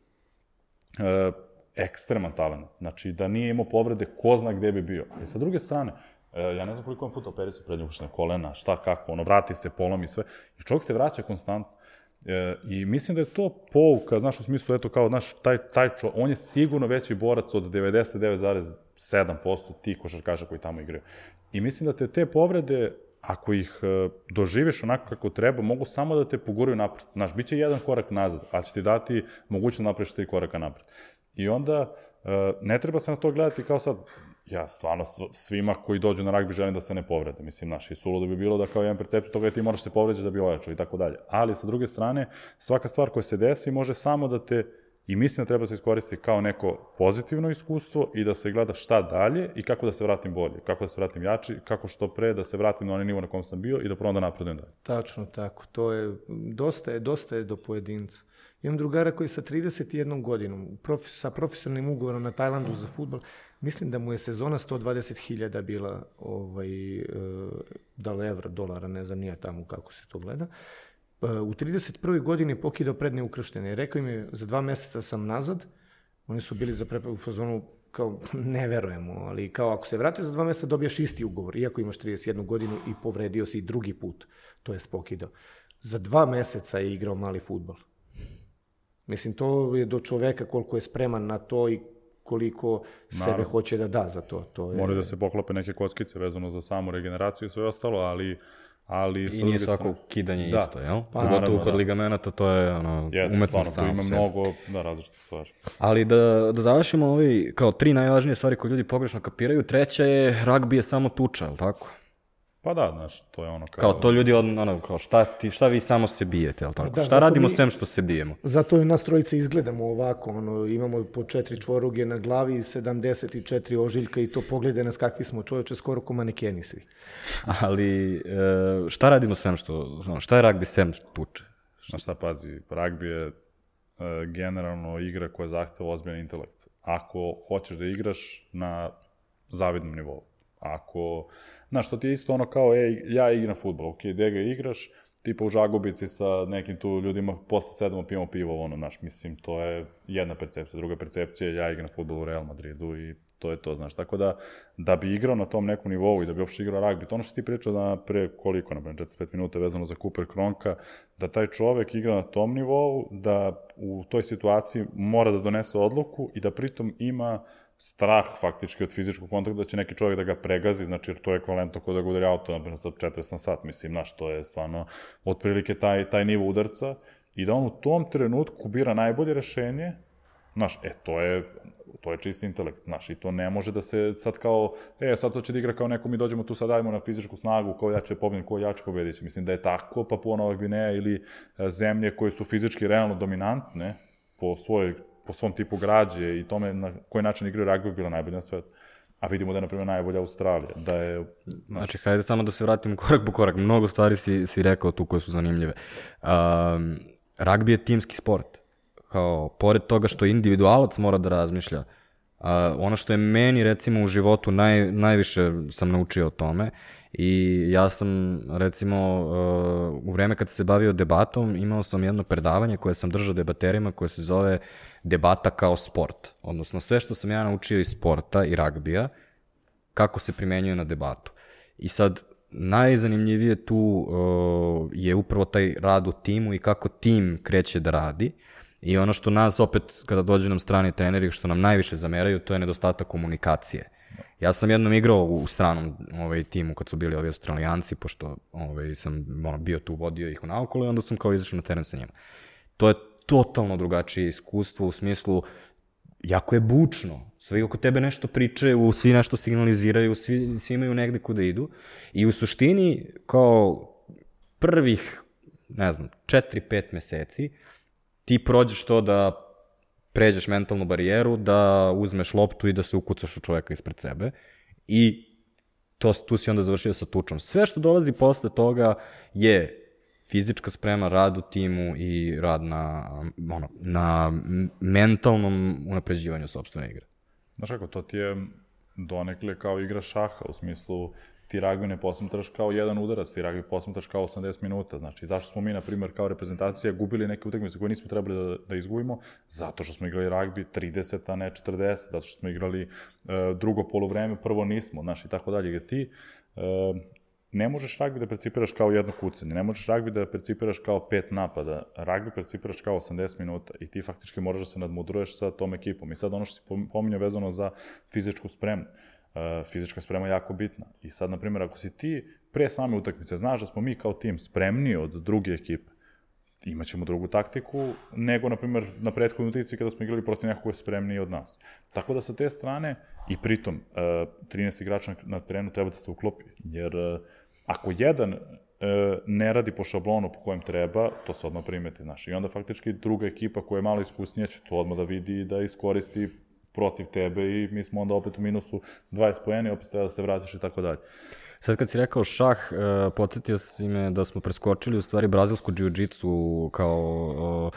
E, ekstreman talent. Znači, da nije imao povrede, ko zna gde bi bio. I sa druge strane, e, ja ne znam koliko on puta operi su prednje ukrštene kolena, šta, kako, ono, vrati se, polomi sve. I čovjek se vraća konstantno. E, I mislim da je to pouka, znaš, u smislu, eto, kao, znaš, taj, taj čo, on je sigurno veći borac od 99,7% tih košarkaša koji tamo igraju. I mislim da te te povrede, ako ih e, doživiš onako kako treba, mogu samo da te poguraju napred. Znaš, bit će jedan korak nazad, ali će ti dati mogućnost da napraviš tri koraka napred. I onda, e, ne treba se na to gledati kao sad, ja stvarno svima koji dođu na ragbi želim da se ne povrede. Mislim, znaš, i suludo bi bilo da kao jedan percepciju toga je ti moraš se povređati da bi ojačao i tako dalje. Ali, sa druge strane, svaka stvar koja se desi može samo da te I mislim da treba se iskoristiti kao neko pozitivno iskustvo i da se gleda šta dalje i kako da se vratim bolje, kako da se vratim jači, kako što pre da se vratim na onaj nivo na kom sam bio i da probam da napredujem dalje. Tačno tako, to je, dosta je, dosta je do pojedinca. Imam drugara koji sa 31 godinom, profi, sa profesionalnim ugovorom na Tajlandu za futbol, mislim da mu je sezona 120.000 bila, ovaj, e, da li evra, dolara, ne znam nije tamo kako se to gleda. E, U 31. godini pokidao prednje ukrštene rekao im je, za dva meseca sam nazad, oni su bili za prepravu fazonu, kao, ne verujemo, ali kao ako se vratiš za dva meseca dobiješ isti ugovor, iako imaš 31 godinu i povredio si drugi put, to je pokidao. Za dva meseca je igrao mali futbol. Mislim, to je do čoveka koliko je spreman na to i koliko sebe hoće da da za to. to je... Moraju da se poklope neke kockice vezano za samu regeneraciju i sve ostalo, ali ali I nije svako strane- kidanje Da. isto, jel? Pa, Pogotovo naravno, kod da. ligamenata, to je ono, Jeste, umetnost stvarno, ima sebi. mnogo, da, različite stvari. Ali da, da završimo ovi, kao tri najvažnije stvari koje ljudi pogrešno kapiraju. Treća je, ragbi je samo tuča, jel tako? Pa da, znaš, to je ono kao... Kao to ljudi, od, ono, kao šta, ti, šta vi samo se bijete, jel tako? da, šta radimo mi- sem što se bijemo? Zato je nas trojice izgledamo ovako, ono, imamo po četiri čvoruge na glavi i 74 ožiljka i to pogledaj nas kakvi smo čoveče, skoro ko manekeni svi. Ali e, šta radimo sem što, ono, šta je ragbi sem što tuče? Znaš šta, pazi, ragbi je e, generalno igra koja zahteva ozbiljan intelekt. Ako hoćeš da igraš na zavidnom nivou. Ako, znaš, to ti je isto ono kao, ej, ja igram futbol, ok, gde ga igraš, tipa u Žagubici sa nekim tu ljudima, posle sedamo pijemo pivo, ono, znaš, mislim, to je jedna percepcija. Druga percepcija je ja igram futbol u Real Madridu i to je to, znaš. Tako da, da bi igrao na tom nekom nivou i da bi uopšte igrao ragbi, to ono što ti pričao da pre koliko, na 45 minuta vezano za Cooper Kronka, da taj čovek igra na tom nivou, da u toj situaciji mora da donese odluku i da pritom ima strah faktički od fizičkog kontakta da će neki čovjek da ga pregazi, znači jer to je ekvalentno kod da ga udari auto, na sa 40 na sat, mislim, znaš, to je stvarno otprilike taj, taj nivo udarca i da on u tom trenutku bira najbolje rešenje, znaš, e, to je, to je čisti intelekt, znaš, i to ne može da se sad kao, e, sad to će da igra kao neko, mi dođemo tu sad dajemo na fizičku snagu, kao ja će pobedim, ko ja ću pobediti. Mislim da je tako, pa po Nova Gvineja ili e, zemlje koje su fizički realno dominantne po svojoj po svom tipu građe i tome na koji način igraju ragbi bila najbolja na svetu. A vidimo da je, na primjer, najbolja Australija. Da je, znači, znači, hajde samo da se vratimo korak po korak. Mnogo stvari si, si rekao tu koje su zanimljive. Um, ragbi je timski sport. Kao, pored toga što individualac mora da razmišlja, uh, ono što je meni, recimo, u životu naj, najviše sam naučio o tome I ja sam, recimo, uh, u vreme kad se bavio debatom, imao sam jedno predavanje koje sam držao debaterima koje se zove debata kao sport. Odnosno, sve što sam ja naučio iz sporta i ragbija, kako se primenjuje na debatu. I sad, najzanimljivije tu uh, je upravo taj rad u timu i kako tim kreće da radi. I ono što nas opet, kada dođe nam strani treneri, što nam najviše zameraju, to je nedostatak komunikacije. Ja sam jednom igrao u stranom ovaj, timu kad su bili ovi australijanci, pošto ovaj, sam ono, bio tu, vodio ih u naokolo i onda sam kao izašao na teren sa njima. To je totalno drugačije iskustvo u smislu jako je bučno. Svi oko tebe nešto pričaju, svi nešto signaliziraju, svi, svi imaju negde kuda idu. I u suštini, kao prvih, ne znam, 4-5 meseci, ti prođeš to da pređeš mentalnu barijeru, da uzmeš loptu i da se ukucaš u čoveka ispred sebe i to, tu si onda završio sa tučom. Sve što dolazi posle toga je fizička sprema, rad u timu i rad na, ono, na mentalnom unapređivanju sobstvene igre. Znaš kako, to ti je donekle kao igra šaha, u smislu ti ragbi ne posmetraš kao jedan udarac, ti ragbi posmetraš kao 80 minuta. Znači, zašto smo mi, na primjer, kao reprezentacija gubili neke utakmice koje nismo trebali da, da izgubimo? Zato što smo igrali ragbi 30, a ne 40, zato što smo igrali uh, drugo polovreme, prvo nismo, znači, i tako dalje. Gde ti uh, ne možeš ragbi da percipiraš kao jedno kucanje, ne možeš ragbi da percipiraš kao pet napada, ragbi percipiraš kao 80 minuta i ti faktički moraš da se nadmudruješ sa tom ekipom. I sad ono što si pominjao vezano za fizičku spremu, fizička sprema jako bitna. I sad, na primjer, ako si ti pre same utakmice znaš da smo mi kao tim spremni od druge ekipe, imaćemo drugu taktiku nego, na primjer, na prethodnoj utakmici kada smo igrali protiv nekog ko je spremniji od nas. Tako da sa te strane, i pritom, uh, 13 igrača na terenu treba da se uklopi, jer uh, ako jedan ne radi po šablonu po kojem treba, to se odmah primeti, znaš. I onda faktički druga ekipa koja je malo iskusnija će to odmah da vidi i da iskoristi protiv tebe i mi smo onda opet u minusu 20 pojeni, opet treba da se vratiš i tako dalje. Sad kad si rekao šah, uh, podsjetio si me da smo preskočili u stvari brazilsku jiu-jitsu kao uh,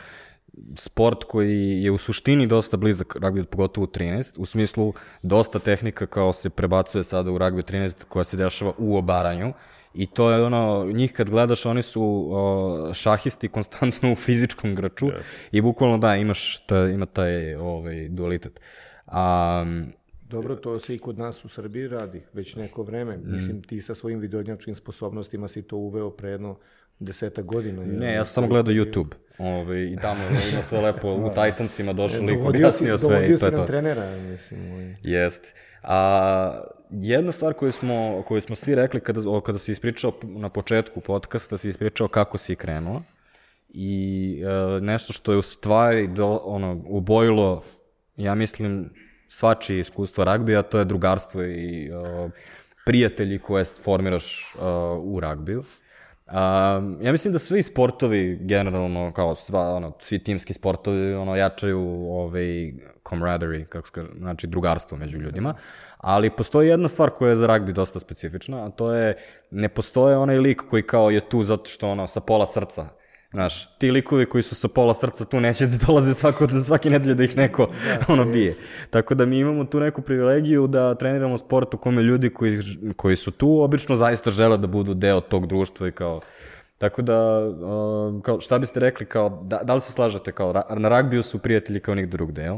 sport koji je u suštini dosta blizak rugby, pogotovo u 13, u smislu dosta tehnika kao se prebacuje sada u rugby 13 koja se dešava u obaranju. I to je ono, njih kad gledaš, oni su o, šahisti konstantno u fizičkom graču yes. i bukvalno da, imaš ta, ima taj ovaj, dualitet. Um, Dobro, to se i kod nas u Srbiji radi već neko vreme. Mm. Mislim, ti sa svojim videodnjačkim sposobnostima si to uveo pre jedno deseta godina. Ne, ja sam samo gledao YouTube. Ove, ovaj, I tamo ima sve lepo u Titansima došao lik objasnio sve. Dovodio si nam trenera, mislim. Ovaj. Jest. A jedna stvar koju smo, koju smo svi rekli kada, o, kada si ispričao na početku podcasta, si ispričao kako si krenuo i e, nešto što je u stvari do, ono, ubojilo, ja mislim, svačije iskustvo ragbija, to je drugarstvo i uh, prijatelji koje formiraš uh, u ragbiju. Um, ja mislim da svi sportovi generalno kao sva ono svi timski sportovi ono jačaju ovaj camaraderie kako kaže znači drugarstvo među ljudima ali postoji jedna stvar koja je za ragbi dosta specifična a to je ne postoje onaj lik koji kao je tu zato što ono sa pola srca Znaš, ti likovi koji su sa pola srca tu neće da dolaze svako, svake nedelje da ih neko da, ono bije. Jest. Tako da mi imamo tu neku privilegiju da treniramo sport u kome ljudi koji, koji su tu obično zaista žele da budu deo tog društva i kao Tako da, uh, kao, šta biste rekli, kao, da, da li se slažete, kao, na ragbiju su prijatelji kao nik drugde, jel?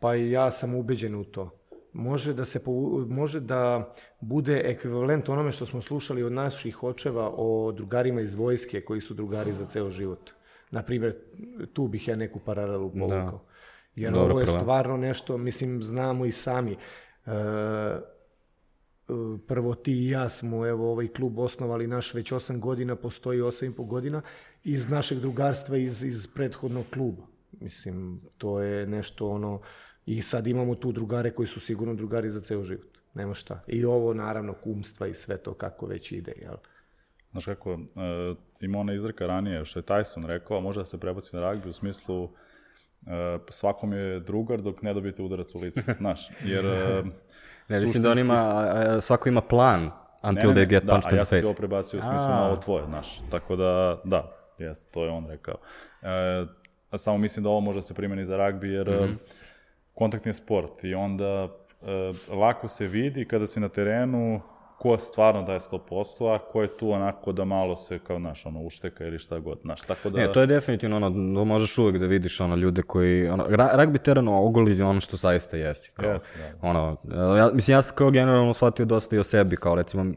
Pa i ja sam ubeđen u to. Može da, se, može da bude ekvivalent onome što smo slušali od naših očeva o drugarima iz vojske koji su drugari za ceo život. Naprimjer, tu bih ja neku paralelu povukao. Da. Jer Dobro, ovo je prva. stvarno nešto, mislim, znamo i sami. E, prvo ti i ja smo evo ovaj klub osnovali naš već 8 godina, postoji 8 i po godina iz našeg drugarstva iz, iz prethodnog kluba. Mislim, to je nešto ono, i sad imamo tu drugare koji su sigurno drugari za ceo život. Nema šta. I ovo, naravno, kumstva i sve to kako već ide, jel? Znaš kako, uh, ima ona izreka ranije, što je Tyson rekao, može da se prebaci na ragbi u smislu uh, svakom je drugar dok ne dobijete udarac u lice, znaš, jer... Uh, ne, mislim da on ima, svako ima plan until ne, ne, they get da, punched in the face. Da, a ja sam to prebacio u smislu a. na ovo tvoje, znaš, tako da, da, jes, to je on rekao. Uh, samo mislim da ovo može da se primeni za ragbi, jer mm -hmm. Kontaktni sport i onda uh, lako se vidi kada si na terenu ko stvarno daje 100%, a ko je tu onako da malo se kao, naš, ono, ušteka ili šta god, znaš, tako da... Ne, to je definitivno ono, da možeš uvek da vidiš ono, ljude koji, ono, rugby teren ogoli ono što zaista jesi, kao, yes, da. ono, ja, mislim, ja sam kao generalno shvatio dosta i o sebi, kao, recimo, uh,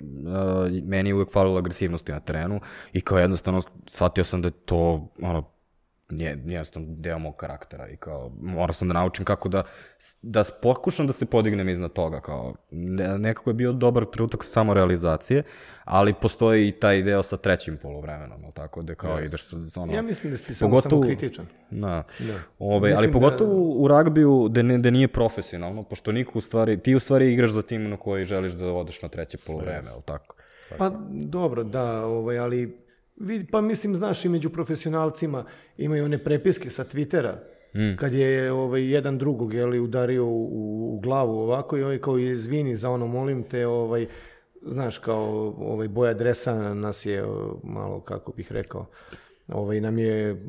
meni je uvek falilo agresivnosti na terenu i kao jednostavno shvatio sam da je to, ono, nije, jednostavno deo mog karaktera i kao morao sam da naučim kako da, da pokušam da se podignem iznad toga, kao ne, nekako je bio dobar trenutak samorealizacije, ali postoji i taj deo sa trećim polovremenom, tako da kao yes. ideš sa, ono... Ja mislim da si samo, pogotovo, samo kritičan. Da. da. Ove, ali pogotovo da... u ragbiju da, ne, da nije profesionalno, pošto niko u stvari, ti u stvari igraš za tim na koji želiš da odeš na treće polovreme, yes. ali tako? Pa dobro, da, ovaj, ali pa mislim, znaš, i među profesionalcima imaju one prepiske sa Twittera, mm. kad je ovaj, jedan drugog jeli, udario u, u glavu ovako i ovaj kao izvini za ono, molim te, ovaj, znaš, kao ovaj, boja dresa nas je malo, kako bih rekao, ovaj, nam je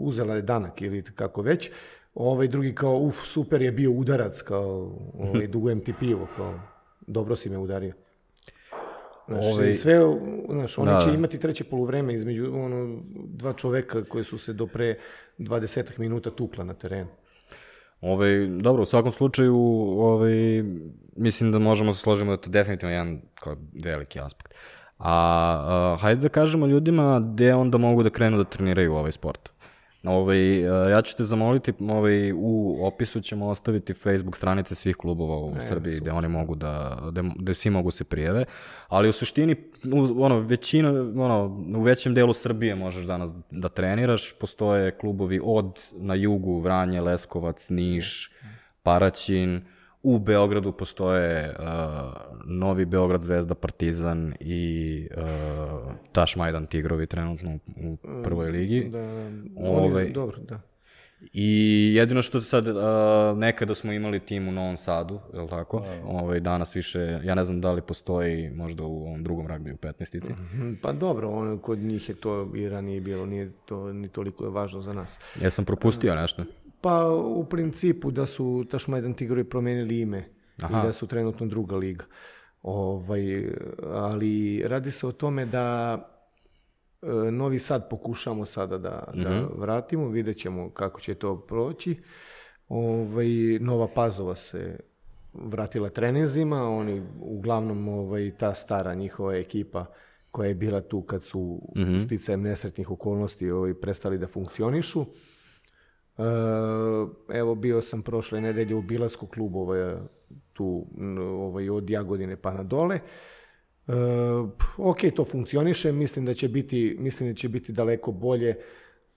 uzela je danak ili kako već, ovaj drugi kao, uf, super je bio udarac, kao, ovaj, dugujem ti pivo, kao, dobro si me udario. Znaš, Ove... Ovaj- sve, znaš, oni da, će da. imati treće poluvreme između ono, dva čoveka koje su se do pre 20 minuta tukla na terenu. Ove, ovaj, dobro, u svakom slučaju, ovaj, mislim da možemo da se složiti da je to definitivno jedan kao veliki aspekt. A, a hajde da kažemo ljudima gde onda mogu da krenu da treniraju ovaj sport. Ovaj, ja ću te zamoliti, ovaj, u opisu ćemo ostaviti Facebook stranice svih klubova u e, Srbiji super. gde oni mogu da, da, da svi mogu se prijeve, ali u suštini u, ono, većina, ono, u većem delu Srbije možeš danas da treniraš, postoje klubovi od na jugu, Vranje, Leskovac, Niš, Paraćin, U Beogradu postoje uh, Novi Beograd Zvezda Partizan i uh, Taš Majdan Tigrovi trenutno u prvoj ligi. Da, Ove, ovaj, dobro, da. I jedino što sad, uh, nekada smo imali tim u Novom Sadu, je li tako? Da. Ovaj, danas više, ja ne znam da li postoji možda u ovom drugom ragbiju 15-ici. Mhm, pa dobro, ono, kod njih je to i ranije bilo, nije to ni toliko je važno za nas. Ja sam propustio nešto. Pa u principu da su Tašmajdan Tigrovi promenili ime Aha. i da su trenutno druga liga. Ovaj, ali radi se o tome da e, Novi Sad pokušamo sada da, mm -hmm. da mhm. vratimo, vidjet ćemo kako će to proći. Ovaj, Nova Pazova se vratila treninzima, oni uglavnom ovaj, ta stara njihova ekipa koja je bila tu kad su mm -hmm. sticajem nesretnih okolnosti ovaj, prestali da funkcionišu. Eh, evo, bio sam prošle nedelje u Bilasku klubu ovaj, tu ovaj, od Jagodine pa na dole. Uh, ok, to funkcioniše, mislim da će biti, mislim da će biti daleko bolje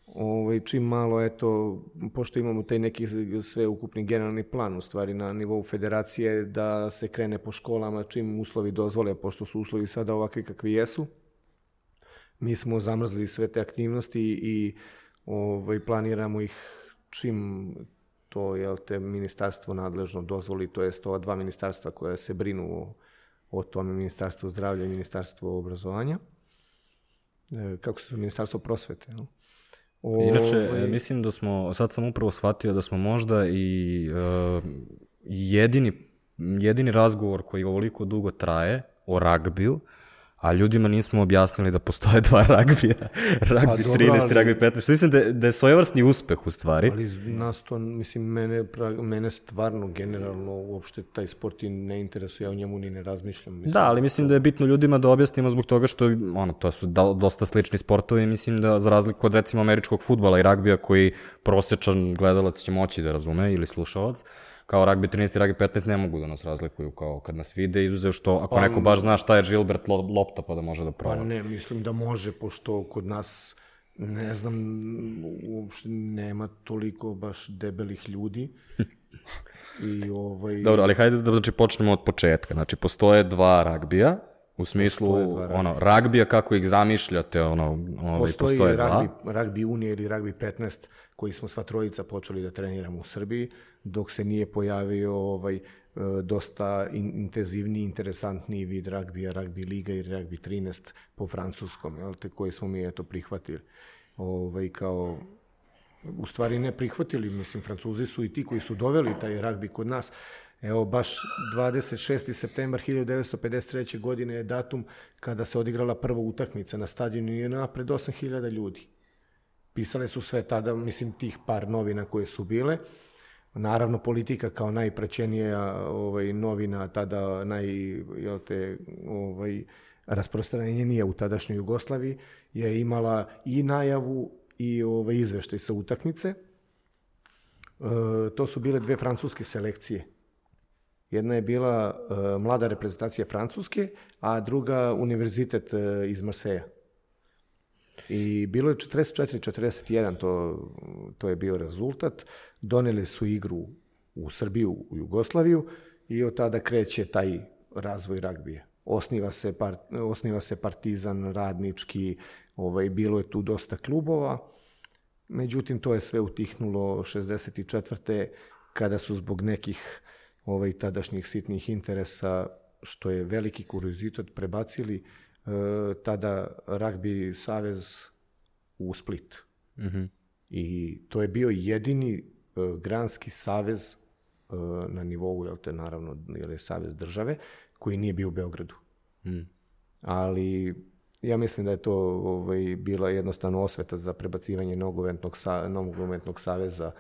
ovaj, čim malo, eto, pošto imamo taj neki sveukupni generalni plan, u stvari na nivou federacije, da se krene po školama čim uslovi dozvole, pošto su uslovi sada ovakvi kakvi jesu. Mi smo zamrzli sve te aktivnosti i ovaj, planiramo ih čim to je te ministarstvo nadležno dozvoli, to jest ova dva ministarstva koja se brinu o, o tome, ministarstvo zdravlja i ministarstvo obrazovanja. e, kako se ministarstvo prosvete. Jel? Inače, Ovaj, mislim da smo, sad sam upravo shvatio da smo možda i uh, jedini, jedini razgovor koji ovoliko dugo traje o ragbiju, a ljudima nismo objasnili da postoje dva ragbija, ragbi dobro, 13 i ragbi 15, što mislim da, da je svojevrsni uspeh u stvari. Ali nas to, mislim, mene, pra- mene stvarno generalno uopšte taj sport i ne interesuje, ja o njemu ni ne razmišljam. Mislim, Da, ali mislim da je bitno ljudima da objasnimo zbog toga što ono, to su da, dosta slični sportovi, mislim da za razliku od recimo američkog futbala i ragbija koji prosječan gledalac će moći da razume ili slušalac, kao ragbi 13 i ragbi 15 ne mogu da nas razlikuju kao kad nas vide, izuzev što ako neko baš zna šta je Gilbert lo- lopta pa da može da Pa proba. ne, mislim da može, pošto kod nas, ne znam, uopšte nema toliko baš debelih ljudi. I ovaj... Dobro, ali hajde da znači, počnemo od početka. Znači, postoje dva ragbija, u smislu, Postoje ono, ragbija kako ih zamišljate, ono, ovaj, Postoji postoje ragbi, dva. ragbi unije ili ragbi 15 koji smo sva trojica počeli da treniramo u Srbiji, dok se nije pojavio ovaj, e, dosta in, intenzivniji, interesantniji vid ragbija, ragbi liga i ragbi 13 po francuskom, jel te, koji smo mi eto prihvatili. Ovaj, kao u stvari ne prihvatili, mislim, Francuzi su i ti koji su doveli taj ragbi kod nas. Evo, baš 26. septembar 1953. godine je datum kada se odigrala prva utakmica na stadionu JNA pred 8000 ljudi. Pisale su sve tada, mislim, tih par novina koje su bile. Naravno, politika kao najpraćenija ovaj, novina, tada naj, jel te, ovaj, rasprostranjenija u tadašnjoj Jugoslaviji, je imala i najavu i ovaj, izveštaj sa utakmice. E, to su bile dve francuske selekcije. Jedna je bila e, mlada reprezentacija Francuske, a druga univerzitet e, iz Marseja. I bilo je 44-41, to, to je bio rezultat. Doneli su igru u Srbiju, u Jugoslaviju i od tada kreće taj razvoj ragbija. Osniva se, par, osniva se partizan, radnički, ovaj, bilo je tu dosta klubova, međutim to je sve utihnulo 64. kada su zbog nekih ovaj, tadašnjih sitnih interesa, što je veliki kuriozitet, prebacili tada ragbi savez u Split. Mhm. I to je bio jedini e, granski savez e, na nivou, jel te, naravno, jer je savez države, koji nije bio u Beogradu. Mm. Ali ja mislim da je to ovaj, bila jednostavno osveta za prebacivanje nogometnog, sa, nogometnog saveza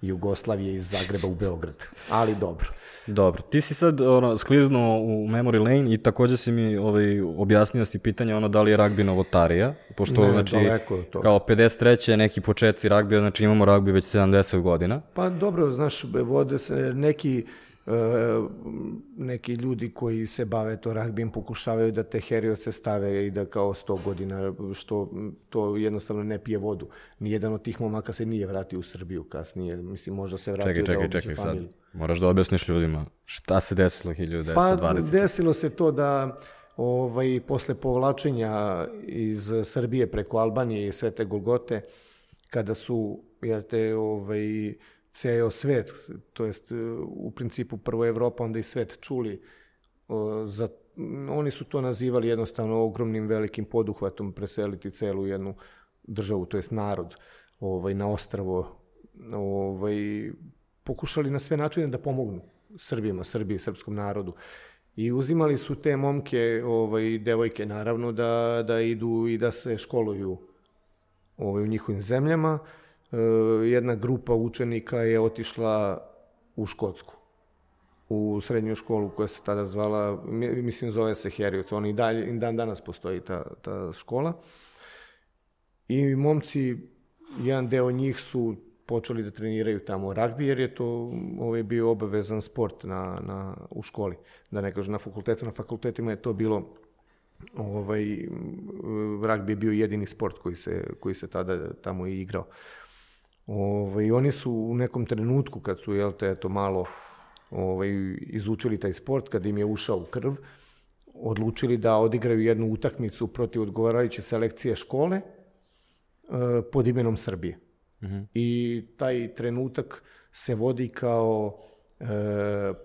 Jugoslavije iz Zagreba u Beograd. Ali dobro. Dobro, ti si sad ono, skliznuo u memory lane i takođe si mi ovaj, objasnio si pitanje ono da li je ragbi novotarija, pošto Ne, znači, kao 53. neki početci ragbija, znači imamo ragbi već 70 godina. Pa dobro, znaš, vode se neki neki ljudi koji se bave to ragbijem pokušavaju da te herioce stave i da kao 100 godina, što to jednostavno ne pije vodu. Nijedan od tih momaka se nije vratio u Srbiju kasnije. Mislim, možda se vratio Čekaj, da čekaj, obiđe čekaj sad. familiju. Moraš da objasniš ljudima šta se desilo 1920. Pa desilo se to da ovaj, posle povlačenja iz Srbije preko Albanije i Svete Golgote, kada su, jer te, ovaj, ceo svet, to jest u principu prvo Evropa, onda i svet čuli o, za oni su to nazivali jednostavno ogromnim velikim poduhvatom preseliti celu jednu državu, to jest narod, ovaj, na ostravo, ovaj, pokušali na sve načine da pomognu Srbima, Srbiji, srpskom narodu. I uzimali su te momke, ovaj, devojke naravno, da, da idu i da se školuju ovaj, u njihovim zemljama. E, jedna grupa učenika je otišla u Škotsku u srednju školu koja se tada zvala, mi- mislim zove se Herioc, on i, dalje, i dan danas postoji ta, ta škola. I momci, jedan deo njih su počeli da treniraju tamo ragbi, jer je to ovaj, bio obavezan sport na, na, u školi. Da ne kažem na fakultetu, na fakultetima je to bilo ovaj, ragbi je bio jedini sport koji se, koji se tada tamo i igrao. Ovaj, oni su u nekom trenutku kad su, jel te, eto, malo ovaj, izučili taj sport, kad im je ušao u krv, odlučili da odigraju jednu utakmicu protiv odgovarajuće selekcije škole e, pod imenom Srbije. I taj trenutak se vodi kao e,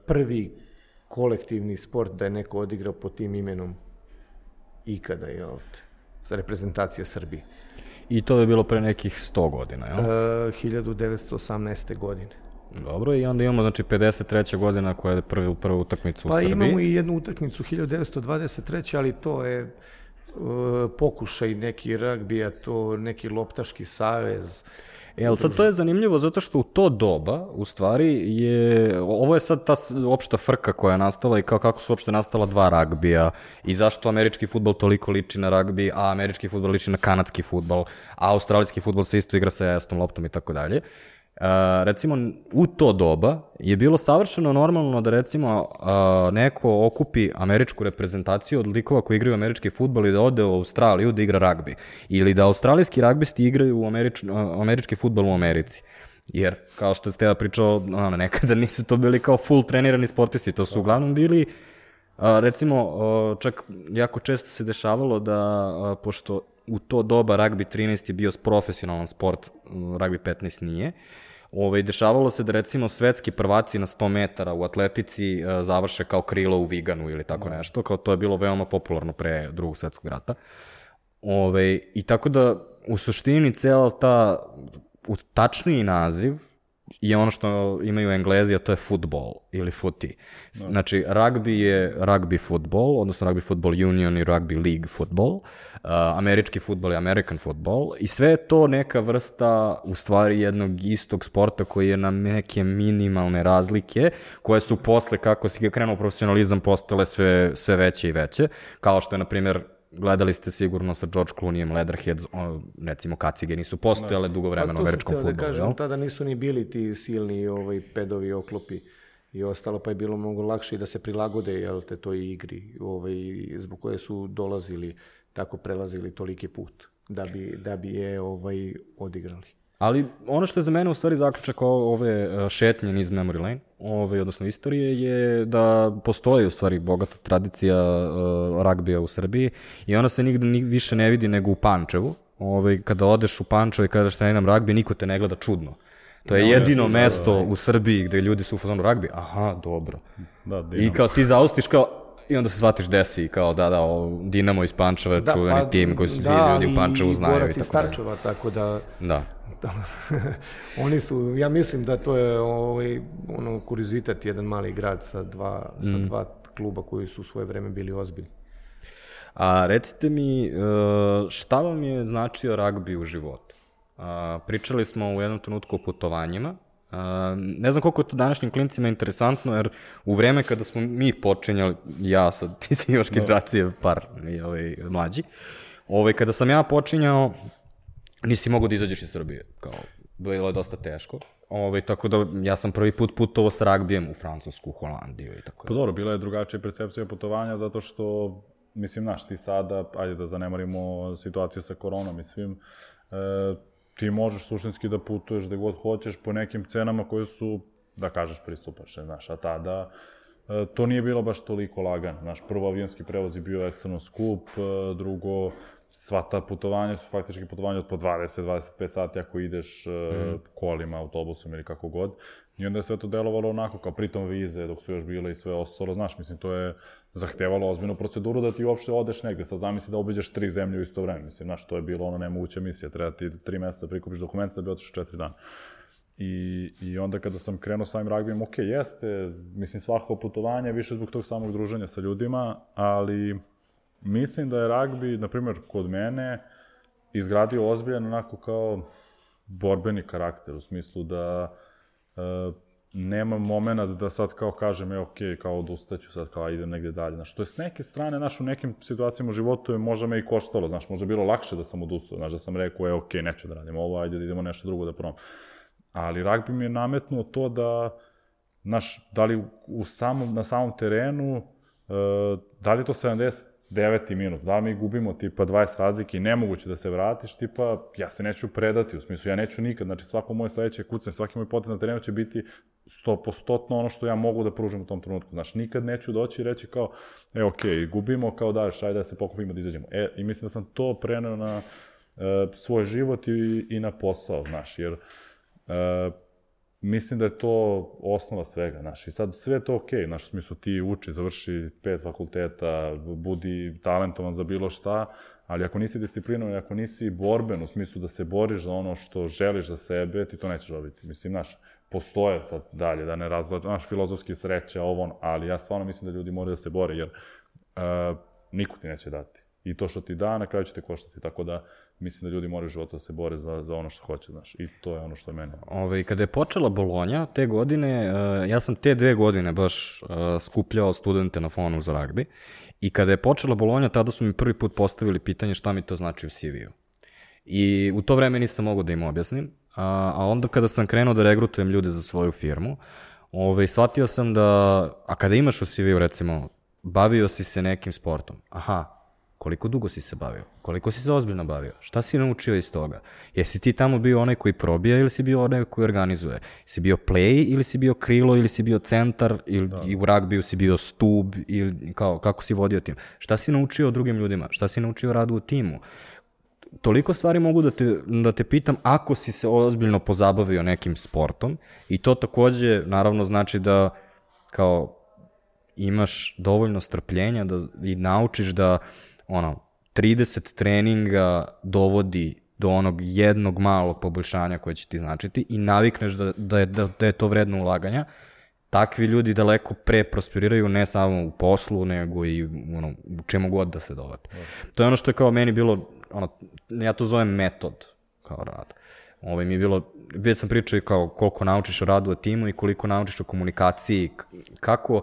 prvi kolektivni sport da je neko odigrao pod tim imenom ikada je ovde. reprezentacija Srbije. I to je bilo pre nekih 100 godina, jel? E, 1918. godine. Dobro, i onda imamo, znači, 53. godina koja je prvi, prva utakmica u Pa Srbiji. imamo i jednu utakmicu 1923. ali to je e, pokušaj neki ragbija, to neki loptaški savez. E, ali sad to je zanimljivo zato što u to doba, u stvari, je, ovo je sad ta opšta frka koja je nastala i kao kako su uopšte nastala dva ragbija i zašto američki futbol toliko liči na ragbi, a američki futbol liči na kanadski futbol, a australijski futbol se isto igra sa jastom loptom i tako dalje. Uh, recimo, u to doba je bilo savršeno normalno da recimo uh, neko okupi američku reprezentaciju od likova koji igraju američki futbol i da ode u Australiju da igra ragbi. Ili da australijski ragbisti igraju u američ, uh, američki futbol u Americi. Jer, kao što je Steva pričao, ono, nekada nisu to bili kao full trenirani sportisti, to su uglavnom bili A, recimo, čak jako često se dešavalo da, a, pošto u to doba ragbi 13 je bio profesionalan sport, m, ragbi 15 nije, Ove, dešavalo se da recimo svetski prvaci na 100 metara u atletici a, završe kao krilo u Viganu ili tako nešto, kao to je bilo veoma popularno pre drugog svetskog rata. Ove, I tako da u suštini cela ta u tačniji naziv je ono što imaju Englezi, a to je football ili footy. Znači, rugby je rugby football, odnosno rugby football union i rugby league football, uh, američki futbol je American football i sve je to neka vrsta u stvari jednog istog sporta koji je na neke minimalne razlike koje su posle kako se krenuo profesionalizam postale sve, sve veće i veće, kao što je na primjer gledali ste sigurno sa George Clooneyem Leatherheads, o, recimo kacige nisu postojale dugo vremena u Pa to sam američkom da futbolu, kažem, jel? tada nisu ni bili ti silni ovaj, pedovi, oklopi i ostalo, pa je bilo mnogo lakše da se prilagode jel te, toj igri ovaj, zbog koje su dolazili, tako prelazili toliki put da bi, da bi je ovaj, odigrali. Ali ono što je za mene u stvari zaključak o- ove e, šetnje niz Memory Lane, ove, odnosno istorije, je da postoji u stvari bogata tradicija uh, ragbija u Srbiji i ona se nigde ni, više ne vidi nego u Pančevu. Ove, kada odeš u Pančevo i kažeš treniram ragbi, niko te ne gleda čudno. To je jedino mesto u Srbiji gde ljudi su u fazonu ragbi. Aha, dobro. Da, I Dinamo. kao ti zaustiš kao I onda se shvatiš desi, kao da, da, o, Dinamo iz Pančeva, da, čuveni pa, tim koji su svi da, ljudi u Pančevu i znaju i iz tako dalje. Starčeva, tako da Da. Da. Oni su, ja mislim da to je ovaj, ono, kurizitet, jedan mali grad sa dva, sa Mm. dva kluba koji su u svoje vreme bili ozbiljni. A recite mi, e, šta vam je značio ragbi u životu? Pričali smo u jednom trenutku o putovanjima. Ne znam koliko je to današnjim klincima interesantno, jer u vreme kada smo mi počinjali, ja sad, ti si još generacije par i, ovaj, mlađi, ovaj, kada sam ja počinjao, nisi mogao da izađeš iz Srbije, kao, bilo je dosta teško. Ovaj, tako da ja sam prvi put putovao sa ragbijem u Francusku, Holandiju i tako. Pa dobro, bila je drugačija percepcija putovanja zato što, mislim, znaš, ti sada, ajde da zanemarimo situaciju sa koronom i svim, e, ti možeš suštinski da putuješ gde god hoćeš po nekim cenama koje su, da kažeš, pristupačne, znaš, a tada e, to nije bilo baš toliko lagano. Znaš, prvo avionski prevoz je bio ekstremno skup, e, drugo, sva ta putovanja su faktički putovanja od po 20-25 sati ako ideš mm. kolima, autobusom ili kako god. I onda je sve to delovalo onako, kao pritom vize, dok su još bile i sve ostalo. Znaš, mislim, to je zahtevalo ozbiljnu proceduru da ti uopšte odeš negde. Sad zamisli da obiđeš tri zemlje u isto vreme. Mislim, znaš, to je bilo ono nemoguća misija. Treba ti tri meseca da prikupiš dokumente da bi otišao četiri dana. I, I onda kada sam krenuo s ovim ragbijem, ok, jeste, mislim, svako putovanje je više zbog tog samog druženja sa ljudima, ali mislim da je ragbi, na primjer, kod mene, izgradio ozbiljan onako kao borbeni karakter, u smislu da e, nema moment da sad kao kažem, e, ok, kao odustaću sad, kao idem negde dalje. Znaš, to je s neke strane, znaš, u nekim situacijama u životu je možda me i koštalo, znaš, možda je bilo lakše da sam odustao, znaš, da sam rekao, e, ok, neću da radim ovo, ajde da idemo nešto drugo da probam. Ali ragbi mi je nametnuo to da, znaš, da li u samom, na samom terenu, e, da li je to 79. minut, da mi gubimo tipa 20 razlike i nemoguće da se vratiš, tipa ja se neću predati, u smislu ja neću nikad, znači svako moje sledeće kucanje, svaki moj potez na terenu će biti 100% ono što ja mogu da pružim u tom trenutku. Znaš, nikad neću doći i reći kao, e, okay, gubimo, kao da, ajde da se pokupimo, da izađemo. E, i mislim da sam to preneo na e, svoj život i, i na posao, znaš, jer e, mislim da je to osnova svega, znaš, i sad sve je to okej, okay, znaš, u smislu ti uči, završi pet fakulteta, budi talentovan za bilo šta, ali ako nisi disciplinovan, ako nisi borben u smislu da se boriš za ono što želiš za sebe, ti to nećeš dobiti. Mislim, znaš, postoje sad dalje, da ne razgleda, znaš, filozofski sreća, ovo, ali ja stvarno mislim da ljudi moraju da se bore, jer uh, niko ti neće dati. I to što ti da, na kraju će te koštati, tako da mislim da ljudi moraju životu da se bore za, za ono što hoće, znaš, i to je ono što je mene. Ove, kada je počela Bolonja, te godine, uh, ja sam te dve godine baš uh, skupljao studente na fonu za ragbi, i kada je počela Bolonja, tada su mi prvi put postavili pitanje šta mi to znači u CV-u. I u to vreme nisam mogao da im objasnim, a, a onda kada sam krenuo da regrutujem ljude za svoju firmu, ovaj, shvatio sam da, a kada imaš u CV-u recimo, bavio si se nekim sportom, aha, koliko dugo si se bavio, koliko si se ozbiljno bavio, šta si naučio iz toga, jesi ti tamo bio onaj koji probija ili si bio onaj koji organizuje, si bio play ili si bio krilo ili si bio centar ili da. i u ragbiju si bio stub ili kao, kako si vodio tim, šta si naučio o drugim ljudima, šta si naučio radu u timu, toliko stvari mogu da te, da te pitam ako si se ozbiljno pozabavio nekim sportom i to takođe naravno znači da kao imaš dovoljno strpljenja da, i naučiš da ono, 30 treninga dovodi do onog jednog malog poboljšanja koje će ti značiti i navikneš da, da, je, da, da je to vredno ulaganja, takvi ljudi daleko pre prosperiraju ne samo u poslu, nego i ono, u čemu god da se dovate. To je ono što je kao meni bilo, ono, ja to zovem metod kao rad. Ovo ovaj, mi je bilo, već sam pričao i kao koliko naučiš o radu o timu i koliko naučiš o komunikaciji, kako,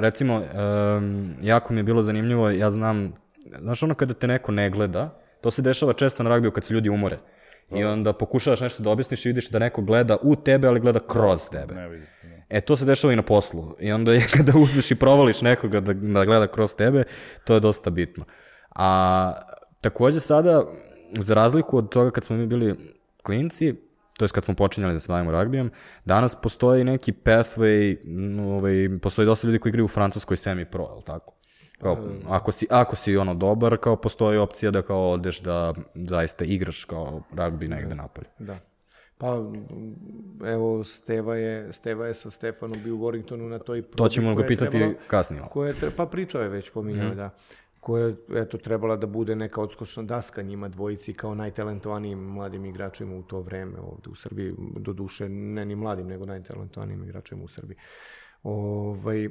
recimo, jako mi je bilo zanimljivo, ja znam, znaš ono kada te neko ne gleda, to se dešava često na ragbiju kad se ljudi umore. I onda pokušavaš nešto da objasniš i vidiš da neko gleda u tebe, ali gleda kroz tebe. Ne vidiš. E, to se dešava i na poslu. I onda je kada uzmeš i provališ nekoga da, da gleda kroz tebe, to je dosta bitno. A takođe sada, za razliku od toga kad smo mi bili klinci, to je kad smo počinjali da se bavimo ragbijem, danas postoji neki pathway, ovaj, postoji dosta ljudi koji igraju u Francuskoj semi-pro, je li tako? Kao, ako, si, ako si ono dobar, kao postoji opcija da kao odeš da zaista igraš kao ragbi negde da. napolje. Da. Pa, evo, Steva je, Steva je sa Stefanom bio u Warringtonu na toj. To ćemo ga pitati trebala, kasnije. Koje, pa pričao je već, pominjao, mm. da koja je eto, trebala da bude neka odskočna daska njima dvojici kao najtalentovanijim mladim igračima u to vreme ovde u Srbiji, do duše ne ni mladim, nego najtalentovanijim igračima u Srbiji. Ovaj,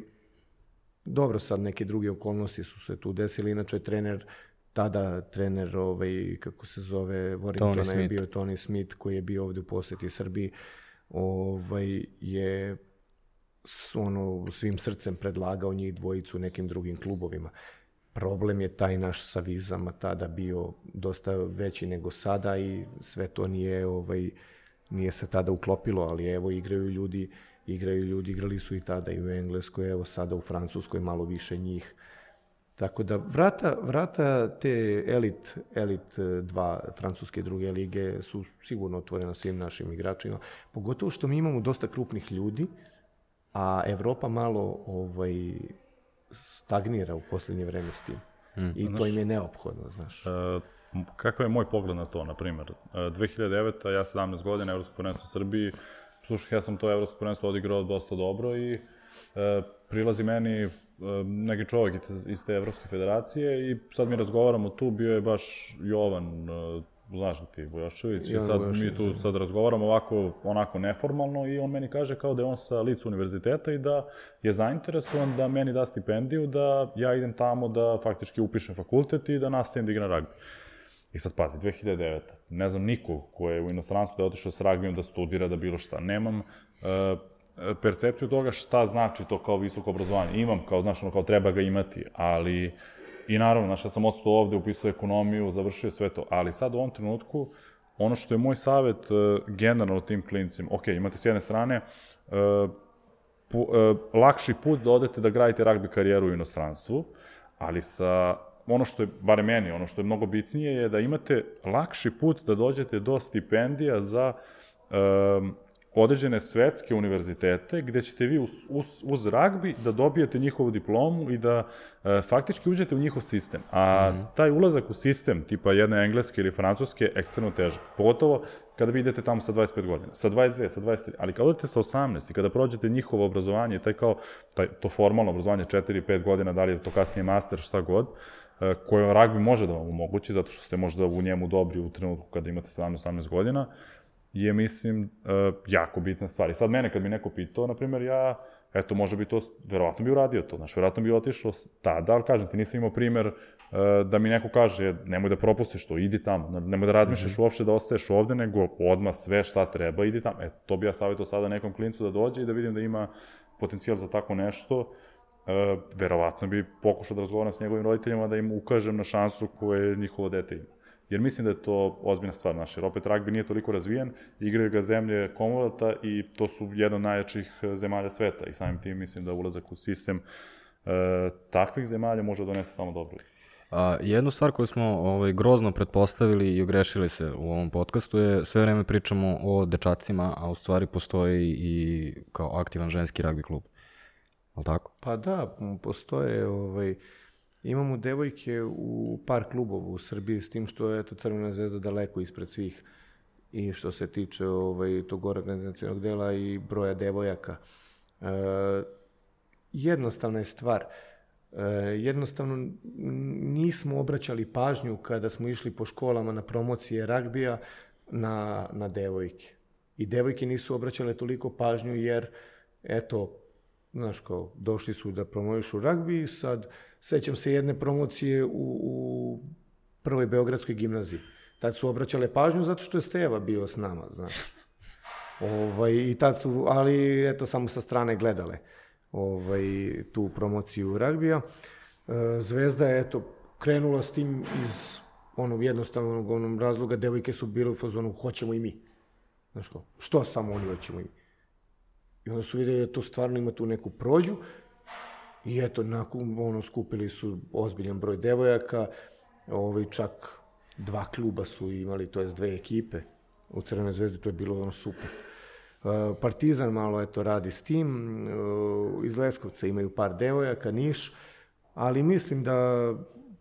dobro, sad neke druge okolnosti su se tu desili, inače trener tada trener, ovaj, kako se zove, Warringtona je bio Tony Smith, koji je bio ovde u poseti Srbiji, ovaj, je s, ono, svim srcem predlagao njih dvojicu nekim drugim klubovima. Problem je taj naš sa vizama tada bio dosta veći nego sada i sve to nije, ovaj, nije se tada uklopilo, ali evo igraju ljudi, igraju ljudi, igrali su i tada i u Engleskoj, evo sada u Francuskoj malo više njih Tako da vrata, vrata te elit, elit e, dva francuske druge lige su sigurno otvorena svim našim igračima, pogotovo što mi imamo dosta krupnih ljudi, a Evropa malo ovaj, stagnira u poslednje vreme s tim. Mm. I znaš, to im je neophodno, znaš. Uh, kakav je moj pogled na to, na primjer? Uh, 2009. ja 17 godina, Evropsko prvenstvo u Srbiji, slušaj, ja sam to Evropsko prvenstvo odigrao dosta dobro i uh, prilazi meni neki čovjek iz te Evropske federacije i sad mi razgovaramo tu, bio je baš Jovan, znaš li ti Vojošević, i sad mi tu da. sad razgovaramo ovako, onako neformalno i on meni kaže kao da je on sa licu univerziteta i da je zainteresovan da meni da stipendiju, da ja idem tamo da faktički upišem fakultet i da nastavim da igram ragbi. I sad pazi, 2009. Ne znam nikog ko je u inostranstvu da je otišao s ragbijom da studira, da bilo šta. Nemam uh, percepciju toga šta znači to kao visoko obrazovanje. Imam, kao, znaš, ono, kao treba ga imati, ali i naravno, znaš, ja sam ostao ovde, upisao ekonomiju, završio sve to, ali sad u ovom trenutku, ono što je moj savet uh, generalno tim klincima, ok, imate s jedne strane uh, pu, uh, lakši put da odete da gradite ragbi karijeru u inostranstvu, ali sa ono što je, bare meni, ono što je mnogo bitnije je da imate lakši put da dođete do stipendija za um, određene svetske univerzitete gde ćete vi uz, uz, uz ragbi da dobijete njihovu diplomu i da e, faktički uđete u njihov sistem. A mm. taj ulazak u sistem, tipa jedne engleske ili francuske, je ekstremno težak. Pogotovo kada vi idete tamo sa 25 godina, sa 22, sa 23, ali kada odete sa 18 i kada prođete njihovo obrazovanje, taj kao, taj, to formalno obrazovanje 4-5 godina, da li je to kasnije master, šta god, e, koje ragbi može da vam omogući, zato što ste možda u njemu dobri u trenutku kada imate 17-18 godina, je, mislim, uh, jako bitna stvar. I sad mene, kad mi neko pitao, na primjer, ja, eto, može bi to, verovatno bi uradio to, znaš, verovatno bi otišao tada, ali kažem ti, nisam imao primer uh, da mi neko kaže, nemoj da propustiš to, idi tamo, nemoj da razmišljaš mm -hmm. uopšte da ostaješ ovde, nego odma sve šta treba, idi tamo. E, to bi ja savjetao sada nekom klincu da dođe i da vidim da ima potencijal za tako nešto, uh, verovatno bi pokušao da razgovaram s njegovim roditeljima da im ukažem na šansu koje njihovo dete ima jer mislim da je to ozbiljna stvar naša. Jer opet ragbi nije toliko razvijen, igraju ga zemlje Commonwealtha i to su jedna od najjačih e, zemalja sveta i samim tim mislim da ulazak u sistem e, takvih zemalja može da donese samo dobro. A, jednu stvar koju smo ovaj, grozno pretpostavili i ogrešili se u ovom podcastu je sve vreme pričamo o dečacima, a u stvari postoji i kao aktivan ženski ragbi klub. Ali tako? Pa da, postoje ovaj, Imamo devojke u par klubova u Srbiji, s tim što je eto, Crvena zvezda daleko ispred svih i što se tiče ovaj, tog organizacijonog dela i broja devojaka. E, jednostavna je stvar. E, jednostavno nismo obraćali pažnju kada smo išli po školama na promocije ragbija na, na devojke. I devojke nisu obraćale toliko pažnju jer, eto, znaš kao, došli su da promovišu ragbi sad sećam se jedne promocije u, u prvoj Beogradskoj gimnaziji. Tad su obraćale pažnju zato što je Steva bio s nama, znaš. Ovaj, I tad su, ali eto, samo sa strane gledale ovaj, tu promociju ragbija. E, Zvezda je, eto, krenula s tim iz onog jednostavnog onog razloga, devojke su bile u fazonu, hoćemo i mi. Znaš ko, što samo oni hoćemo i mi. I onda su videli da to stvarno ima tu neku prođu i eto, nakon, ono, skupili su ozbiljan broj devojaka, ovaj, čak dva kluba su imali, to je dve ekipe u Crvenoj zvezdi, to je bilo ono super. Uh, Partizan malo eto radi s tim, uh, iz Leskovca imaju par devojaka, Niš, ali mislim da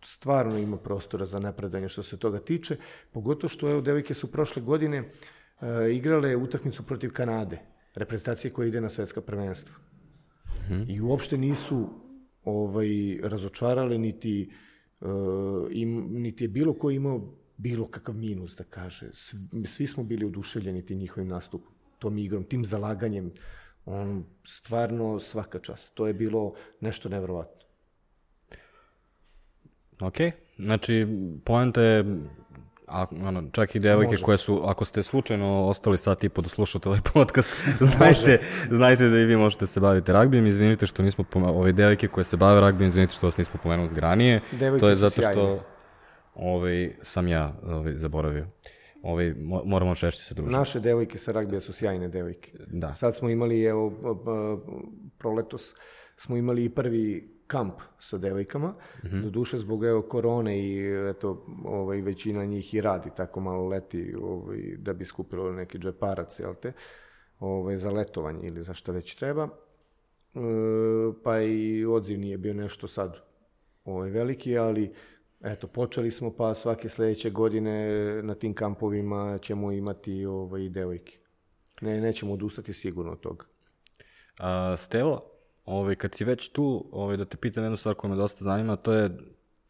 stvarno ima prostora za napredanje što se toga tiče, pogotovo što evo devojke su prošle godine uh, igrale utakmicu protiv Kanade reprezentacije koja ide na svetska prvenstva. Mm -hmm. I uopšte nisu ovaj, razočarale, niti, uh, im, niti je bilo ko imao bilo kakav minus, da kaže. Svi, svi smo bili oduševljeni tim njihovim nastupom, tom igrom, tim zalaganjem. On stvarno svaka čast. To je bilo nešto nevrovatno. Ok, znači poenta je a, ono, čak i devojke Može. koje su, ako ste slučajno ostali sat i po da slušate ovaj podcast, znajte, znajte da i vi možete se baviti ragbijem, izvinite što nismo, ove devojke koje se bave ragbijem, izvinite što vas nismo pomenuli ranije, devojke to je zato što ovaj, sam ja ovaj, zaboravio. Ovaj, moramo šešće se družiti. Naše devojke sa ragbija su sjajne devojke. Da. Sad smo imali, evo, proletos, smo imali i prvi kamp sa devojkama, mm -hmm. do duše zbog evo korone i eto, ovaj, većina njih i radi, tako malo leti ovaj, da bi skupilo neki džeparac, jel te, ovaj, za letovanje ili za šta već treba. E, pa i odziv nije bio nešto sad ovaj, veliki, ali eto, počeli smo pa svake sledeće godine na tim kampovima ćemo imati ovaj, devojke. Ne, nećemo odustati sigurno od toga. A, Stevo, ovaj, kad si već tu, ovaj, da te pitam jednu stvar koja me dosta zanima, to je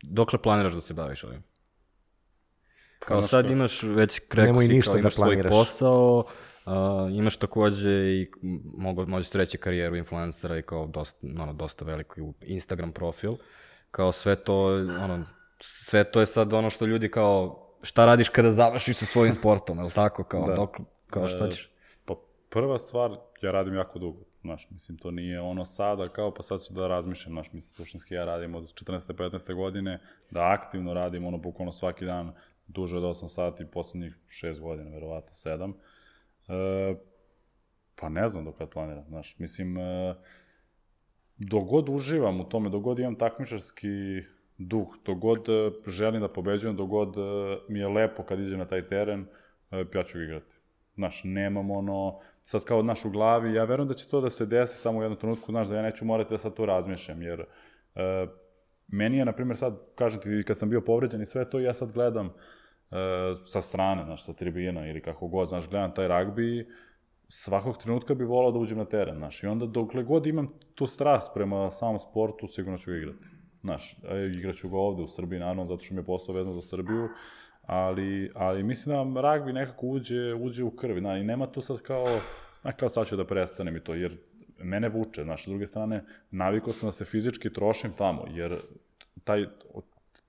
dokle planiraš da se baviš ovim? Kao Ono sad imaš već rekao si, ništa kao da imaš da svoj posao, uh, imaš takođe i mogu, možeš se reći karijeru influencera i kao dosta, ono, dosta veliki Instagram profil. Kao sve to, ono, sve to je sad ono što ljudi kao, šta radiš kada završiš sa svojim sportom, je li tako? Kao, da. dok, kao šta ćeš? Pa prva stvar, ja radim jako dugo Znaš, mislim, to nije ono sada kao, pa sad ću da razmišljam, znaš, mislim, suštinski ja radim od 14. 15. godine, da aktivno radim, ono, bukvalno svaki dan, duže od 8 sati, poslednjih 6 godina, verovatno 7. E, pa ne znam do kad planiram, znaš, mislim, e, dogod uživam u tome, dogod imam takmičarski duh, dogod e, želim da pobeđujem, dogod e, mi je lepo kad iđem na taj teren, e, ja ću igrati. Znaš, nemam ono, sad kao naš u glavi, ja verujem da će to da se desi samo u jednom trenutku, znaš, da ja neću morati da sad to razmišljam, jer uh, meni je, na primjer, sad, kažem ti, kad sam bio povređen i sve to, ja sad gledam uh, sa strane, znaš, sa tribina ili kako god, znaš, gledam taj ragbi svakog trenutka bi volao da uđem na teren, znaš, i onda dokle god imam tu strast prema samom sportu, sigurno ću igrati. Znaš, igraću ga ovde u Srbiji, naravno, zato što mi je posao vezan za Srbiju, ali, ali mislim da ragbi nekako uđe, uđe u krvi, znaš, i nema tu sad kao, a kao sad ću da prestanem i to, jer mene vuče, znaš, s druge strane, navikao sam da se fizički trošim tamo, jer taj,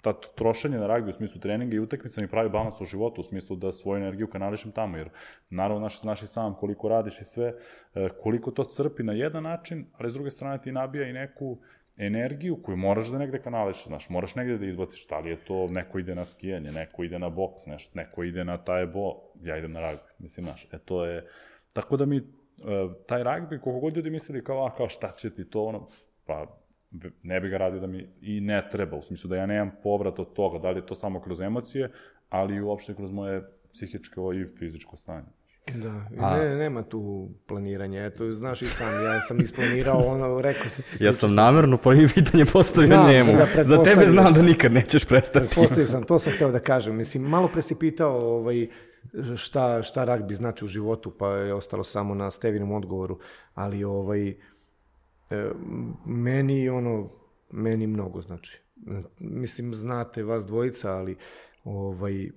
ta trošenje na ragbi u smislu treninga i utakmica mi pravi balans u životu, u smislu da svoju energiju kanališem tamo, jer naravno znaš, znaš i sam koliko radiš i sve, e, koliko to crpi na jedan način, ali s druge strane ti nabija i neku energiju koju moraš da negde kanališeš, znaš, moraš negde da izbaciš, da li je to, neko ide na skijanje, neko ide na boks, nešto, neko ide na taj bo, ja idem na ragbi, mislim, znaš, e to je, tako da mi, e, taj ragbi, koliko god ljudi mislili kao, a, kao šta će ti to, ono, pa ne bi ga radio da mi i ne treba, u smislu da ja nemam povrat od toga, da li je to samo kroz emocije, ali i uopšte kroz moje psihičko i fizičko stanje. Da, A... ne, nema tu planiranja, eto, znaš i sam, ja sam isplanirao ono, rekao si... Ja sam namerno po pitanje postavio znam, njemu, da, za tebe znam da nikad nećeš prestati. Postavio sam, to sam hteo da kažem, mislim, malo pre si pitao ovaj, šta, šta ragbi znači u životu, pa je ostalo samo na Stevinom odgovoru, ali ovaj, E, meni ono, meni mnogo znači. Mislim, znate vas dvojica, ali ovaj,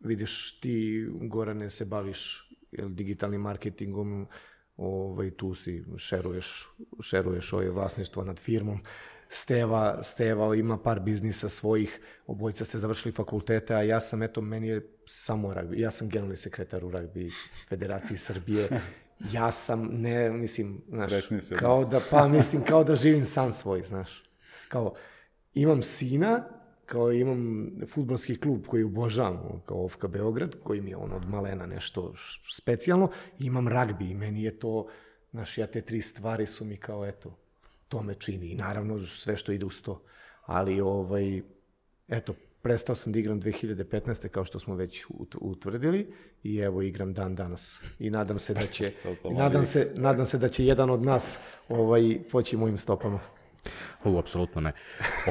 vidiš ti, Gorane, se baviš jel, digitalnim marketingom, ovaj, tu si, šeruješ, šeruješ ove vlasništvo nad firmom. Steva, Steva ima par biznisa svojih, obojica ste završili fakultete, a ja sam, eto, meni je samo ragbi. Ja sam generalni sekretar u ragbi Federaciji Srbije ja sam, ne, mislim, znaš, kao da, pa mislim, kao da živim sam svoj, znaš. Kao, imam sina, kao imam futbolski klub koji obožavam, kao Ofka Beograd, koji mi je on od malena nešto specijalno, i imam ragbi i meni je to, znaš, ja te tri stvari su mi kao, eto, to me čini i naravno sve što ide uz to. Ali, ovaj, eto, Prestao sam da igram 2015. kao što smo već utvrdili i evo igram dan danas. I nadam se da će nadam se nadam se da će jedan od nas ovaj poći mojim stopama. U, apsolutno ne.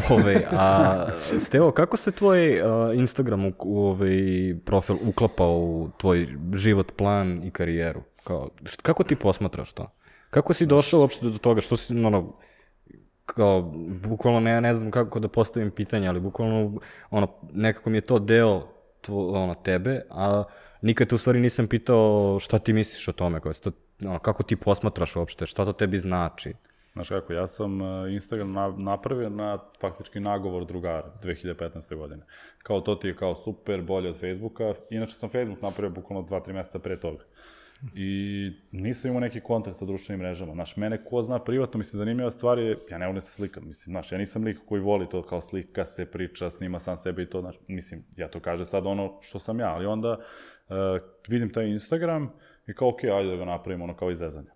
Ove, a, Steo, kako se tvoj uh, Instagram u, u ovaj profil uklapa u tvoj život, plan i karijeru? Kao, št, kako ti posmatraš to? Kako si došao uopšte do toga? Što si, ono, kao, bukvalno ne, ne znam kako da postavim pitanje, ali bukvalno, ono, nekako mi je to deo tvo, ono, tebe, a nikad te u stvari nisam pitao šta ti misliš o tome, kao, sto, ono, kako ti posmatraš uopšte, šta to tebi znači? Znaš kako, ja sam e, Instagram na, napravio na faktički nagovor drugara 2015. godine. Kao to ti je kao super, bolje od Facebooka. Inače sam Facebook napravio bukvalno 2-3 meseca pre toga. I nisam imao neki kontakt sa društvenim mrežama. Znaš, mene ko zna privatno, mislim, zanimljiva stvar je, ja ne volim da se slikam, mislim, znaš, ja nisam lik koji voli to kao slika se, priča, snima sam sebe i to, znaš, mislim, ja to kaže sad ono što sam ja, ali onda uh, vidim taj Instagram i kao, okej, okay, ajde da ga napravim, ono, kao izrezanje.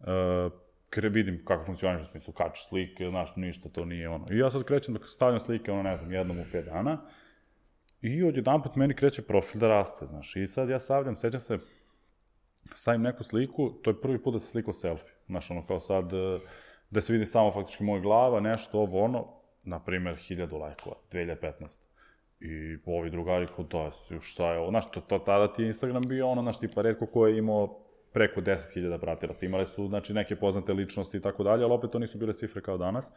Uh, kre vidim kako funkcioniš u smislu kač slike, znaš, ništa to nije ono. I ja sad krećem da stavljam slike, ono, ne znam, jednom u pet dana, i odjedan put meni kreće profil da raste, znaš, i sad ja stavljam, sećam se, stavim neku sliku, to je prvi put da se slikao selfie. Znaš, ono kao sad, e, da se vidi samo faktički moja glava, nešto, ovo, ono, na primer, 1000 lajkova, 2015. I ovi drugari kod da, šta je ovo, znaš, to, to, tada ti je Instagram bio ono, znaš, tipa, redko ko je imao preko 10.000 pratilaca. Imali su, znači, neke poznate ličnosti i tako dalje, ali opet to nisu bile cifre kao danas.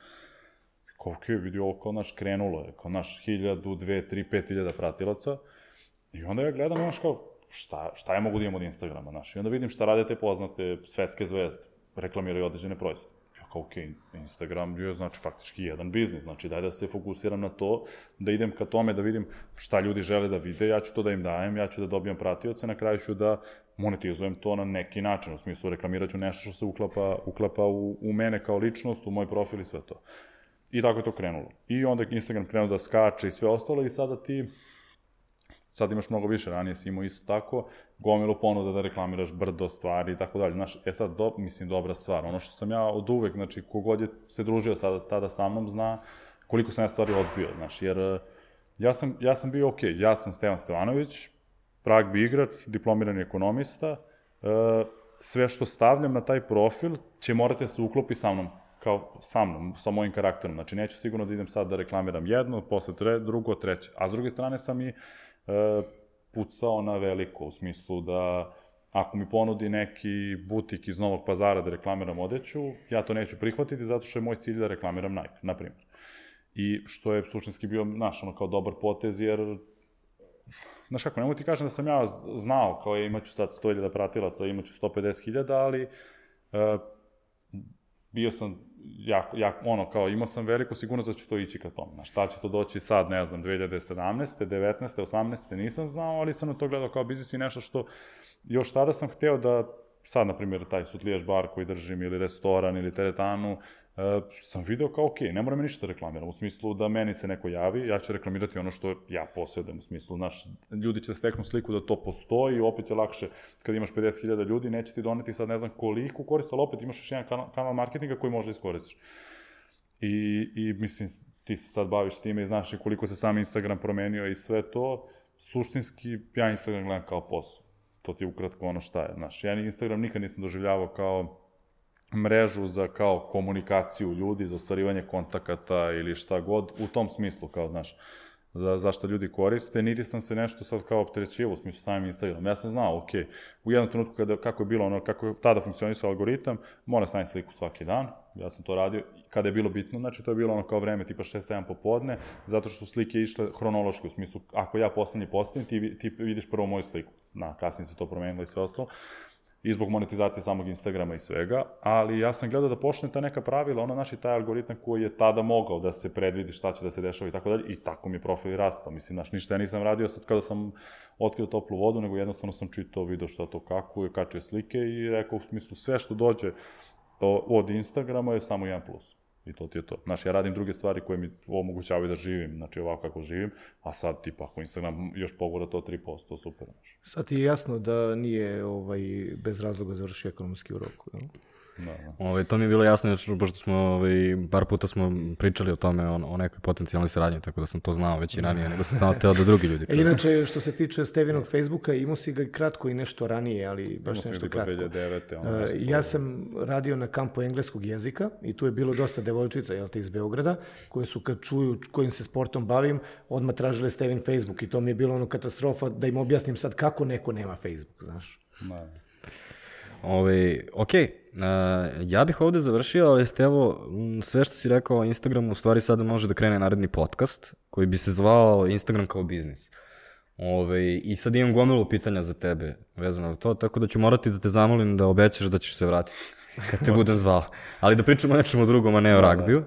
Kao, ok, vidi ovo kao, naš, krenulo je, kao, naš, 1000, 2, 3, 5000 pratilaca. I onda ja gledam, znaš, kao, šta, šta ja mogu da imam od Instagrama, znaš, i onda vidim šta rade te poznate svetske zvezde, reklamiraju određene proizvode. Kao, ok, Instagram je, znači, faktički jedan biznis, znači, daj da se fokusiram na to, da idem ka tome, da vidim šta ljudi žele da vide, ja ću to da im dajem, ja ću da dobijam pratioce, na kraju ću da monetizujem to na neki način, u smislu reklamirat ću nešto što se uklapa, uklapa u, u mene kao ličnost, u moj profil i sve to. I tako je to krenulo. I onda Instagram krenuo da skače i sve ostalo i sada ti sad imaš mnogo više, ranije si imao isto tako, gomilu ponuda da reklamiraš brdo stvari i tako dalje. Znaš, e sad, do, mislim, dobra stvar. Ono što sam ja od uvek, znači, kogod je se družio sada, tada sa mnom, zna koliko sam ja stvari odbio, znaš, jer e, ja sam, ja sam bio okej, okay, ja sam Stevan Stevanović, ragbi igrač, diplomirani ekonomista, sve što stavljam na taj profil će morati da se uklopi sa mnom kao sa mnom, sa mojim karakterom. Znači, neću sigurno da idem sad da reklamiram jedno, posle tre, drugo, treće. A s druge strane sam i e, pucao na veliko, u smislu da ako mi ponudi neki butik iz Novog pazara da reklamiram odeću, ja to neću prihvatiti zato što je moj cilj da reklamiram Nike, na primjer. I što je suštinski bio, naš, ono, kao dobar potez, jer znaš kako, nemoj ti kažem da sam ja znao, kao je imaću sad 100.000 pratilaca, imaću 150.000, ali uh, bio sam jako, jako, ono, kao imao sam veliku sigurnost da ću to ići ka tome. Na šta će to doći sad, ne znam, 2017. 19. 18. nisam znao, ali sam na to gledao kao biznis i nešto što još tada sam hteo da sad, na primjer, taj sutlijaš bar koji držim ili restoran ili teretanu, Uh, sam video kao, ok, ne moram ništa da reklamiram, u smislu da meni se neko javi, ja ću reklamirati ono što ja posjedujem, u smislu, znaš, ljudi će da steknu sliku da to postoji, opet je lakše kad imaš 50.000 ljudi, neće ti doneti sad ne znam koliko korista, ali opet imaš još jedan kanal, kanal marketinga koji može da iskoristiš. I, I mislim, ti se sad baviš time i znaš koliko se sam Instagram promenio i sve to, suštinski ja Instagram gledam kao posao. To ti je ukratko ono šta je. Znaš, ja Instagram nikad nisam doživljavao kao mrežu za kao komunikaciju ljudi, za ostvarivanje kontakata ili šta god, u tom smislu, kao, znaš, za, zašto ljudi koriste, niti sam se nešto sad kao opterećivo, u smislu samim Instagram. Ja sam znao, ok, u jednom trenutku kada, kako je bilo ono, kako je tada funkcionisao algoritam, mora staviti sliku svaki dan, ja sam to radio, kada je bilo bitno, znači to je bilo ono kao vreme, tipa 6-7 popodne, zato što su slike išle hronološko, u smislu, ako ja poslednji postavim, ti, ti vidiš prvo moju sliku. Na, kasnije se to promenilo i sve ostalo i zbog monetizacije samog Instagrama i svega, ali ja sam gledao da počne ta neka pravila, ono naši taj algoritam koji je tada mogao da se predvidi šta će da se dešava i tako dalje, i tako mi je profil rastao. Mislim, znaš, ništa ja nisam radio sad kada sam otkrio toplu vodu, nego jednostavno sam čitao, video šta to kako je, kačio slike i rekao u smislu sve što dođe od Instagrama je samo jedan plus. I to ti je to. Znaš, ja radim druge stvari koje mi omogućavaju da živim, znači ovako kako živim, a sad tipa ako Instagram još pogora to 3%, super. Znaš. Sad ti je jasno da nije ovaj, bez razloga završio ekonomski urok. Ja? Da, da. Ove, ovaj, to mi je bilo jasno, još, pošto smo, ovaj, bar puta smo pričali o tome, o, o nekoj potencijalnoj saradnji, tako da sam to znao već i ranije, nego sam samo teo da drugi ljudi. E, inače, što se tiče Stevinog Facebooka, imao si ga kratko i nešto ranije, ali baš imao nešto kratko. 2009. Ono, uh, ja sam radio na kampu engleskog jezika i tu je bilo dosta devojčica, jel te, iz Beograda, koje su kad čuju kojim se sportom bavim, odmah tražile Stevin Facebook i to mi je bilo ono katastrofa da im objasnim sad kako neko nema Facebook, znaš. Da. Ove, ok, uh, ja bih ovde završio, ali ste evo, sve što si rekao o Instagramu, u stvari sada može da krene naredni podcast, koji bi se zvao Instagram kao biznis. Ove, I sad imam gomilu pitanja za tebe vezano za to, tako da ću morati da te zamolim da obećaš da ćeš se vratiti kad te budem zvao. Ali da pričamo o nečemu drugom, a ne o da, da. ragbiju.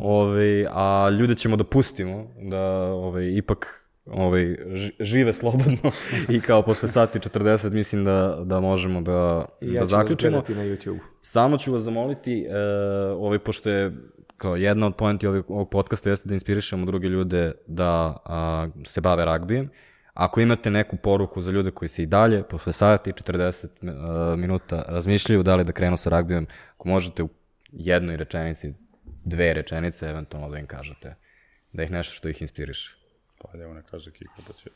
Ove, a ljude ćemo da pustimo, da ove, ipak ovaj, žive slobodno i kao posle sati 40 mislim da, da možemo da, I ja da zaključimo. na YouTube. Samo ću vas zamoliti, uh, ovaj, pošto je kao jedna od poenti ovog, ovog podcasta jeste da inspirišemo druge ljude da a, se bave ragbijem. Ako imate neku poruku za ljude koji se i dalje, posle sati 40 uh, minuta razmišljaju da li da krenu sa ragbijem, ako možete u jednoj rečenici, dve rečenice, eventualno da im kažete da ih nešto što ih inspiriše. Pa evo ne kaže Kiko da će...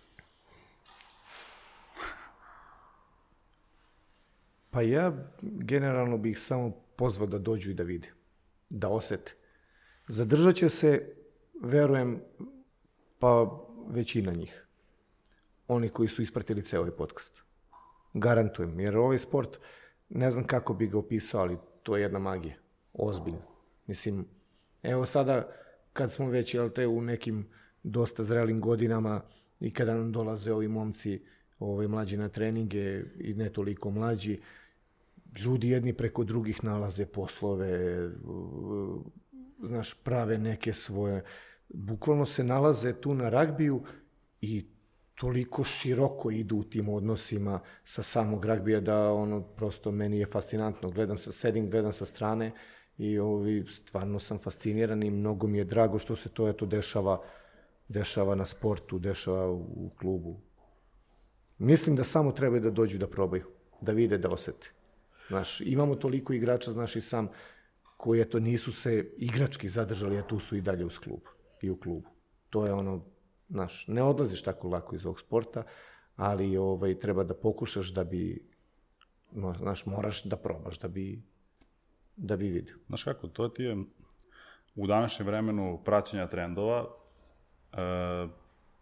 Pa ja generalno bih samo pozvao da dođu i da vide, da osete. Zadržat će se, verujem, pa većina njih. Oni koji su ispratili ceo ovaj podcast. Garantujem, jer ovaj sport, ne znam kako bi ga opisao, ali to je jedna magija. Ozbiljno. Mislim, evo sada, kad smo već, jel te, u nekim dosta zrelim godinama i kada nam dolaze ovi momci ovaj, mlađi na treninge i ne toliko mlađi, ljudi jedni preko drugih nalaze poslove, znaš, prave neke svoje, bukvalno se nalaze tu na ragbiju i toliko široko idu u tim odnosima sa samog ragbija da ono prosto meni je fascinantno. Gledam sa sedim, gledam sa strane i ovi, stvarno sam fasciniran i mnogo mi je drago što se to eto dešava uh, dešava na sportu, dešava u klubu. Mislim da samo treba da dođu da probaju, da vide, da osete. Znaš, imamo toliko igrača, znaš i sam, koji eto nisu se igrački zadržali, a tu su i dalje uz klub i u klubu. To je ono, znaš, ne odlaziš tako lako iz ovog sporta, ali ovaj, treba da pokušaš da bi znaš, moraš da probaš da bi, da bi vidio. Znaš kako, to ti je u današnjem vremenu praćenja trendova, e,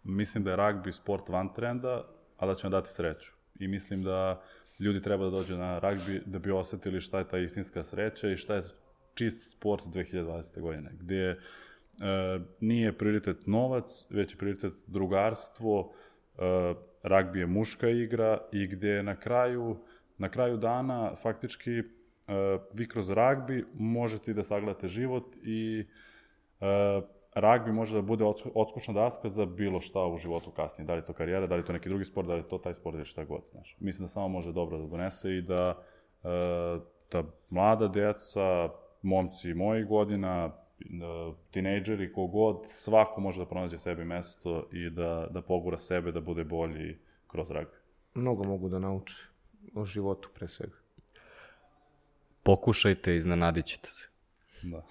mislim da je ragbi sport van trenda, a da će vam dati sreću. I mislim da ljudi treba da dođe na ragbi da bi osetili šta je ta istinska sreća i šta je čist sport 2020. godine, gde e, nije prioritet novac, već je prioritet drugarstvo, e, ragbi je muška igra i gde na kraju, na kraju dana faktički e, vi kroz ragbi možete da sagledate život i e, ragbi može da bude odskušna daska za bilo šta u životu kasnije. Da li je to karijera, da li je to neki drugi sport, da li je to taj sport ili šta god. Znaš. Mislim da samo može dobro da donese i da, e, da mlada deca, momci mojih godina, da, tinejdžeri, kogod, svako može da pronađe sebi mesto i da, da pogura sebe da bude bolji kroz ragbi. Mnogo mogu da nauče o životu pre svega. Pokušajte, iznenadit ćete se. Da.